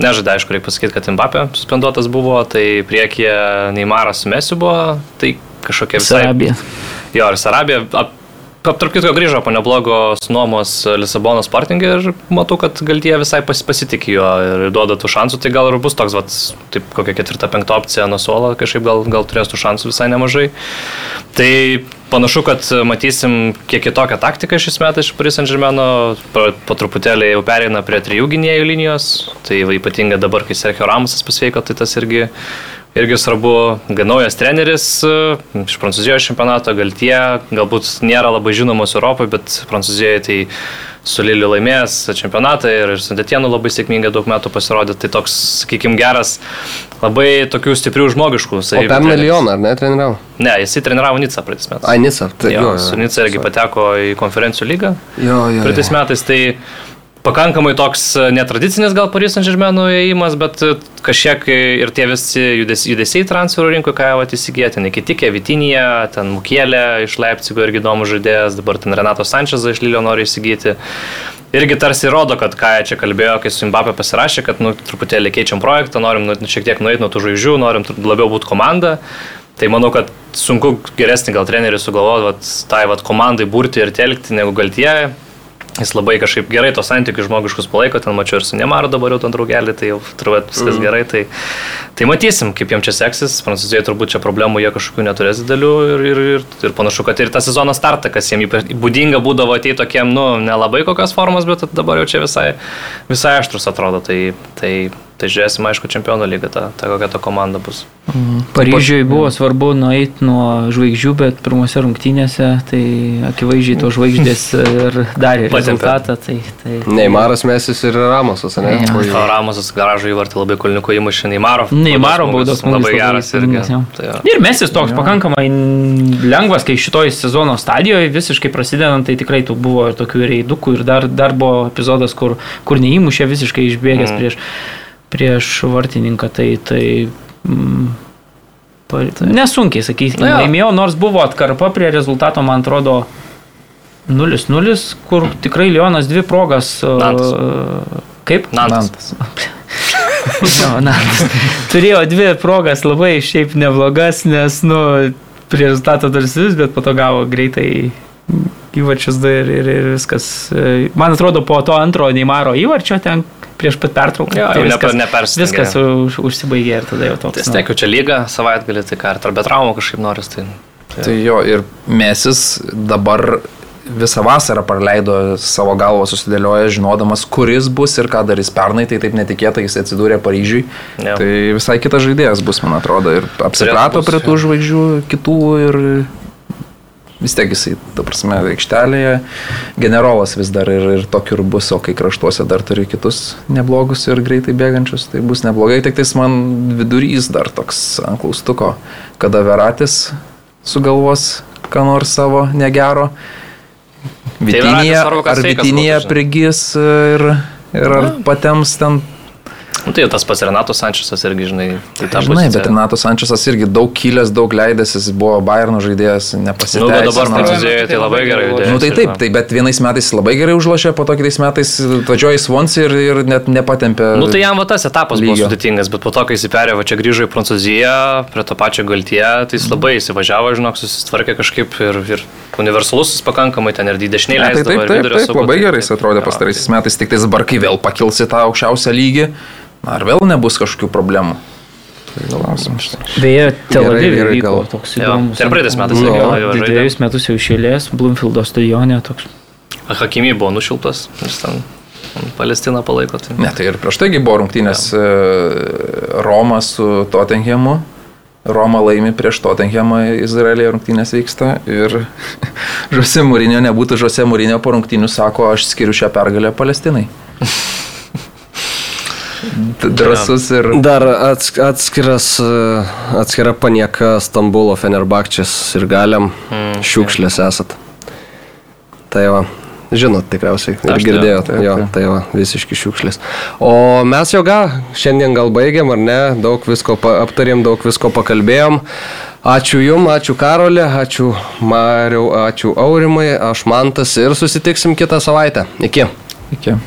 nežaidė, aišku, reikia pasakyti, kad Mbappé suspenduotas buvo, tai priekyje Neymaras su Mesiu buvo, tai kažkokia visai... Sarabija. Jo, ir Sarabija. ap- Tarp kitko grįžo po neblogos nuomos Lisabono sportingė ir matau, kad gal jie visai pas, pasitikė juo ir duoda tų šansų, tai gal ir bus toks, vat, taip kokia ketvirta, penkta opcija nuo suolo, kažkaip gal, gal turės tų šansų visai nemažai. Tai panašu, kad matysim kiek kitokią taktiką šis metais iš Paris Germaino, po, truputėlį jau pereina prie trijų gynėjų linijos, tai va, ypatingai dabar, kai Sergio Ramosas pasveiko, tai tas irgi Irgi svarbu, gan naujas treneris e, iš Prancūzijos čempionato, gal tie, galbūt nėra labai žinomos Europoje, bet Prancūzijoje tai su Liliu laimėjęs čempionatą ir su Detienu labai sėkmingai daug metų pasirodė. Tai toks, sakykime, geras, labai tokių stiprių žmogiškų. O per milijoną, ar ne, treniravo? Ne, jisai treniravo Nicą praeitais metais. Ai, Nisa. Tai, jo, su Nica irgi pateko į konferencijų lygą. Jo, jo. Praeitais metais tai pakankamai toks e, netradicinis gal Paris Saint Germainų įėjimas, bet e, kažkiek ir tie visi judesiai, judesiai transferų rinkoje, ką jau įsigyti, ten Kitikė, Vitinija, ten Mukėlė iš Leipzigo irgi įdomus žaidėjas, dabar ten Renato Sančezą iš Lilio nori įsigyti. Irgi tarsi rodo, kad ką čia kalbėjo, kai su Mbappé pasirašė, kad nu, truputėlį keičiam projektą, norim nu, šiek tiek nueiti nuo tų žvaigždžių, norim labiau būti komanda. Tai manau, kad sunku geresnį gal trenerį sugalvoti, tai vat, komandai burti ir telkti negu gal tie. Jis labai kažkaip gerai tos santykius žmogiškus palaiko, ten mačiau ir su Nemaru dabar jau ten draugelį, tai jau turbūt viskas mm. gerai. Tai, tai matysim, kaip jiems čia seksis. Prancūzijoje turbūt čia problemų jie kažkokių neturės didelių ir, ir, ir, ir panašu, kad ir tą sezono startą, kas ypač būdinga būdavo ateiti tokiem, nu, nelabai kokios formos, bet dabar jau čia visai, visai aštrus atrodo. Tai, tai, tai žiūrėsim, aišku, čempionų lygą, ta, ta kokia ta komanda bus. Paryžiui buvo svarbu nueiti nuo žvaigždžių, bet pirmose rungtynėse tai akivaizdžiai to žvaigždės ir darė rezultatą. Tai, tai, Neimaras Mesis ir Ramosas, ne? Oi. O Ramosas garažo įvartį labai kulniuko įmušė Neymaro. Neįmaro baudos smūgis Labai geras irgi. Tai jo. Ir mesis toks pakankamai lengvas, kai šitoj sezono stadijoje visiškai prasidedant, tai tikrai tų buvo ir tokių reidukų ir dar, dar buvo epizodas, kur, kur neįmušė visiškai išbėgęs mm. prieš, prieš vartininką. Tai, tai mm, nesunkiai, sakykime, Na laimėjau, nors buvo atkarpa prie rezultato, man atrodo, 0-0, kur tikrai Lionas dvi progas. uh, Nantas. Kaip? Nantas. Jo, na, turėjo dvi progas labai šiaip neblogas, nes, nu, prie rezultato dar vis, bet po to gavo greitai įvarčius du ir, ir, ir viskas. E, Man atrodo, po to antro Neymaro įvarčio ten prieš pat pertrauką. Jo, tai jau viskas, neper- nepersistengė. viskas už, užsibaigė ir tada jau toks. Tai steikiu čia lygą savaitgalį, tai ką, ar be traumų kažkaip noris. Tai, tai, Tai jo, ir Mesis dabar visą vasarą praleido savo galvą susidėlioję, žinodamas, kuris bus ir ką darys pernai, tai taip netikėtai jis atsidūrė Paryžiui. Jo. Tai visai kitas žaidėjas bus, man atrodo, ir apsiprato prie tų žvaigždžių kitų ir vis tiek jisai, ta prasme, aikštelėje. Generolas vis dar ir, ir tokiu ir bus, o kai kraštuose dar turi kitus neblogus ir greitai bėgančius, tai bus neblogai, tik tais man vidurys dar toks ant klaustuko, kada Veratis sugalvos ką nors savo negero. Vitinėje, kad ar Vitinėje prigys ir, ir ar patems ten Nu, tai tas pats Renato Sančesas irgi, žinai, tai ta Žinai, bet pozicija. Renato Sančesas irgi daug kilęs, daug leidęs, jis buvo Bayerno žaidėjas, Nu, bet nepasiteisino. dabar Prancūzijoje tai labai gerai judėjo. Nu tai taip, tai bet vienais metais labai gerai užlošė, po to kitais metais važiuoja į Swansea ir, ir net nepatempė. Nu tai jam va tas etapas buvo lygio. sudėtingas, bet po to, kai jis perėjo, va čia grįžo į Prancūziją, prie to pačio galtie, tai jis labai įsivažiavo, žinok, susitvarkė kažkaip ir, ir universalus jis pakankamai ten ir tai leisdavo. taip, taip, vidurio taip, saugų, labai tai- gerai jis atrodė pastaraisiais metais, tik tais dabar, kai vėl pakils į tą aukščiausią lygį, na, ar vėl nebus kažkokių problemų. Tai. Beje, Tel Avive vyko toks įdomus. tai ir praeitais metais Nu, jo, labai gerai žaidė. Dviejus metus jau išėlės, Bloomfieldo stadione toks. Hakimi buvo nušiltas, jis ten Palestiną palaiko. Tai... Ne, tai ir prieš taigi buvo rungtynės e, Roma su Tottenhamu. Roma laimi prieš Tottenhamą Izraelėje rungtynės vyksta ir Žose Mūrinio nebūtų Žose Mūrinio po rungtynių sako, aš skiriu šią pergalę Palestinai. Drasus ir... Dar ats, atskiras, e, atskira panieka Stambulo Fenerbakčias ir galiam Mm, šiukšlės esat. Tai va, žinot tikriausiai ir Aš girdėjot, taip, jo, tai va, visiški šiukšlės. O mes jau gal, šiandien gal baigiam ar ne, daug visko aptarėm, daug visko pakalbėjom. Ačiū Jum, ačiū Karolė, ačiū Mariau, ačiū Aurimai, aš Mantas ir susitiksim kitą savaitę. Iki. Iki.